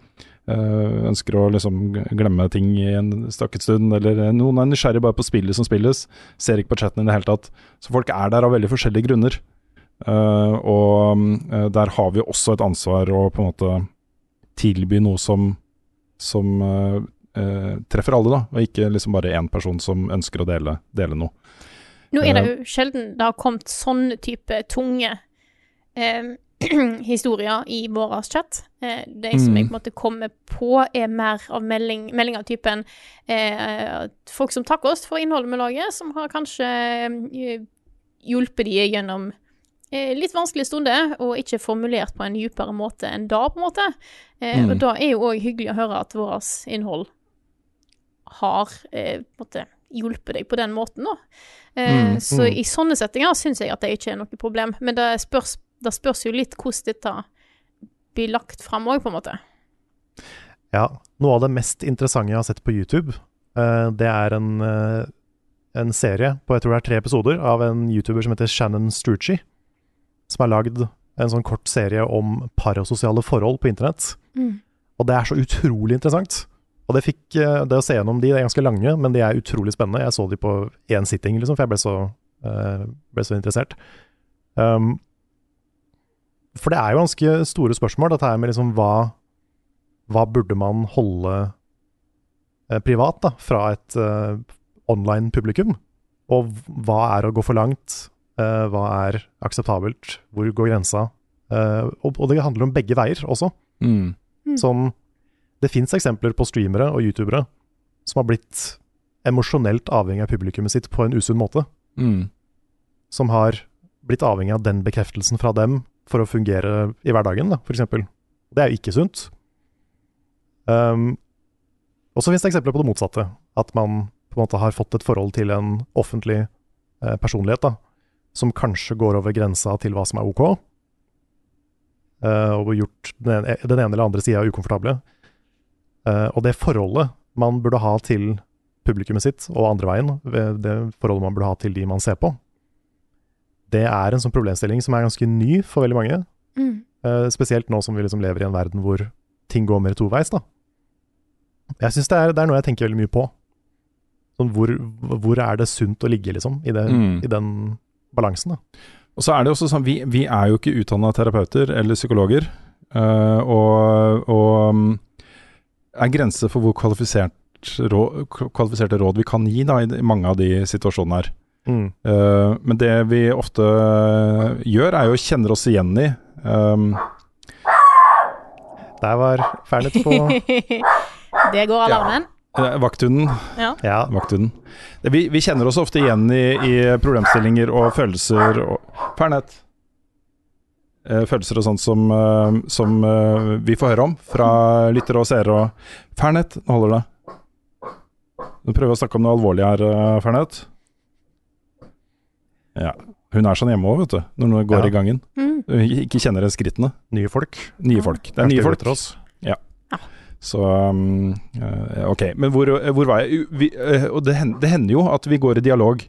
ønsker å liksom glemme ting i en stakket stund. Eller eh, noen er nysgjerrig bare på spillet som spilles, ser ikke på chatten i det hele tatt. Så folk er der av veldig forskjellige grunner. Uh, og uh, der har vi også et ansvar å på en måte tilby noe som, som uh, eh, treffer alle, da, og ikke liksom bare én person som ønsker å dele, dele noe. Nå er det jo sjelden det har kommet sånne type tunge eh, historier i vår chat. Eh, de som jeg på en måte kommer på, er mer av melding, meldinger av typen eh, folk som takker oss for innholdet vi lager, som har kanskje eh, hjulpet de gjennom eh, litt vanskelige stunder, og ikke formulert på en dypere måte enn da, på en måte. Eh, Mm. Og da er jo òg hyggelig å høre at vårt innhold har eh, på en måte hjulpet deg på den måten, da. Eh, Mm, Så i sånne settinger syns jeg at det ikke er noe problem. Men det spørs, det spørs jo litt hvordan dette blir lagt fram òg, på en måte. Ja, noe av det mest interessante jeg har sett på YouTube, eh, det er en, eh, en serie på jeg tror det er tre episoder av en YouTuber som heter Shannon Strucci, som har lagd en sånn kort serie om parasosiale forhold på internett. Og det er så utrolig interessant. Og det fikk eh, Det å se gjennom de, det er ganske lange, men de er utrolig spennende. Jeg så de på én sitting, liksom, for jeg ble så, ble så interessert. Um, for det er jo ganske store spørsmål, dette her med liksom hva hva burde man holde eh, privat da, fra et eh, online publikum? Og hva er å gå for langt? Eh, hva er akseptabelt? Hvor går grensa? Eh, og, og det handler om begge veier også. Mm. Sånn, det fins eksempler på streamere og youtubere som har blitt emosjonelt avhengig av publikummet sitt på en usunn måte. Mm. Som har blitt avhengig av den bekreftelsen fra dem for å fungere i hverdagen, da, f.eks. Det er jo ikke sunt. Um, og så finnes det eksempler på det motsatte. At man på en måte har fått et forhold til en offentlig eh, personlighet da, som kanskje går over grensa til hva som er ok, eh, og gjort den ene, ene eller andre sida ukomfortable. Eh, og det forholdet man burde ha til publikummet sitt, og andre veien, det forholdet man burde ha til de man ser på, det er en sånn problemstilling som er ganske ny for veldig mange. Eh, spesielt nå som vi liksom lever i en verden hvor ting går mer toveis, da. Jeg syns det, det er noe jeg tenker veldig mye på. Sånn hvor, hvor er det sunt å ligge, liksom, i, det, Mm. i den balansen, da. Og så er det også sånn, vi, vi er jo ikke utdanna terapeuter eller psykologer. uh, og, og mm, er grenser for hvor kvalifisert råd, kvalifiserte råd vi kan gi da, i mange av de situasjonene her. Mm. Eh, men det vi ofte gjør, er jo å kjenne oss igjen i um, Der var Fernet på Det går alarmen. Ja. Vakthunden. Ja. Ja, Vakthunden. Vi, vi kjenner oss ofte igjen i, i problemstillinger og følelser og Fernet. Eh, Følelser og sånt som, eh, som eh, vi får høre om fra lyttere og seere. og Fernet, nå holder det. Nå prøver å snakke om noe alvorlig her, eh, Fernet. Ja. Hun er sånn hjemme òg, vet du. Når hun går Ja. i gangen. Mm. Ikke kjenner skrittene. nye folk. Nye folk. Det er nye folk. Tross. Ja. ja. Så um, eh, Ok, men hvor, hvor var jeg? Vi, eh, og det, hender, det hender jo at vi går i dialog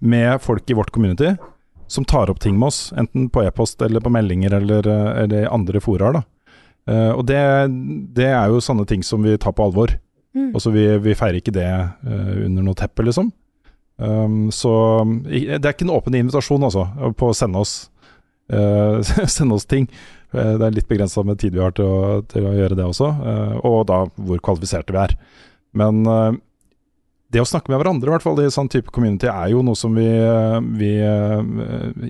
med folk i vårt community som tar opp ting med oss, enten på e-post eller på meldinger eller, eh, eller andre foraer. Eh, og det, det er jo sånne ting som vi tar på alvor. Mm. Altså vi, vi feirer ikke det uh, under noe teppe, liksom. Um, så det er ikke en åpen invitasjon, altså, på å sende oss, uh, sende oss ting. Eh, Det er litt begrensa med tid vi har til å, til å gjøre det også, uh, og da hvor kvalifiserte vi er. Men det å snakke med hverandre, i hvert fall i sånn type community, er jo noe som vi, vi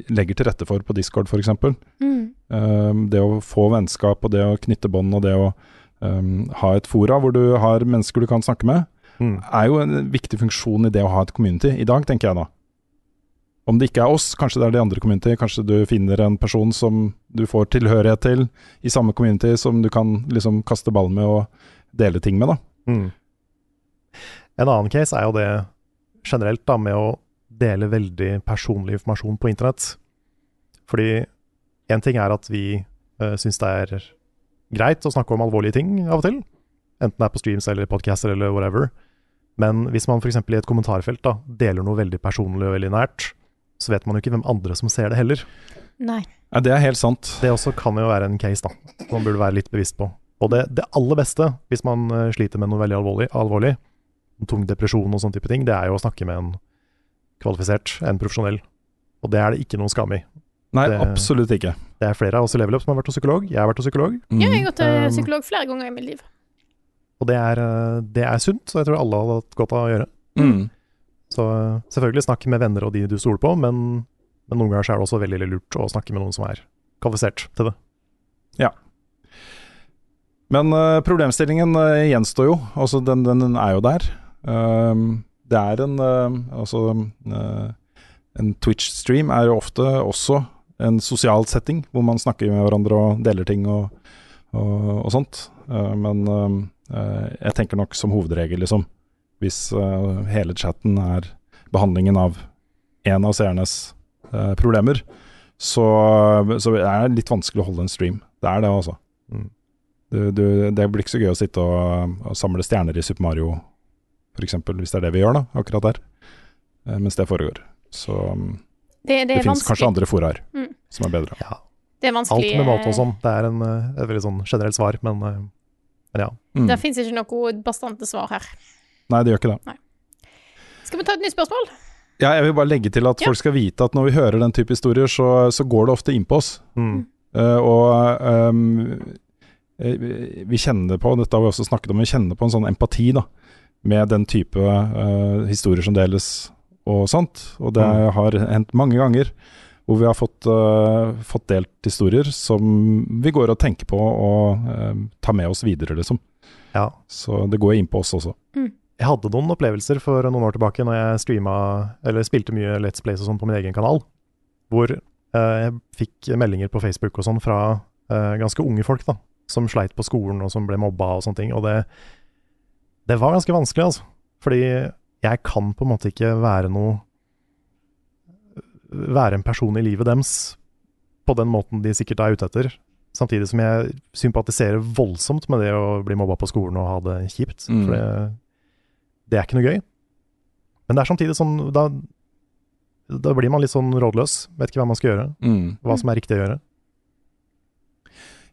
legger til rette for på Discord, f.eks. Mm. Um, det å få vennskap og det å knytte bånd og det å um, ha et fora hvor du har mennesker du kan snakke med, Mm. er jo en viktig funksjon i det å ha et community i dag, tenker jeg da. Om det ikke er oss, kanskje det er de andre community, kanskje du finner en person som du får tilhørighet til i samme community, som du kan liksom kaste ball med og dele ting med, da. Mm. En annen case er jo det generelt da med å dele veldig personlig informasjon på internett. Fordi én ting er at vi uh, syns det er greit å snakke om alvorlige ting av og til, enten det er på streams eller podcaster eller whatever. Men hvis man f.eks. i et kommentarfelt da, deler noe veldig personlig og veldig nært, så vet man jo ikke hvem andre som ser det heller. Nei. Ja, det er helt sant. Det også kan jo være en case da, man burde være litt bevisst på. Og det, det aller beste, hvis man eh, sliter med noe veldig alvorlig, alvorlig, tung depresjon og sånne type ting, det er jo å snakke med en kvalifisert, en profesjonell. Og det er det ikke noen skam i. Nei, Det- absolutt ikke. Det er flere av oss i Level Up som har vært hos psykolog. Jeg har vært hos psykolog. Mm. Ja, jeg har gått til Um, psykolog flere ganger i mitt liv. Og det er, eh, det er sunt, så jeg tror alle hadde hatt godt av å gjøre. Mm. Så eh, selvfølgelig snakk med venner og de du stoler på, men, men noen ganger er det også veldig lurt å snakke med noen som er kvalifisert til det. Ja. Men uh, problemstillingen uh, gjenstår jo. Altså, den, den, den er jo der. Um, det er en Altså En Twitch-stream er jo ofte også en sosial setting, hvor man snakker med hverandre og deler ting og, og, og sånt. Men eh, jeg tenker nok som hovedregel, liksom. Hvis eh, hele chatten er behandlingen av en av seernes eh, problemer, så, så er det litt vanskelig å holde en stream. Det er det, altså. Mm. Det blir ikke så gøy å sitte og, og samle stjerner i Super Mario, f.eks., hvis det er det vi gjør da, akkurat der, eh, mens det foregår. Så um, Det, det det, finnes kanskje andre foraer Mm. som er bedre. Ja, Det er alt med mat og eh, sånn. Det er en, eh, et veldig sånn generelt svar, men, eh, men ja. Mm. Det fins ikke noe bastante svar her. Nei, det gjør ikke det. Skal vi ta et nytt spørsmål? Ja, jeg vil bare legge til at Ja. folk skal vite at når vi hører den type historier, så, så går det ofte inn på oss. Mm. Uh, og vi- vi kjenner på, dette har vi også snakket om, vi kjenner på en sånn empati da, med den type uh, historier som deles og sånt. Og det Mm. har hendt mange ganger hvor vi har fått, uh, fått delt historier som vi går og tenker på og uh, tar med oss videre, liksom. ja. Så det går inn på oss også. Jeg hadde noen opplevelser for noen år tilbake når jeg streama, eller spilte mye Let's Play og sånn på min egen kanal, hvor uh, jeg fikk meldinger på Facebook og sånn fra ganske unge folk da, som sleit på skolen og som ble mobba og sånne ting. Og det, det var ganske vanskelig, altså. Fordi jeg kan på en måte ikke være noe Være en person i livet deres på den måten de sikkert er ute etter. Samtidig som jeg sympatiserer voldsomt med det å bli mobba på skolen og ha det kjipt. Mm. For det, det er ikke noe gøy. Men det er samtidig sånn da, da blir man litt sånn rådløs. Vet ikke hva man skal gjøre. Mm. Hva som er riktig å gjøre.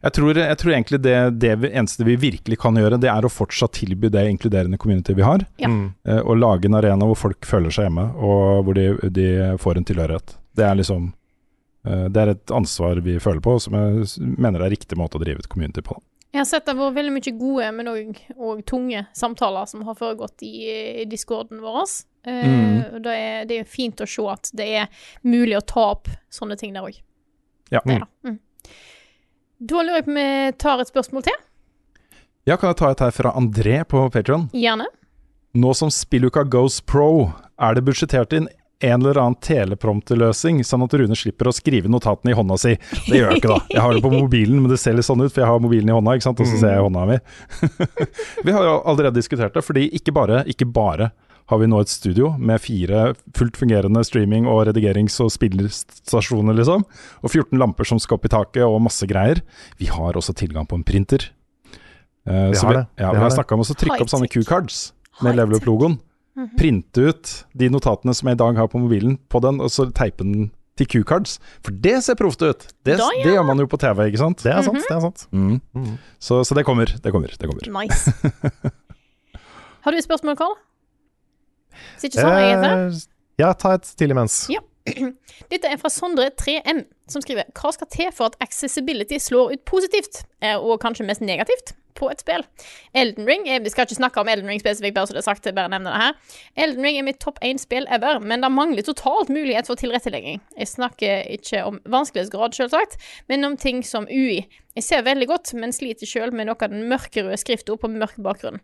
Jeg tror, jeg tror egentlig det, det vi, eneste vi virkelig kan gjøre, det er å fortsatt tilby det inkluderende community vi har. Ja. Eh, og lage en arena hvor folk føler seg hjemme, og hvor de, de får en tilhørighet. Det er liksom uh, Det er et ansvar vi føler på, som jeg mener er riktig måte å drive et community på. Jeg har sett det har vært veldig mye gode, men òg tunge samtaler som har foregått i, i discorden vår. Uh, Mm. og det, er, det er fint å se at det er mulig å ta opp sånne ting der òg. Ja. Det er det. Mm. Da lurer jeg på om vi tar et spørsmål til. Ja, kan jeg ta et her fra André på Patreon? Gjerne. Nå som spilluka goes pro, er det budsjettert inn en eller annen teleprompterløsning, sånn at Rune slipper å skrive notatene i hånda si. Det gjør jeg ikke, da. Jeg har det på mobilen, men det ser litt sånn ut, for jeg har mobilen i hånda, ikke sant, og så ser jeg hånda mi. vi har jo allerede diskutert det, fordi ikke bare, ikke bare har vi nå et studio med fire fullt fungerende streaming- og redigerings- og spillerstasjoner, liksom. Og 14 lamper som skal opp i taket, og masse greier. Vi har også tilgang på en printer. Uh, Vi har vi, det. ja, Vi har har snakka om å trykke opp sånne Q-cards med level Up-logoen. up-logoen. Printe ut de notatene som jeg i dag har på mobilen, på den, og så teipe den til Q-cards. For det ser proft ut! Det, Da, ja. det gjør man jo på TV, ikke sant? Det er sant. det er sant. Mm. Mhm. Så, så det kommer, det kommer. det kommer. Nice. Har du et spørsmål, Karl? Hvis ikke sånn. Eh, ja, ta et til imens. Ja. Dette er fra Sondre 3M, som skriver Hva skal til for at accessibility slår ut positivt, eh, og kanskje mest negativt, på et spill? Elden Ring er, Vi skal ikke snakke om Elden Ring spesifikt, bare så det er sagt, bare nevner det her. Elden Ring er mitt topp én-spill ever, men det mangler totalt mulighet for tilrettelegging. Jeg snakker ikke om vanskelighetsgrad, selvsagt, men om ting som UI. Jeg ser veldig godt, men sliter sjøl med noe av den mørkerøde skrifta på mørk bakgrunn.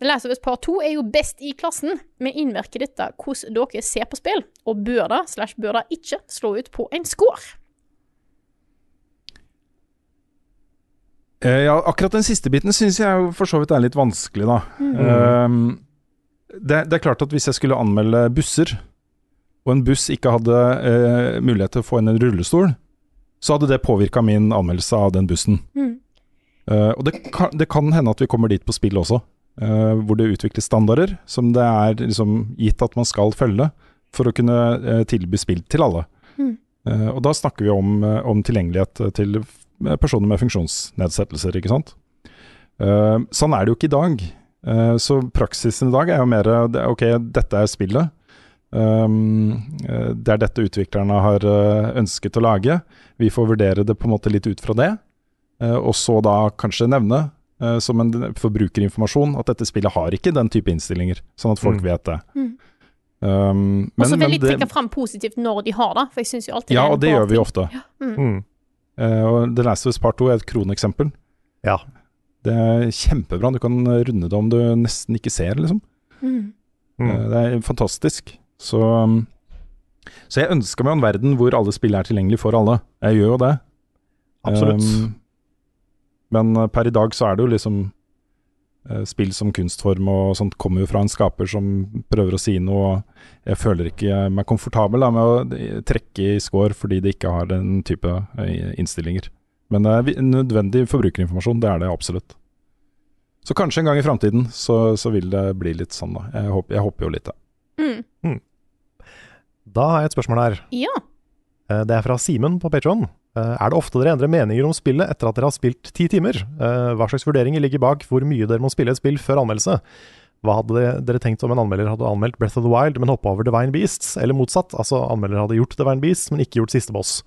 The Last of Us Part 2 er jo best i klassen, men innvirker dette hvordan dere ser på spill? Og bør det, slash bør det ikke, slå ut på en score? Ja, akkurat den siste biten syns jeg for så vidt er litt vanskelig, da. Ehm, det, det er klart at hvis jeg skulle anmelde busser, og en buss ikke hadde uh, mulighet til å få inn en rullestol, så hadde det påvirka min anmeldelse av den bussen. Mm. Uh, og det kan, det kan hende at vi kommer dit på spill også, uh, hvor det utvikles standarder som det er liksom gitt at man skal følge for å kunne eh, tilby spill til alle. Mm. Eh, og da snakker vi om, eh, om tilgjengelighet til personer med funksjonsnedsettelser, ikke sant. Uh, sånn er det jo ikke i dag. Uh, så praksisen i dag er jo mer Ok, dette er spillet. Um, det er dette utviklerne har eh, ønsket å lage. Vi får vurdere det på en måte litt ut fra det. uh, og så da kanskje nevne uh, som en forbrukerinformasjon at dette spillet har ikke den type innstillinger, sånn at folk Mm. vet det. Mm. Um, Og så men- vil de trekke fram positivt når de har det, for jeg syns jo alltid Ja, er en og det gjør vi ofte. Mm. Mm. Eh, og The Last of Us Part 2 er et kroneksempel. Ja. Det er kjempebra. Du kan runde det om du nesten ikke ser, liksom. Mm. Eh, Det er fantastisk. Så, um, så jeg ønsker meg en verden hvor alle spill er tilgjengelig for alle. Jeg gjør jo det. Absolutt. Um, men eh, per i dag så er det jo liksom Spill som kunstform og sånt kommer jo fra en skaper som prøver å si noe. Jeg føler ikke meg komfortabel da, med å eh, trekke i score fordi det ikke har den type eh, innstillinger. Men det er nødvendig forbrukerinformasjon, det er det absolutt. Så kanskje en gang i framtiden så, så vil det bli litt sånn, da. Jeg håper, jeg håper jo litt det. Mm. Da har jeg et spørsmål her. Ja. Eh, Det er fra Simen på Patreon. Eh, Er det ofte dere endrer meninger om spillet etter at dere har spilt ti timer? Eh, Hva slags vurderinger ligger bak hvor mye dere må spille et spill før anmeldelse? Hva hadde dere- tenkt om en anmelder hadde anmeldt Breath of the Wild, men hoppa over Divine Beasts? Eller motsatt, altså anmelder hadde gjort Divine Beasts, men ikke gjort siste boss?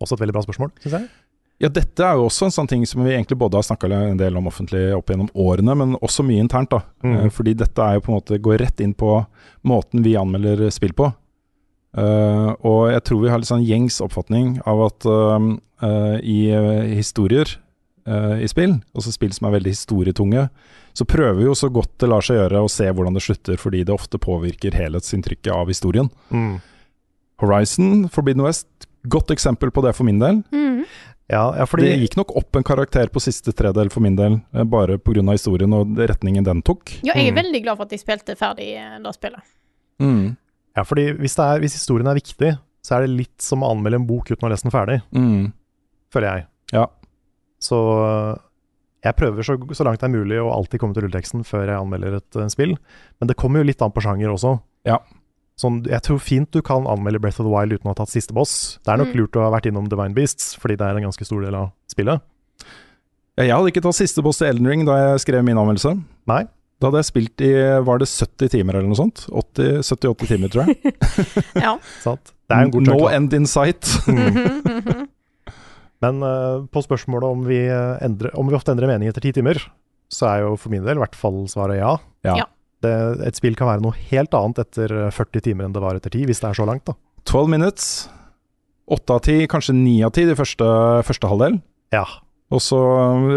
Også et veldig bra spørsmål, syns jeg. Ja, dette er jo også en sånn ting som vi egentlig både har snakka en del om offentlig opp gjennom årene, men også mye internt. da. Mm. Eh, Fordi dette er jo på en måte går rett inn på måten vi anmelder spill på. Eh, og jeg tror vi har litt sånn gjengs oppfatning av at uh, uh, i historier eh, i spill, altså spill som er veldig historietunge, så prøver vi jo så godt det lar seg gjøre å se hvordan det slutter, fordi det ofte påvirker helhetsinntrykket av historien. Mm. Horizon, Forbidden West, godt eksempel på det for min del. Mm. Ja, ja, fordi Det gikk nok opp en karakter på siste tredel for min del, bare pga. historien og retningen den tok. ja, jeg er Mm. veldig glad for at jeg spilte ferdig det spillet. Mm. Ja, fordi hvis, det er, hvis historien er viktig, så er det litt som å anmelde en bok uten å ha lest den ferdig, Mm. føler jeg. Ja. Så jeg prøver så, så langt det er mulig å alltid komme til rulleteksten før jeg anmelder et uh, spill, men det kommer jo litt an på sjanger også. Ja. Sånn, jeg tror fint du kan anmelde Breath of the Wild uten å ha tatt siste boss. Det er nok Mm. lurt å ha vært innom Divine Beasts, fordi det er en ganske stor del av spillet. Ja, Jeg hadde ikke tatt siste boss til Elden Ring da jeg skrev min anmeldelse. Nei. Da hadde jeg spilt i var det 70 timer eller noe sånt? 70-80 timer, tror jeg. Ja. Satt. Det er en god no track, end in sight. Mhm, mhm. Men uh, på spørsmålet om vi, eh, endrer, om vi ofte endrer mening etter ti timer, så er jo for min del i hvert fall svaret ja. Ja. Ja. Det, et spill kan være noe helt annet etter eh, 40 timer enn det var etter 10, hvis det er så langt, da. 12 minutes. 8 av 10, kanskje 9 av 10 i første, første halvdel. Ja. Og så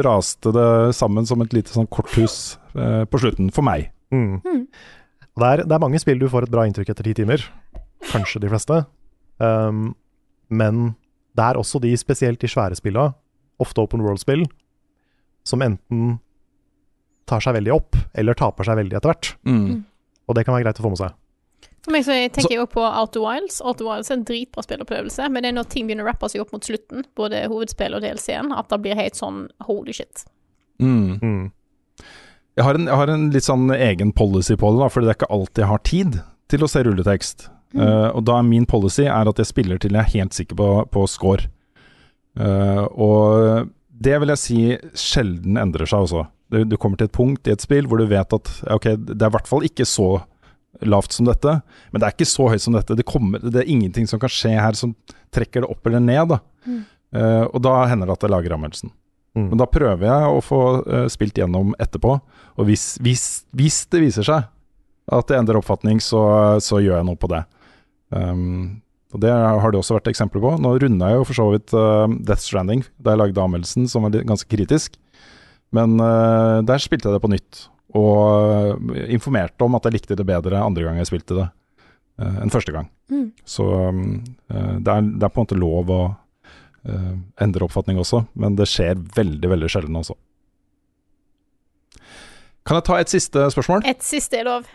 raste det sammen som et lite sånn korthus eh, på slutten, for meg. Mm. Mm. Det, er, det er mange spill du får et bra inntrykk etter ti timer. Kanskje de fleste. Um, men det er også de, spesielt de svære spilla, ofte open world-spill, som enten tar seg veldig opp, eller taper seg veldig etter hvert. Mm. Og det kan være greit å få med seg. For meg så tenker jeg også på Outer Wilds. Outer Wilds er en dritbra spillopplevelse, men det er når ting begynner å rappe seg opp mot slutten, både hovedspill og DLC-en, at det blir helt sånn holy shit. Mm. Mm. Jeg, har en, jeg har en litt sånn egen policy på det, da, fordi det er ikke alltid jeg har tid til å se rulletekst. Eh, og da er min policy er at jeg spiller til jeg er helt sikker på, på score. Uh, og det vil jeg si sjelden endrer seg også. Du, du kommer til et punkt i et spill hvor du vet at ok, det er i hvert fall ikke så lavt som dette, men det er ikke så høyt som dette. Det, kommer, det er ingenting som kan skje her som trekker det opp eller ned. Da. Eh, og da hender det at jeg lager anmeldelsen. Mm. Men da prøver jeg å få uh, spilt gjennom etterpå, og hvis, hvis, hvis det viser seg at det endrer oppfatning, så, så gjør jeg noe på det. Um, og Det har det også vært eksempler på. Nå runda jeg jo for så vidt uh, Death Stranding da jeg lagde anmeldelsen, som var ganske kritisk. Men uh, der spilte jeg det på nytt, og informerte om at jeg likte det bedre andre gang jeg spilte det enn første gang. Mm. Så um, det, er, det er på en måte lov å uh, endrer oppfatning også, men det skjer veldig, veldig sjelden også. Kan jeg ta et siste spørsmål? Et siste er lov.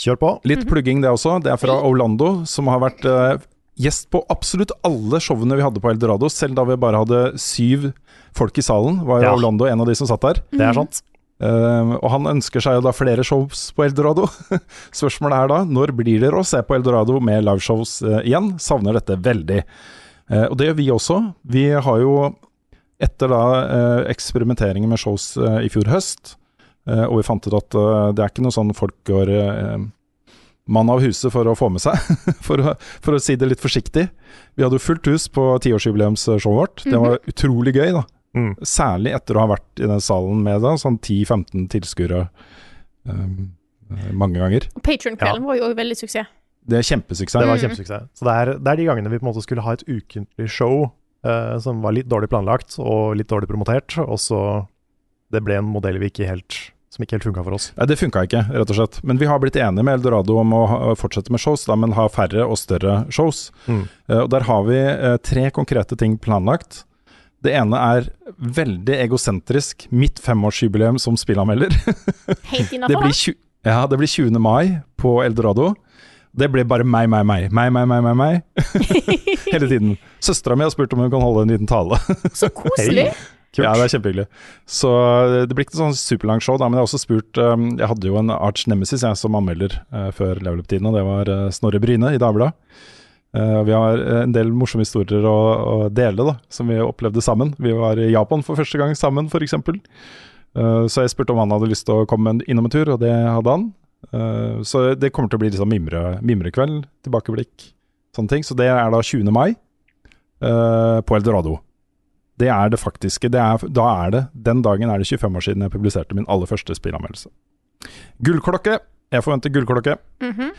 Kjør på. Litt plugging det også. Det er fra Orlando, som har vært uh, gjest på absolutt alle showene vi hadde på Eldorado, selv da vi bare hadde syv folk i salen. Var jo Ja. Orlando en av de som satt der. Det er sant. Uh, og han ønsker seg jo da flere shows på Eldorado. Spørsmålet er da når blir dere å se på Eldorado med liveshows uh, igjen? Savner dette veldig. Eh, og det gjør vi også. Vi har jo etter da uh, eksperimenteringer med shows eh, i fjor høst, eh, og vi fant ut at eh, det er ikke noe sånn folk går mann av huset for å få med seg, for, å, for å si det litt forsiktig. Vi hadde jo fullt hus på tiårsjubileumsshowet vårt. Det var utrolig gøy, da. Mm. Særlig etter å ha vært i den salen med da, sånn 10-15 tilskuere um, eh, mange ganger. Og Patron-kvelden var jo òg veldig suksess. Det er kjempesuksess. Det var Mm. kjempesuksess. Så det er, det er de gangene vi på en måte skulle ha et ukentlig show uh, som var litt dårlig planlagt og litt dårlig promotert, og så det ble en modell vi ikke helt, som ikke helt funka for oss. Nei, det funka ikke, rett og slett. Men vi har blitt enige med Eldorado om å fortsette med shows, da, men ha færre og større shows. Mm. Uh, og der har vi uh, tre konkrete ting planlagt. Det ene er veldig egosentrisk. Mitt femårsjubileum som spillanmelder. Helt Det innafor, blir, tju- ja, det blir 20. mai på Eldorado. Det ble bare meg, meg, meg. Meg, meg, meg, meg, meg. Hele tiden. Søstera mi har spurt om hun kan holde en liten tale. Så koselig. Kult. Ja, det er kjempehyggelig. Så eh, det blir ikke sånn superlang show, da, men jeg har også spurt um, Jeg hadde jo en arch nemesis jeg som anmelder uh, før level up-tiden, og det var uh, Snorre Bryne i Dagbladet. Uh, vi har en del morsomme historier å, å dele, da, som vi opplevde sammen. Vi var i Japan for første gang sammen, f.eks. Uh, så jeg spurte om han hadde lyst til å komme innom en tur, og det hadde han. Eh, så det kommer til å bli liksom mimre, mimrekveld, tilbakeblikk, sånne ting. Så det er da 20. mai uh, på Eldorado. Det er det faktiske. Det er, da er det, Den dagen er det 25 år siden jeg publiserte min aller første spillanmeldelse. Gullklokke. Jeg forventer gullklokke. Mm -hmm.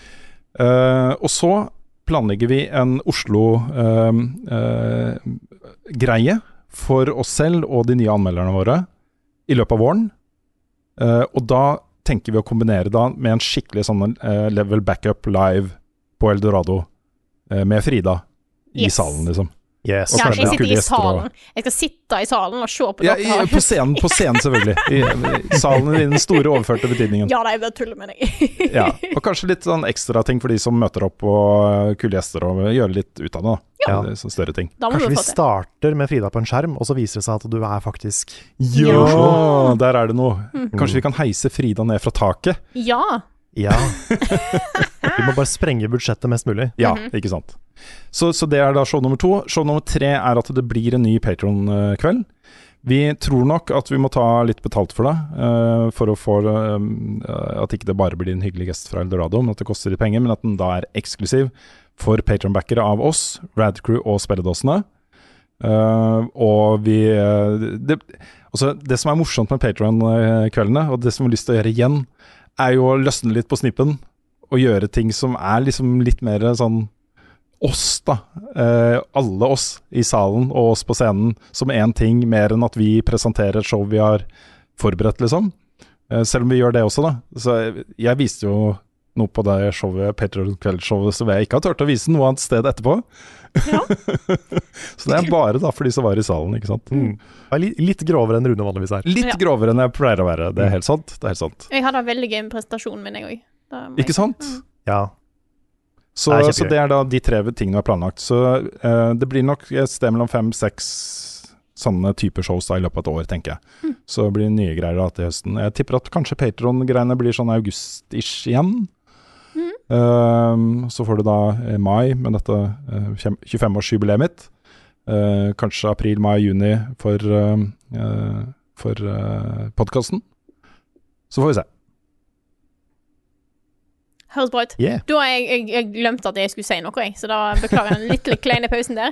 uh, og så planlegger vi en Oslo-greie for oss selv og de nye anmelderne våre i løpet av våren. Og da tenker vi å kombinere da med en skikkelig sånn eh, level backup live på Eldorado eh, med Frida i Yes. salen, liksom. Yes. Ja, jeg sitter i salen. og- Jeg skal sitte i salen og se på Ja, dere. i, på scenen, på scenen selvfølgelig. I, i salen i den store overførte betydningen. Ja, nei, jeg bare tuller med deg. Ja, og kanskje litt sånn ekstra ting for de som møter opp og uh, kule gjester, og gjøre litt ut av det. da. Ja. Er større ting. Da må Kanskje vi starter med Frida på en skjerm, og så viser det seg at du er faktisk Ja, der er det noe. Mm. Kanskje vi kan heise Frida ned fra taket? Ja. Ja. Vi må bare sprenge budsjettet mest mulig. Ja, ikke sant. Så, så det er da show nummer to. Show nummer tre er at det blir en ny Patron-kveld. Vi tror nok at vi må ta litt betalt for det, uh, for å få uh, At ikke det bare blir en hyggelig gest fra Eldorado, men at det koster litt penger, men at den da er eksklusiv for patronbackere av oss, Radcrew og spilledåsene. Uh, og vi eh, det, altså det som er morsomt med Patron-kveldene, og det som vi har lyst til å gjøre igjen, er jo å løsne litt på snippen og gjøre ting som er liksom litt mer sånn oss, da, eh, alle oss i salen og oss på scenen, som én ting, mer enn at vi presenterer et show vi har forberedt, liksom. Eh, selv om vi gjør det også, da. Så jeg, jeg viste jo noe på det showet, Patreon Kveldsshowet som jeg ikke har turt å vise noe annet sted etterpå. så det er bare da for de som var i salen, ikke sant. Mm. Litt grovere enn Rune vanligvis er. Litt Ja. grovere enn jeg pleier å være, det er helt sant. Det er helt sant. Jeg hadde veldig gøy med prestasjonen min, jeg òg. Ikke sant? Ja. Så, Det så det er da de tre tingene vi har planlagt. Så uh, det blir nok et sted mellom fem-seks sånne typer shows da i løpet av et år, tenker jeg. Så det blir nye greier da til høsten. Jeg tipper at kanskje Patron-greiene blir sånn august-ish igjen. Eh, så får du da eh, mai med dette eh, fjem- 25-årsjubileet mitt. Eh, kanskje april, mai, juni for, uh, for podkasten. Så får vi se. Høres bra ut. Yeah. Da har jeg, jeg, jeg glemte at jeg skulle si noe, jeg, så da beklager jeg den litt kleine pausen der.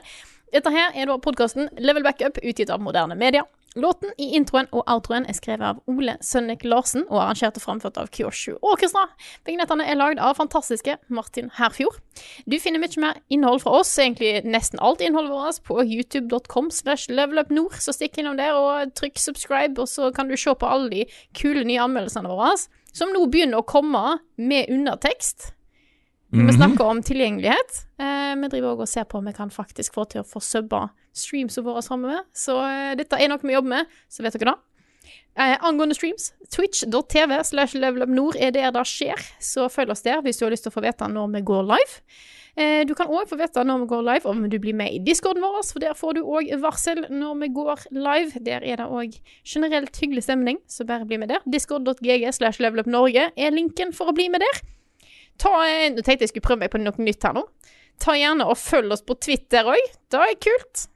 Dette her er da podkasten Level Backup, utgitt av moderne media. Låten i introen og outroen er skrevet av Ole Sønnik Larsen og arrangert og framført av Kyoshu Orkestra. Vignettene er lagd av fantastiske Martin Herfjord. Du finner mye mer innhold fra oss, egentlig nesten alt innholdet vårt, på youtube.com slash levelupnord, så stikk innom der og trykk subscribe, og så kan du se på alle de kule nye anmeldelsene våre, som nå begynner å komme med undertekst. Vi snakker om tilgjengelighet. Eh, vi driver også og ser på om vi kan faktisk få til å få subba streamsene våre med. Så eh, dette er noe vi jobber med, så vet dere det. Eh, angående streams, twitch.tv slash levelupnord er der det skjer, så følg oss der hvis du har lyst til å få vite når vi går live. Eh, du kan òg få vite når vi går live om du blir med i discorden vår, for der får du òg varsel når vi går live. Der er det òg generelt hyggelig stemning, så bare bli med der. Discord.gg slash levelupnorge er linken for å bli med der. Ta, eh, nå tenkte jeg skulle prøve meg på noe nytt her nå. Ta gjerne og følg oss på Twitter òg. Det er kult.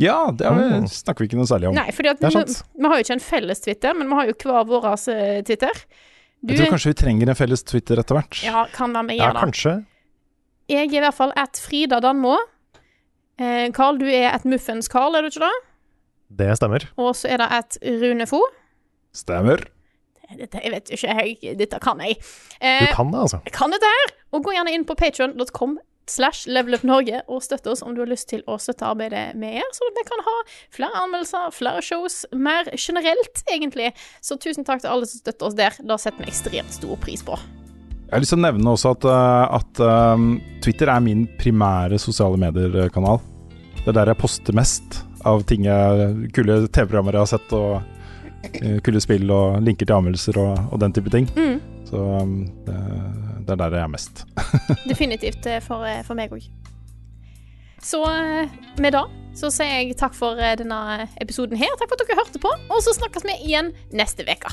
Ja, det har vi, Mm. snakker vi ikke noe særlig om. Nei, fordi at er vi, vi har jo ikke en felles Twitter, men vi har jo hver vår eh, Twitter. Du, Jeg tror kanskje vi trenger en felles Twitter etter hvert. Ja, kan være med ja, kanskje. Jeg er i hvert fall at Frida Danmo. Eh, Carl, du er at Muffens Carl, er du ikke det? Det stemmer. Og så er det at Rune Fo. Stemmer. Dette, jeg vet ikke, jeg, dette kan jeg. Du Eh, kan det, altså. Jeg kan dette her! Og gå gjerne inn på patreon.com slash levelupnorge og støtte oss om du har lyst til å støtte arbeidet vi gjør, så vi kan ha flere anmeldelser, flere shows, mer generelt, egentlig. Så tusen takk til alle som støtter oss der. Det setter vi ekstremt stor pris på. Jeg har lyst til å nevne også at, uh, at um, Twitter er min primære sosiale medier-kanal. Det er der jeg poster mest av ting jeg, kule TV-programmer jeg har sett, og kule spill og linker til anmeldelser og, og den type ting. Mm, Så um, det, det er der jeg er mest. definitivt eh, for, eh, for meg òg. Så eh, med det så sier jeg takk for eh, denne episoden her. Takk for at dere hørte på, og så snakkes vi igjen neste uke.